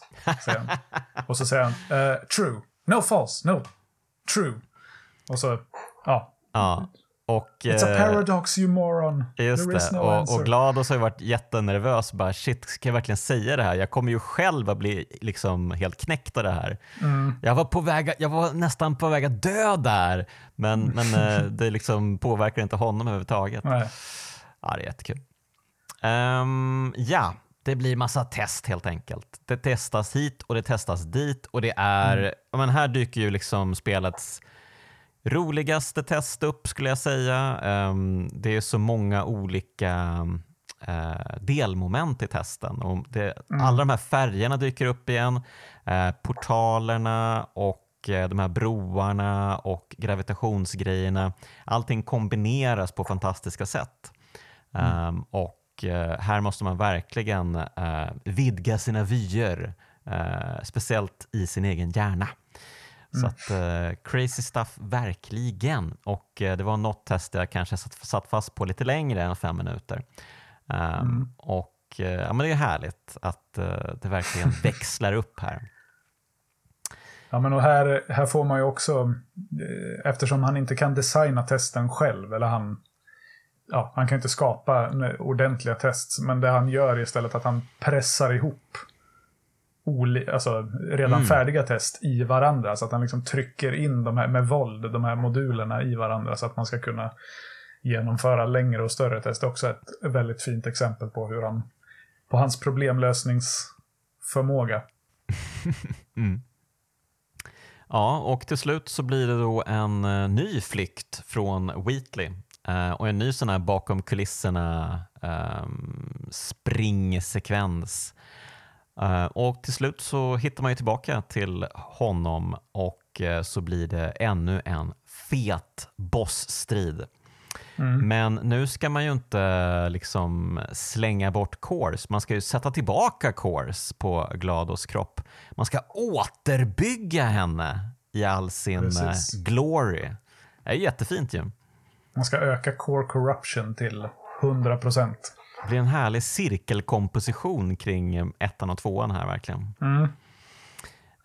Och så säger han, uh, true. No false, no true. Och så, ja. Ja. Och, It's a eh, paradox you moron. Just There det. No och, och Glados har ju varit jättenervös. Bara, shit, ska jag verkligen säga det här? Jag kommer ju själv att bli liksom helt knäckt av det här. Mm. Jag, var på väg, jag var nästan på väg att dö där, men, men eh, det liksom påverkar inte honom överhuvudtaget. Nej. Ja, det är jättekul. Um, ja, det blir massa test helt enkelt. Det testas hit och det testas dit och det är, mm. men här dyker ju liksom spelets roligaste test upp skulle jag säga. Um, det är så många olika uh, delmoment i testen. Och det, mm. Alla de här färgerna dyker upp igen, uh, portalerna och uh, de här broarna och gravitationsgrejerna. Allting kombineras på fantastiska sätt. Mm. Um, och Eh, här måste man verkligen uh, vidga sina vyer, uh, speciellt i sin egen hjärna. Mm. Så att, uh, crazy stuff verkligen. Och det var något test jag kanske satt, satt fast på lite längre än fem minuter. Um, mm. Och ja, men det är härligt att det verkligen växlar upp här. Ja, men och här, här får man ju också, eftersom han inte kan designa testen själv, eller han ja, han kan inte skapa ordentliga tests, men det han gör är istället att han pressar ihop alltså redan mm. färdiga test i varandra. Så att han liksom trycker in de här med våld, de här modulerna i varandra så att man ska kunna genomföra längre och större test. Det är också ett väldigt fint exempel på hur han, på hans problemlösningsförmåga. mm. Ja, och till slut så blir det då en uh, ny flykt från Wheatley uh, och en ny sån här bakom kulisserna um, springsekvens Uh, och till slut så hittar man ju tillbaka till honom och uh, så blir det ännu en fet bossstrid. Mm. Men nu ska man ju inte liksom slänga bort Kors, man ska ju sätta tillbaka Kors på Glados kropp. Man ska återbygga henne i all sin Precis. glory. Det är jättefint ju. Man ska öka core corruption till 100 procent. Det blir en härlig cirkelkomposition kring eh, ettan och tvåan här verkligen. Mm.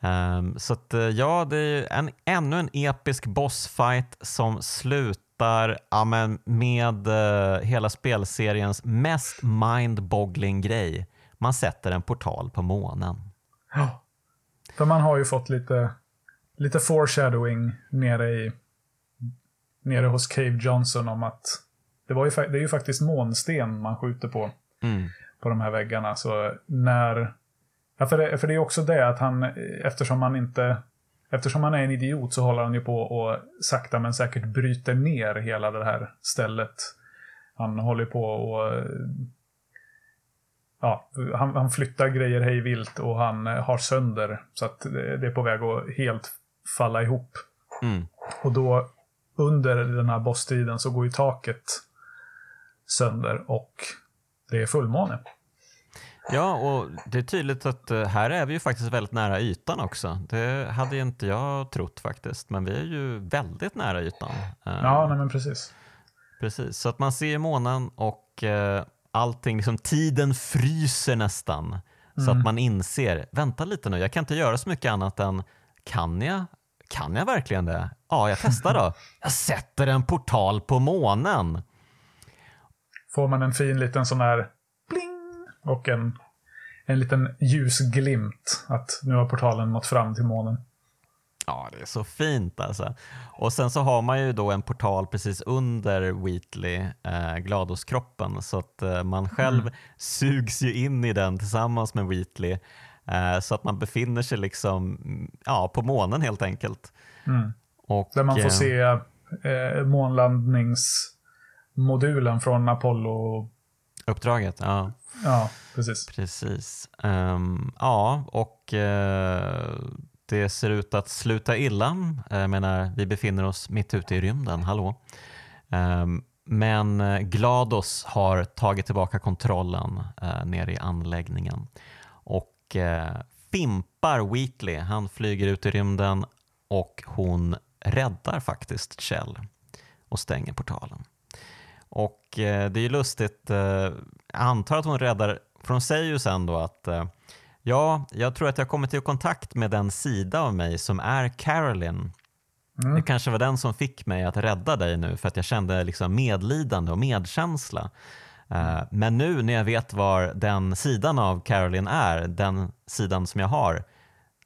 Um, så att, eh, ja, det är en, ännu en episk bossfight som slutar ja, men med uh, hela spelseriens mest mind-boggling grej. Man sätter en portal på månen. Ja, för man har ju fått lite, lite foreshadowing nere, i, nere hos Cave Johnson om att det, var ju, det är ju faktiskt månsten man skjuter på. Mm. På de här väggarna. Så när... Ja, för, det, för det är också det att han, eftersom han inte... Eftersom han är en idiot så håller han ju på och sakta men säkert bryter ner hela det här stället. Han håller på och... Ja, han, han flyttar grejer hej vilt och han har sönder. Så att det är på väg att helt falla ihop. Mm. Och då under den här bosstiden så går ju taket sönder och det är fullmåne. Ja, och det är tydligt att eh, här är vi ju faktiskt väldigt nära ytan också. Det hade inte jag trott faktiskt, men vi är ju väldigt nära ytan. Eh, ja, nej men precis. Precis, så att man ser månen och eh, allting, liksom tiden fryser nästan. Mm. Så att mm. man inser, vänta lite nu, jag kan inte göra så mycket annat än, kan jag, kan jag verkligen det? Ja, jag testar då. Jag sätter en portal på månen får man en fin liten sån här bling och en, en liten ljusglimt att nu har portalen nått fram till månen. Ja, det är så fint alltså. Och sen så har man ju då en portal precis under Wheatley, eh, Gladoskroppen, så att eh, man själv mm. sugs ju in i den tillsammans med Wheatley. Eh, så att man befinner sig liksom ja, på månen helt enkelt. Mm. Och, Där man får eh, se eh, månlandnings modulen från Apollo. Uppdraget, ja. Ja, precis. Precis. Um, ja, och uh, det ser ut att sluta illa. Jag menar, vi befinner oss mitt ute i rymden, hallå. Um, men Glados har tagit tillbaka kontrollen uh, nere i anläggningen och uh, fimpar Wheatley. Han flyger ut i rymden och hon räddar faktiskt Kjell och stänger portalen. Och eh, det är ju lustigt, eh, jag antar att hon räddar, för hon säger ju sen då att eh, ja, jag tror att jag kommit i kontakt med den sida av mig som är Carolyn. Mm. Det kanske var den som fick mig att rädda dig nu för att jag kände liksom medlidande och medkänsla. Mm. Men nu när jag vet var den sidan av Carolyn är, den sidan som jag har,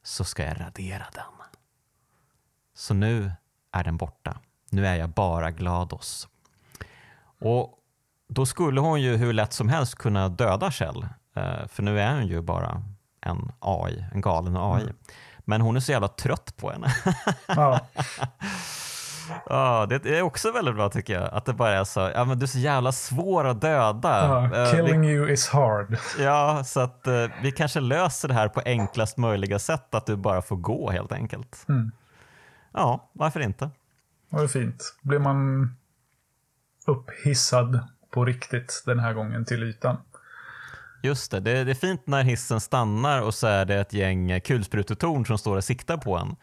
så ska jag radera den. Så nu är den borta. Nu är jag bara GLaDOS. Och då skulle hon ju hur lätt som helst kunna döda Kjell. Eh, för nu är hon ju bara en AI, en galen AI. Mm. Men hon är så jävla trött på henne. Ja. ja, det är också väldigt bra tycker jag. Att det bara är så, ja men du är så jävla svår att döda. Ja, killing uh, vi, you is hard. Ja, så att uh, vi kanske löser det här på enklast möjliga sätt. Att du bara får gå helt enkelt. Mm. Ja, varför inte? Det var fint. Blir man upphissad på riktigt den här gången till ytan. Just det, det, det är fint när hissen stannar och så är det ett gäng kulsprutetorn som står och siktar på en.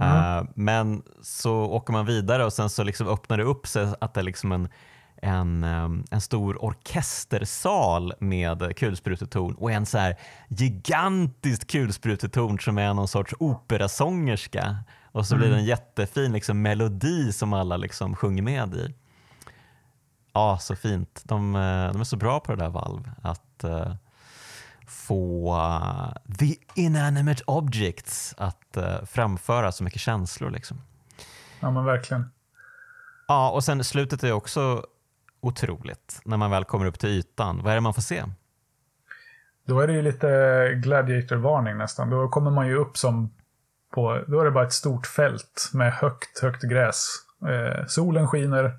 Mm. Men så åker man vidare och sen så liksom öppnar det upp sig att det är liksom en, en, um, en stor orkestersal med kulsprutetorn och en så här gigantiskt kulsprutetorn som är någon sorts operasångerska. Och så mm. blir det en jättefin liksom melodi som alla liksom sjunger med i. Ja, så fint. De, de är så bra på det där Valve. Att uh, få uh, the inanimate objects att uh, framföra så mycket känslor. Liksom. Ja, men verkligen. Ja, och sen slutet är också otroligt när man väl kommer upp till ytan. Vad är det man får se? Då är det ju lite gladiator-varning nästan. Då kommer man ju upp som på, då är det bara ett stort fält med högt, högt gräs. Eh, solen skiner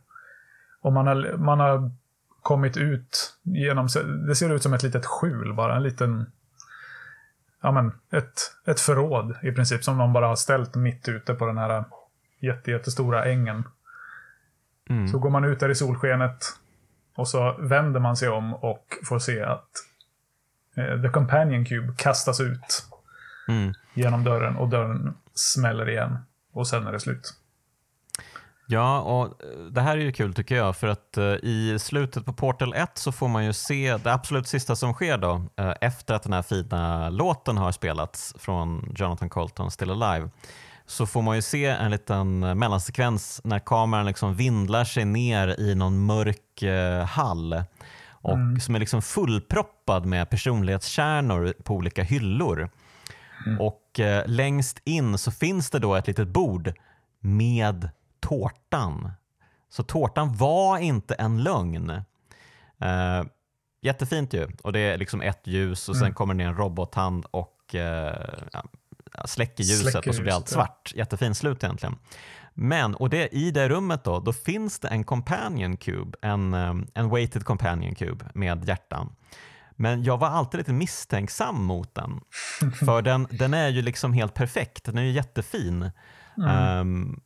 och man har, man har kommit ut genom, det ser ut som ett litet skjul bara, en liten, ja men ett, ett förråd i princip som de bara har ställt mitt ute på den här jätte, jättestora ängen. Mm. Så går man ut där i solskenet och så vänder man sig om och får se att eh, The Companion Cube kastas ut mm. genom dörren och dörren smäller igen. Och sen är det slut. Ja, och eh, det här är ju kul tycker jag för att uh, i slutet på Portal 1 så får man ju se det absolut sista som sker då uh, efter att den här fina låten har spelats från Jonathan Colton, Still Alive så får man ju se en liten mellansekvens när kameran liksom vindlar sig ner i någon mörk hall och mm. som är liksom fullproppad med personlighetskärnor på olika hyllor. Mm. Och eh, längst in så finns det då ett litet bord med tårtan. Så tårtan var inte en lögn. Eh, jättefint ju. Och det är liksom ett ljus och sen mm. kommer det ner en robothand och eh, släcker ljuset släcker och så blir allt svart. Jättefint slut egentligen. Men, och det, i det rummet då, då finns det en companion cube, en, eh, en weighted companion cube med hjärtan. Men jag var alltid lite misstänksam mot den. För den, den är ju liksom helt perfekt, den är ju jättefin. Mm. Um,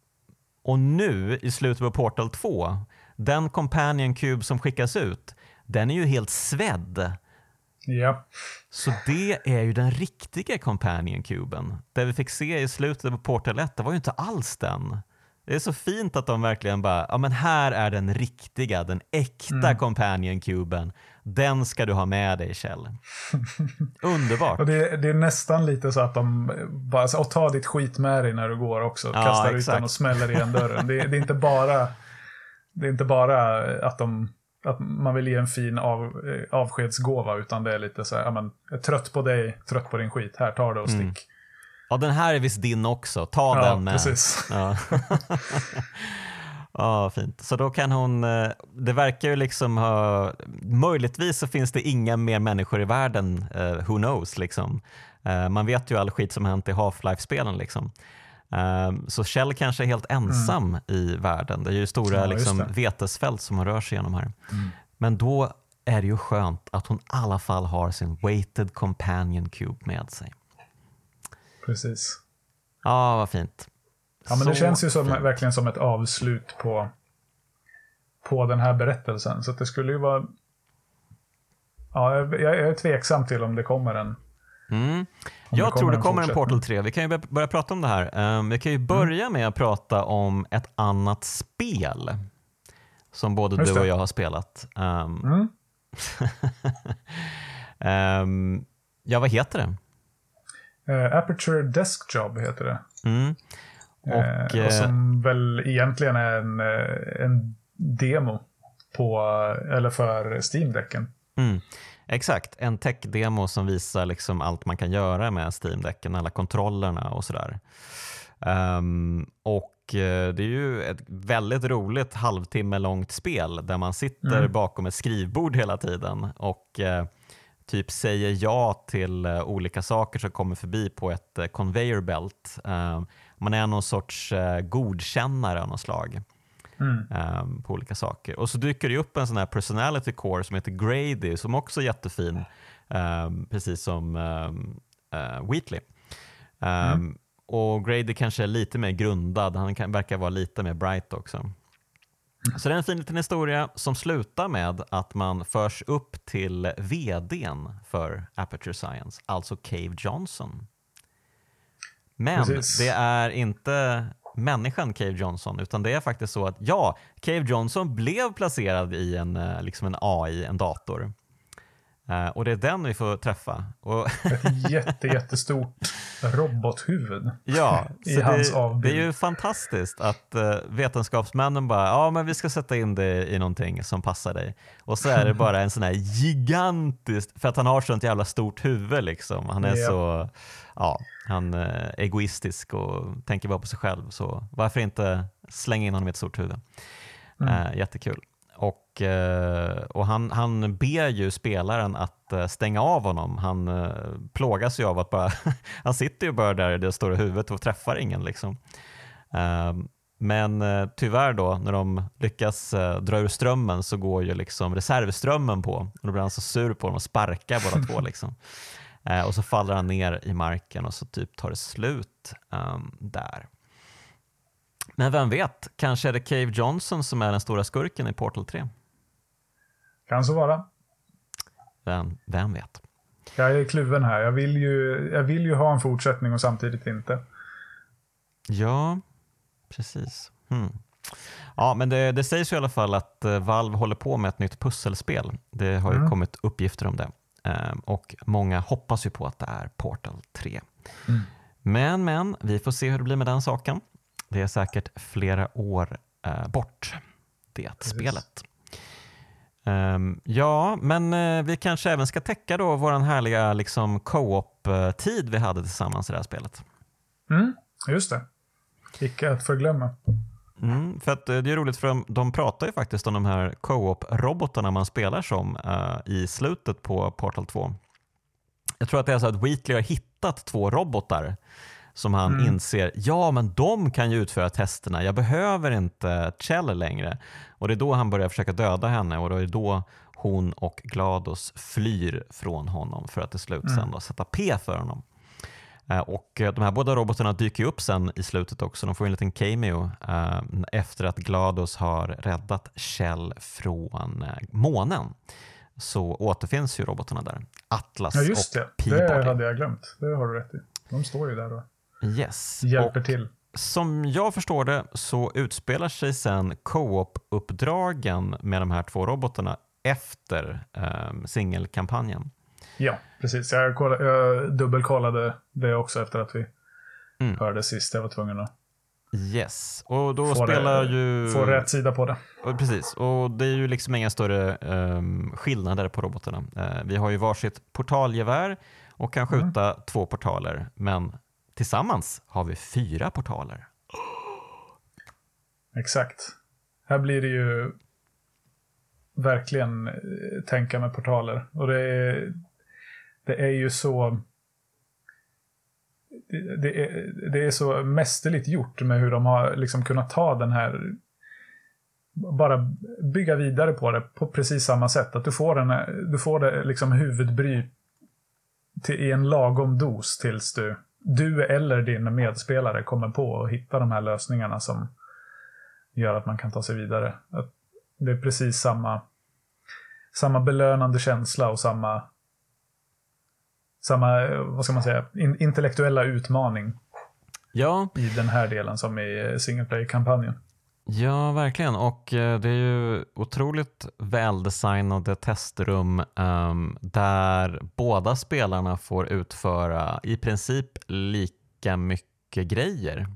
och nu i slutet på Portal 2, den Companion Cube som skickas ut, den är ju helt svedd. Ja. Så det är ju den riktiga Companion Cuben. Det vi fick se i slutet på Portal 1, det var ju inte alls den. Det är så fint att de verkligen bara, ja men här är den riktiga, den äkta mm. Companion Cuben. Den ska du ha med dig Kjell. Underbart. Och det, det, är nästan lite så att de bara, och ta ditt skit med dig när du går också. Ja, kastar exakt. ut den och smäller igen dörren. det, det, är inte bara, det är inte bara att, de, att man vill ge en fin av, eh, avskedsgåva, utan det är lite så här, ja men, jag är trött på dig, trött på din skit, här, ta det och stick. Mm. Ja, den här är visst din också. Ta ja, den med. Precis. Ja, Ja, fint. Så då kan hon, eh, det verkar ju liksom ha, möjligtvis så finns det inga mer människor i världen, uh, who knows liksom. Uh, man vet ju all skit som hänt i Half-Life-spelen liksom. Så Kjell kanske är helt ensam mm. i världen. Det är ju stora ja, liksom, vetesfält som rör sig genom här. Mm. Men då är det ju skönt att hon i alla fall har sin weighted companion cube med sig. Precis. Ja, vad fint. Ja, men det känns ju som, verkligen som ett avslut på, på den här berättelsen. Så det skulle ju vara... Ja, jag, jag är tveksam till om det kommer en... Mm. Jag det tror det kommer en Portal 3. Vi kan ju börja prata om det här. Um, vi kan ju mm. börja mm. med att prata om ett annat spel som både du och jag har spelat. Um, mm. um, ja, vad heter det? Uh, Aperture Desk Job heter det. Mm. Och, eh, och som eh, väl egentligen är en, eh, en demo på, eller för Steam-däcken. Mm. Exakt, en tech-demo som visar liksom allt man kan göra med Steam-däcken, alla kontrollerna och sådär. Um, och det är ju ett väldigt roligt halvtimme långt spel där man sitter mm. bakom ett skrivbord hela tiden och uh, typ säger ja till uh, olika saker som kommer förbi på ett uh, conveyor belt. Man är någon sorts uh, godkännare av något slag. Mm. Um, på olika saker. Och så dyker det upp en sån här personality core som heter Grady som också är jättefin, um, precis som um, uh, Wheatley. Mm. Och Grady kanske är lite mer grundad, han kan, verkar vara lite mer bright också. Mm. Så det är en fin liten historia som slutar med att man förs upp till vdn för Aperture Science, alltså Cave Johnson. Men Precis. det är inte människan Cave Johnson, utan det är faktiskt så att ja, Cave Johnson blev placerad i en, eh, liksom en AI, en dator. Uh, och det är den vi får träffa. Och Ett jätte, jättestort robothuvud Ja, i så hans det, avbild. det är ju fantastiskt att uh, vetenskapsmännen bara, ja men vi ska sätta in det i någonting som passar dig. Och så är det bara en sån här gigantisk, för att han har sånt jävla stort huvud liksom. Han är Ja. så, ja, han är egoistisk och tänker bara på sig själv. Så varför inte slänga in honom i ett stort huvud? Mm. Eh, jättekul. Och, eh, och han, han ber ju spelaren att eh, stänga av honom. Han eh, plågas ju av att bara, han sitter ju bara där i det stora huvudet och träffar ingen. Liksom. Eh, men tyvärr då, när de lyckas dra ur strömmen så går ju liksom reservströmmen på. Och då blir han så sur på dem och sparkar båda två. Liksom. Och så faller han ner i marken och så typ tar det slut ehm, där. Men vem vet, kanske är det Cave Johnson som är den stora skurken i Portal 3. Kan så vara. Vem, vem vet? Jag är kluven här. Jag vill, ju, jag vill ju ha en fortsättning och samtidigt inte. Ja, precis. Hmm. Ja, men det, det sägs ju i alla fall att eh, Valve håller på med ett nytt pusselspel. Det har ju Mm. kommit uppgifter om det. Ehm, och många hoppas ju på att det är Portal 3. Mm. Men, men, vi får se hur det blir med den saken. Det är säkert flera år eh, bort, det spelet. Ehm, ja, men eh, vi kanske även ska täcka då vår härliga liksom, co-op-tid vi hade tillsammans i det här spelet. Mm, just det. Icke att förglömma. Mm, för att eh, det är roligt för de, de pratar ju faktiskt om de här co-op-robotarna man spelar som eh, i slutet på Portal 2. Jag tror att det är så att Wheatley har hittat två robotar som han Mm. inser, ja men de kan ju utföra testerna, jag behöver inte Chell längre. Och det är då han börjar försöka döda henne och då är det då hon och Glados flyr från honom för att till slut Mm. sen då sätta P för honom. Eh, Och de här båda robotarna dyker upp sen i slutet också. De får en liten cameo eh, efter att Glados har räddat Shell från eh, månen. Så återfinns ju robotarna där. Atlas Ja, just och det. Peabody. Det hade jag glömt. Det har du rätt i. De står ju där och Yes. hjälper och till. som jag förstår det så utspelar sig sen co-op-uppdragen med de här två robotarna efter eh, singelkampanjen. Ja, precis. Jag, kollade, jag dubbelkollade det också efter att vi Mm. hörde sist. Jag var tvungen att Yes, och då få, spelar det, ju... få rätt sida på det. Precis, och det är ju liksom inga större ehm, skillnader på robotarna. Eh, vi har ju varsitt portalgevär och kan Mm. skjuta två portaler, men tillsammans har vi fyra portaler. Exakt. Här blir det ju verkligen eh, tänka med portaler. Och det är, det är ju så... Det, är, det är så mästerligt gjort med hur de har liksom kunnat ta den här... Bara bygga vidare på det på precis samma sätt. Att du får, den eh, du får det liksom huvudbry till, i en lagom dos tills du, du eller din medspelare kommer på att hitta de här lösningarna som gör att man kan ta sig vidare. Det är precis samma, samma belönande känsla och samma, samma vad ska man säga, in, intellektuella utmaning Ja, i den här delen som i single player-kampanjen. Ja verkligen. Och eh, det är ju otroligt väldesignade testrum ehm, där båda spelarna får utföra i princip lika mycket grejer.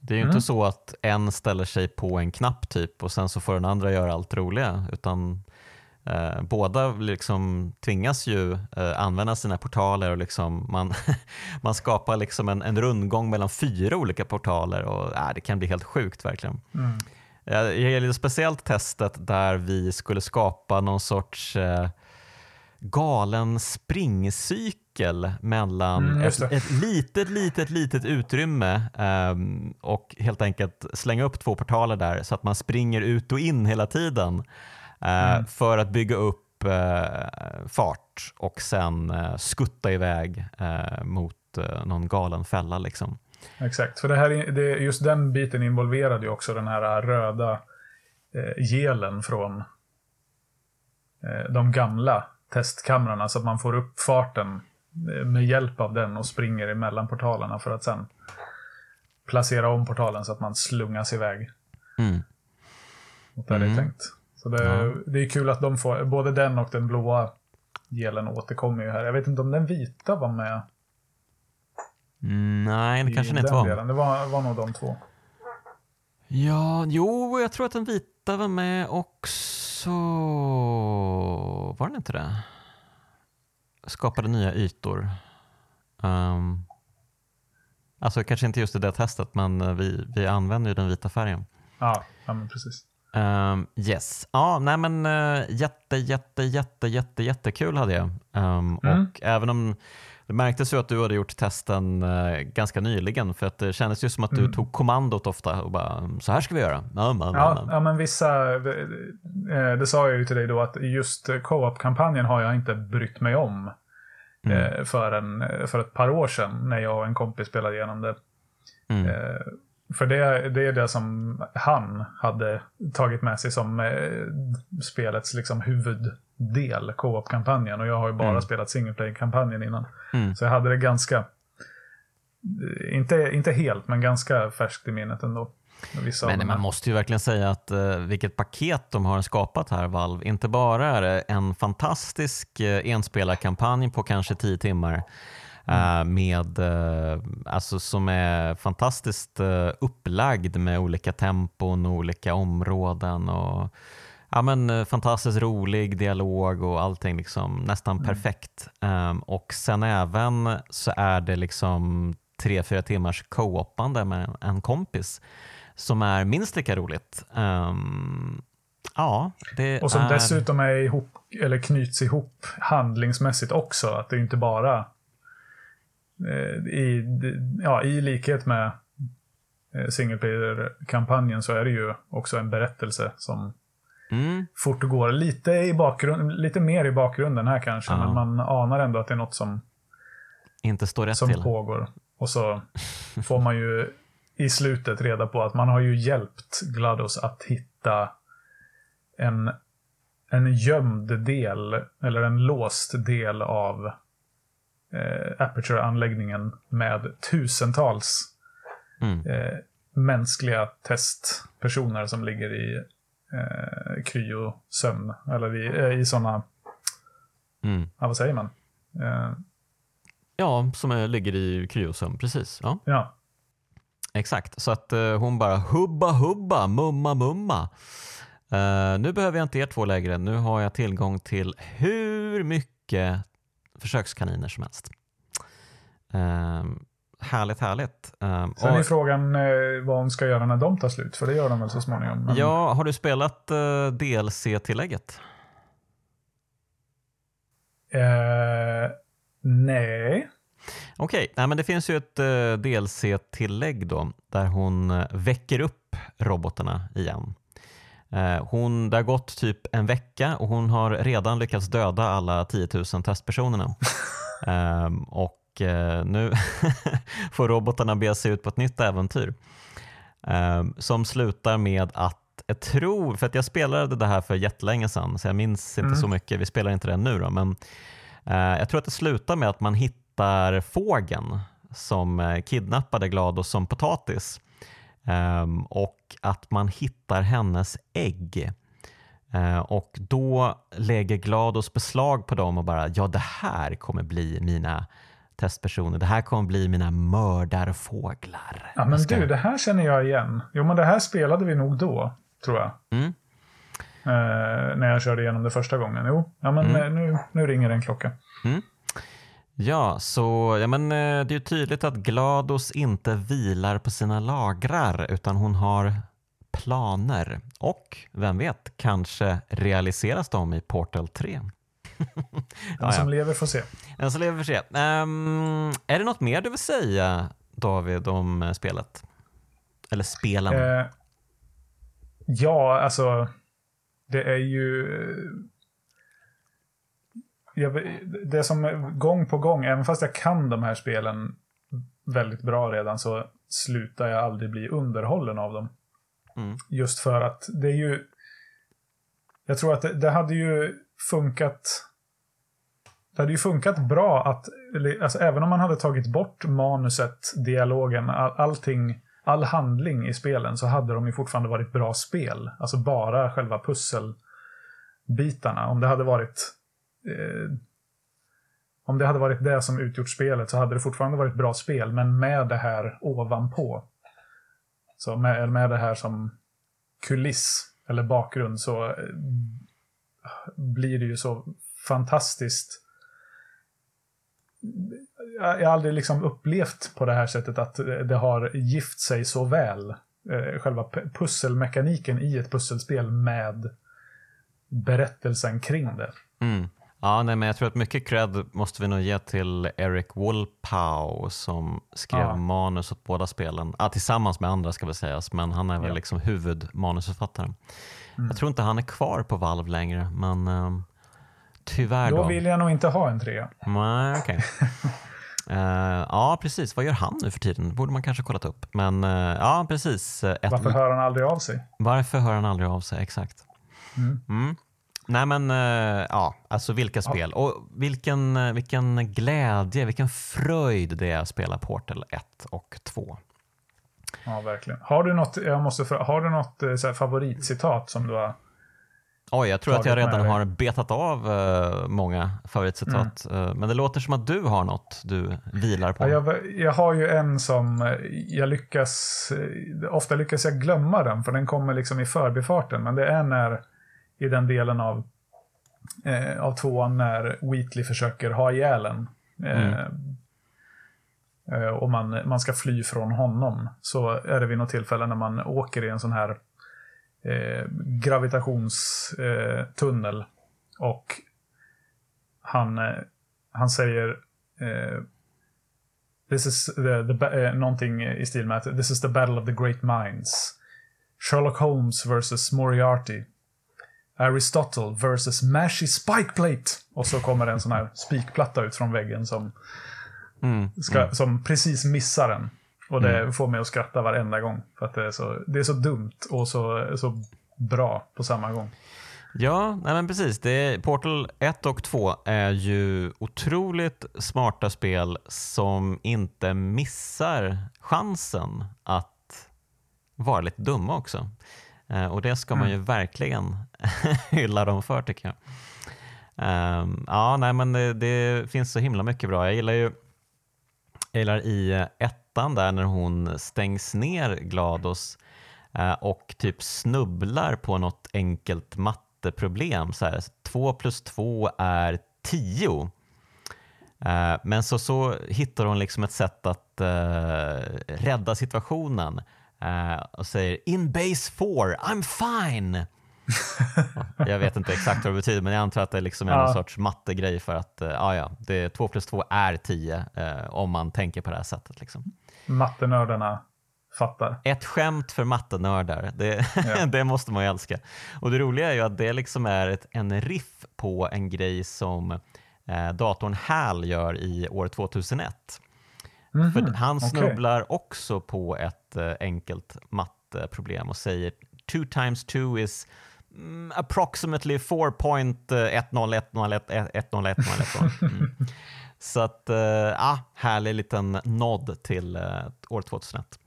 Det är ju Mm. inte så att en ställer sig på en knapp typ och sen så får den andra göra allt roliga utan eh, båda liksom tvingas ju eh, använda sina portaler och liksom man, man skapar liksom en, en rundgång mellan fyra olika portaler och äh, det kan bli helt sjukt verkligen. Mm. Jag gillar speciellt testet där vi skulle skapa någon sorts eh, galen springcykel mellan Mm, ett, ett litet, litet, litet utrymme ehm, och helt enkelt slänga upp två portaler där så att man springer ut och in hela tiden eh, Mm. för att bygga upp eh, fart och sen eh, skutta iväg eh, mot eh, någon galen fälla. Liksom. Exakt, för det här, är- det, just den biten involverade ju också den här röda eh, gelen från eh, de gamla testkamrarna så att man får upp farten eh, med hjälp av den och springer emellan portalerna för att sen placera om portalen så att man slungas iväg Mm. mot där det är Mm. tänkt. Så det, Ja. det är kul att de får, både den och den blåa gelen återkommer ju här. Jag vet inte om den vita var med Nej, det kanske den inte var. Delen. Det var, var nog de två. Ja, jo, jag tror att den vita var med också. Var den inte det? Skapade nya ytor. Um, alltså kanske inte just i det testet, men vi, vi använder ju den vita färgen. Ja, ja men precis. Um, yes. Ja, nej men uh, jätte, jätte, jätte, jätte, jättekul hade jag. Um, mm. Och även om det märktes ju att du hade gjort testen uh, ganska nyligen för att det kändes ju som att du mm. tog kommandot ofta och bara så här ska vi göra. Man, ja, ja men vissa, det, eh, det, sa jag ju till dig då att just co-op-kampanjen har jag inte brytt mig om. Mm. För, en, för ett par år sedan när jag och en kompis spelade igenom det. Mm. Eh, för det, det är det som han hade tagit med sig som eh, spelets liksom huvuddel, co-op-kampanjen. Och jag har ju bara mm. spelat single play-kampanjen innan. Mm. Så jag hade det ganska, eh, inte, inte helt, men ganska färskt i minnet ändå. Men man måste ju verkligen säga att uh, vilket paket de har skapat här, Valve. Inte bara är det en fantastisk uh, enspelarkampanj på kanske tio timmar Mm. med, uh, alltså som är fantastiskt uh, upplagd med olika tempon och olika områden. Och, ja, men, fantastiskt rolig dialog och allting liksom nästan mm. perfekt. Um, och sen även så är det liksom tre, fyra timmars co-opande med en kompis som är minst lika roligt. Um, ja, det och som är... dessutom är ihop, eller knyts ihop handlingsmässigt också. Att det inte bara Eh, i, ja, i likhet med eh, single player-kampanjen så är det ju också en berättelse som mm. fortgår lite, i bakgrund, lite mer i bakgrunden här kanske. Ja. Men man anar ändå att det är något som, inte står rätt som till. pågår. Och så får man ju i slutet reda på att man har ju hjälpt GLaDOS att hitta en, en gömd del, eller en låst del av eh, Aperture-anläggningen med tusentals mm. eh, mänskliga testpersoner som ligger i eh, kryosömn. Eller i, eh, i sådana, mm. ja, vad säger man? Eh, ja, som är, ligger i kryosömn, precis. Ja. ja. Exakt, så att uh, hon bara hubba hubba, mumma mumma. Uh, nu behöver jag inte er två längre, nu har jag tillgång till hur mycket försökskaniner som helst. Um, härligt, härligt. Um, Sen och, är frågan eh, vad hon ska göra när de tar slut, för det gör de väl så småningom. Men... Ja, har du spelat uh, DLC-tillägget? Uh, nej. Okej, okay. men det finns ju ett uh, eh, DLC-tillägg då, där hon uh, väcker upp robotarna igen. Eh, hon, det har gått typ en vecka och hon har redan lyckats döda alla 10 000 testpersonerna. um, och uh, nu får robotarna bege sig ut på ett nytt äventyr. Um, som slutar med att jag tror, för att jag spelade det här för jättelänge sedan så jag minns inte mm. så mycket, vi spelar inte det nu då, men uh, jag tror att det slutar med att man hittar fågeln som kidnappade Glados som potatis och att man hittar hennes ägg. Uh, och då lägger Glados beslag på dem och bara, ja det här kommer bli mina testpersoner. Det här kommer bli mina mördarfåglar. Ja men ska... du, det här känner jag igen. Jo men det här spelade vi nog då, tror jag. Mm. Uh, när jag körde igenom det första gången. Jo, ja men mm. Eh, nu, nu ringer en klocka. Mm. Ja, så ja, men, eh, det är tydligt att Glados inte vilar på sina lagrar utan hon har planer. Och vem vet, kanske realiseras de i Portal 3. Den som lever får se. Den som lever får se. Um, är det något mer du vill säga David om eh, spelet? Eller spelen? Uh, ja, alltså det är ju jag, det som gång på gång, även fast jag kan de här spelen väldigt bra redan, så slutar jag aldrig bli underhållen av dem. Mm. Just för att det är ju... Jag tror att det, det, hade ju funkat... Det hade ju funkat bra att, alltså även om man hade tagit bort manuset, dialogen, all, allting, all handling i spelen, så hade de ju fortfarande varit bra spel. Alltså bara själva pusselbitarna. Om det hade varit eh, om det hade varit det som utgjort spelet så hade det fortfarande varit bra spel, men med det här ovanpå. Så med, med det här som kuliss eller bakgrund så eh, blir det ju så fantastiskt. Jag har aldrig liksom upplevt på det här sättet att det har gift sig så väl. Eh, själva pusselmekaniken i ett pusselspel med berättelsen kring det. Mm. Ja, nej, men jag tror att mycket cred måste vi nog ge till Eric Wolpow som skrev ja. manus åt båda spelen. Ja, tillsammans med andra ska väl sägas, men han är väl ja. liksom huvudmanusförfattaren. Mm. Jag tror inte han är kvar på Valve längre, men uh, tyvärr då. Då vill jag nog inte ha en trea. Nej. Okay. Uh, eh, ja, precis. Vad gör han nu för tiden? borde man kanske kollat upp. Men uh, ja, precis. Ett... Varför hör han aldrig av sig? Varför hör han aldrig av sig? Exakt. Mm. Mm. Nej men uh, ja, alltså vilka spel. Ja. Och vilken, vilken glädje, vilken fröjd det är att spela Portal 1 och 2. Ja, verkligen. Har du något, jag måste, har du något så här, favoritcitat som du har Oj, jag tror att jag redan har betat av uh, många favoritcitat. Mm. Uh, men det låter som att du har något du vilar på. Ja, jag, jag, har ju en som eh, jag lyckas, ofta lyckas jag glömma den för den kommer liksom i förbifarten. Men det är när, i den delen av, eh, av tvåan när Wheatley försöker ha ihjäl en. Mm. Eh, och man, man ska fly från honom. Så är det vid något tillfälle när man åker i en sån här eh, gravitationstunnel. Eh, och han, eh, han säger eh, This is the, the, eh, någonting i stil med att This is the battle of the great minds. Sherlock Holmes versus Moriarty. Aristotle versus Mashy Spikeplate. Och så kommer en sån här spikplatta ut från väggen som, mm, ska, mm. som precis missar den. Och det mm. får mig att skratta varenda gång. För att det är så, det är så dumt och så, så bra på samma gång. Ja, nej men precis. Det Portal 1 och 2 är ju otroligt smarta spel som inte missar chansen att vara lite dumma också. Eh, och det ska man ju mm. verkligen hylla dem för tycker jag. Um, ja, nej men det, det, finns så himla mycket bra. Jag gillar ju jag gillar i ett ettan där när hon stängs ner Glados eh, och typ snubblar på något enkelt matteproblem. Så här, 2 plus 2 är 10. Eh, men så, så hittar hon liksom ett sätt att uh, rädda situationen uh, och säger “In base 4, I'm fine”. jag vet inte exakt vad det betyder, men jag antar att det liksom är ja. någon sorts mattegrej för att uh, ja, det, 2 plus 2 är 10 om man tänker på det här sättet. Liksom mattenördarna fattar. Ett skämt för mattenördar, det, ja. det måste man ju älska. Och det roliga är ju att det liksom är ett, en riff på en grej som eh, datorn HAL gör i år 2001. Mm -hmm. För han snubblar okay. också på ett eh, enkelt matteproblem och säger 2 times 2 is mm, approximately 4.1010111110. Mm. Så att, eh, ja, härlig liten nod till år 2001.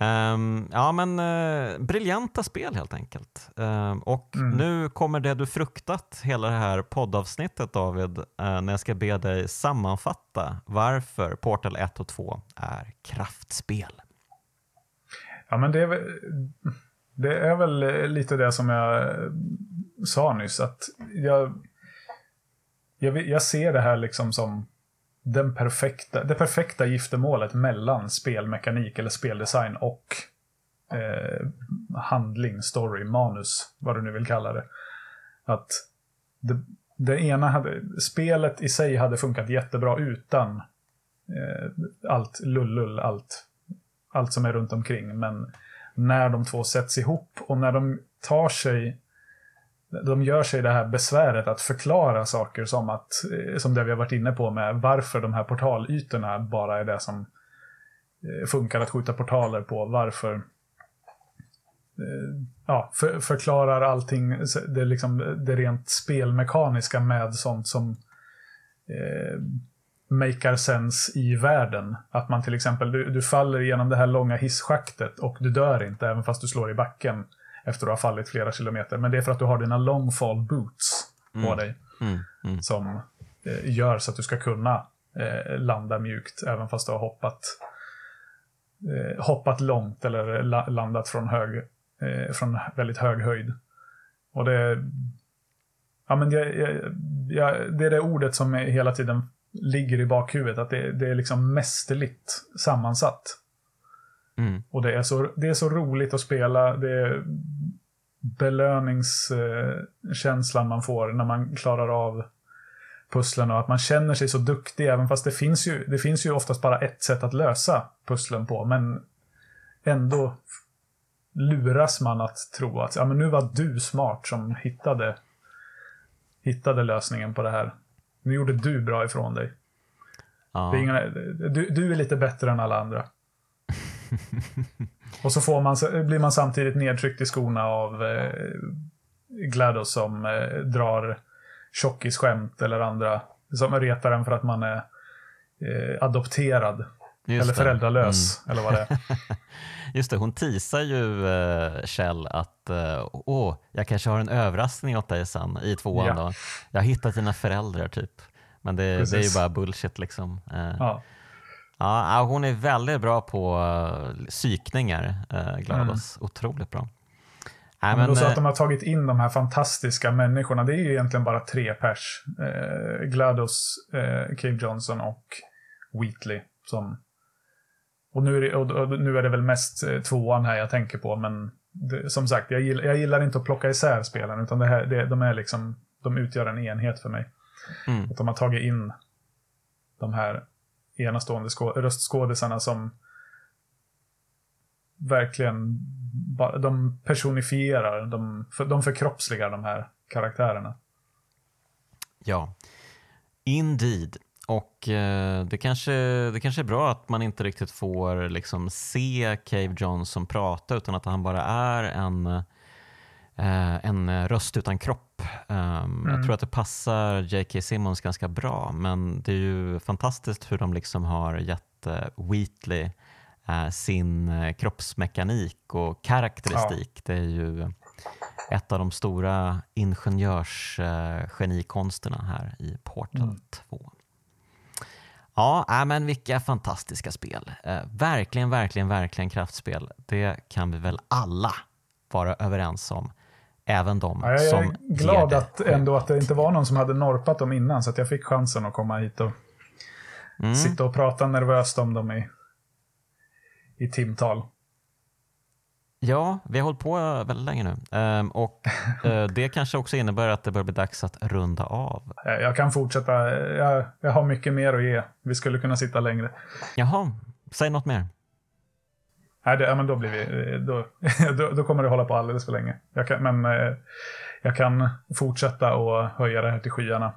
Um, ja men uh, briljanta spel helt enkelt. Um, och mm. nu kommer det du fruktat hela det här poddavsnittet David, uh, när jag ska be dig sammanfatta varför Portal 1 och 2 är kraftspel. Ja men det är, väl, det är väl lite det som jag sa nyss, att jag jag, jag ser det här liksom som den perfekta, det perfekta giftermålet mellan spelmekanik eller speldesign och eh, handling, story, manus, vad du nu vill kalla det. Att det, det ena hade, spelet i sig hade funkat jättebra utan eh, allt lullull, allt, allt som är runt omkring. Men när de två sätts ihop och när de tar sig de gör sig det här besväret att förklara saker som att, eh, som det vi har varit inne på med varför de här portalytorna bara är det som eh, funkar att skjuta portaler på. Varför eh, ja, för, förklarar allting, det, liksom, det rent spelmekaniska med sånt som eh, makar sense i världen. Att man till exempel, du, du faller genom det här långa hisschaktet och du dör inte även fast du slår i backen efter att ha fallit flera kilometer. Men det är för att du har dina long fall boots på mm. dig. Mm. Mm. Som eh, gör så att du ska kunna eh, landa mjukt även fast du har hoppat, eh, hoppat långt eller la landat från, hög, eh, från väldigt hög höjd. Och det, ja, men jag, jag, jag, det är det ordet som hela tiden ligger i bakhuvudet, att det, det är liksom mästerligt sammansatt. Mm. Och det är, så, det är så roligt att spela. Det är belöningskänslan man får när man klarar av pusslen och att man känner sig så duktig, även fast det finns ju, det finns ju oftast bara ett sätt att lösa pusslen på, men ändå luras man att tro att ja, men nu var du smart som hittade, hittade lösningen på det här. Nu gjorde du bra ifrån dig. Ja. Det är inga, du, du är lite bättre än alla andra. Och så får man, blir man samtidigt nedtryckt i skorna av eh, GLaDOS som eh, drar tjockisskämt eller andra som retar en för att man är eh, adopterad. Just eller det. föräldralös, eller vad det är. Just det, hon teasar ju eh, Kjell att eh, åh, jag kanske har en överraskning åt dig sen i tvåan Ja. då. Jag har hittat dina föräldrar typ. Men det, det är ju bara bullshit liksom. Eh, ja. Ja. ja, hon är väldigt bra på uh, psykningar, uh, Glados. Otroligt bra. Nej, Mm. Men, då så eh, att de har tagit in de här fantastiska människorna, det är ju egentligen bara tre pers. Eh, GLaDOS, eh, Cave Johnson och Wheatley. Som, och, nu är det, och, nu är det väl mest eh, tvåan här jag tänker på, men det, som sagt, jag gillar, jag gillar inte att plocka isär spelen, utan det här, det, de, är liksom, de utgör en enhet för mig. mm, Att de har tagit in de här enastående röstskådisarna som verkligen de personifierar, de, för, de förkroppsligar de här karaktärerna. Ja, indeed. Och eh, det, kanske, det kanske är bra att man inte riktigt får liksom, se Cave Johnson prata utan att han bara är en, eh, en röst utan kropp. Um, Jag Mm. tror att det passar J.K. Simmons ganska bra men det är ju fantastiskt hur de liksom har gett eh, Wheatley eh, sin eh, kroppsmekanik och karaktäristik. Det är ju ett av de stora ingenjörsgenikonsterna här i Portal Mm. 2. Ja, äh, men vilka fantastiska spel. Verkligen, verkligen, verkligen kraftspel. Det kan vi väl alla vara överens om. Även de Ja, jag som är glad att ändå att det inte var någon som hade norpat dem innan, så att jag fick chansen att komma hit och Mm. sitta och prata nervöst om dem i, i timtal. Ja, vi har hållit på väldigt länge nu. Ehm, och eh, det kanske också innebär att det börjar bli dags att runda av. Eh, Jag kan fortsätta, jag, jag har mycket mer att ge. Vi skulle kunna sitta längre. Jaha, säg något mer. Nej, det, ja, men då, blir vi, då, då, då kommer det hålla på alldeles för länge. Jag kan, men eh, jag kan fortsätta och höja det här till skyarna.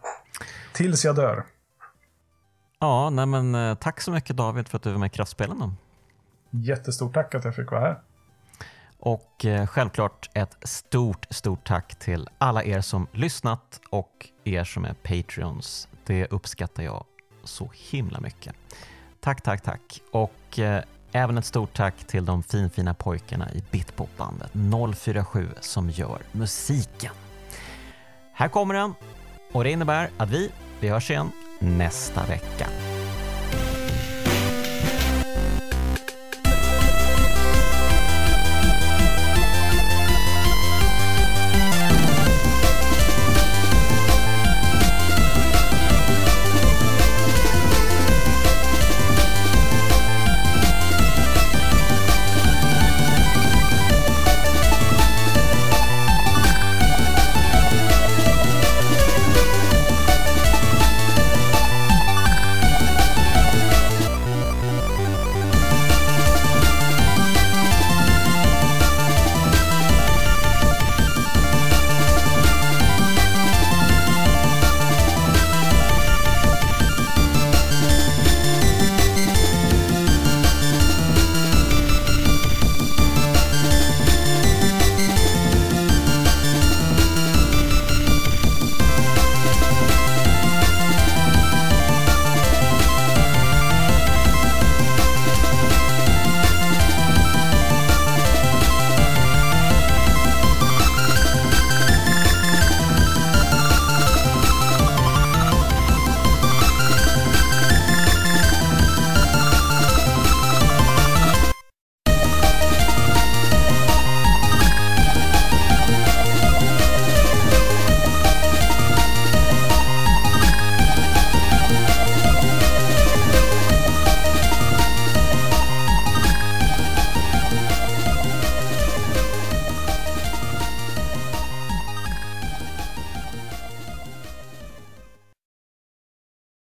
Tills jag dör. Ja, nej men, eh, tack så mycket David för att du var med i Kraftspelen. Då. Jättestort tack att jag fick vara här. Och eh, självklart ett stort, stort tack till alla er som lyssnat och er som är Patreons. Det uppskattar jag så himla mycket. Tack, tack, tack. Och även ett stort tack till de finfina pojkarna i Bitpop-bandet 047 som gör musiken. Här kommer den och det innebär att vi, vi hörs igen nästa vecka.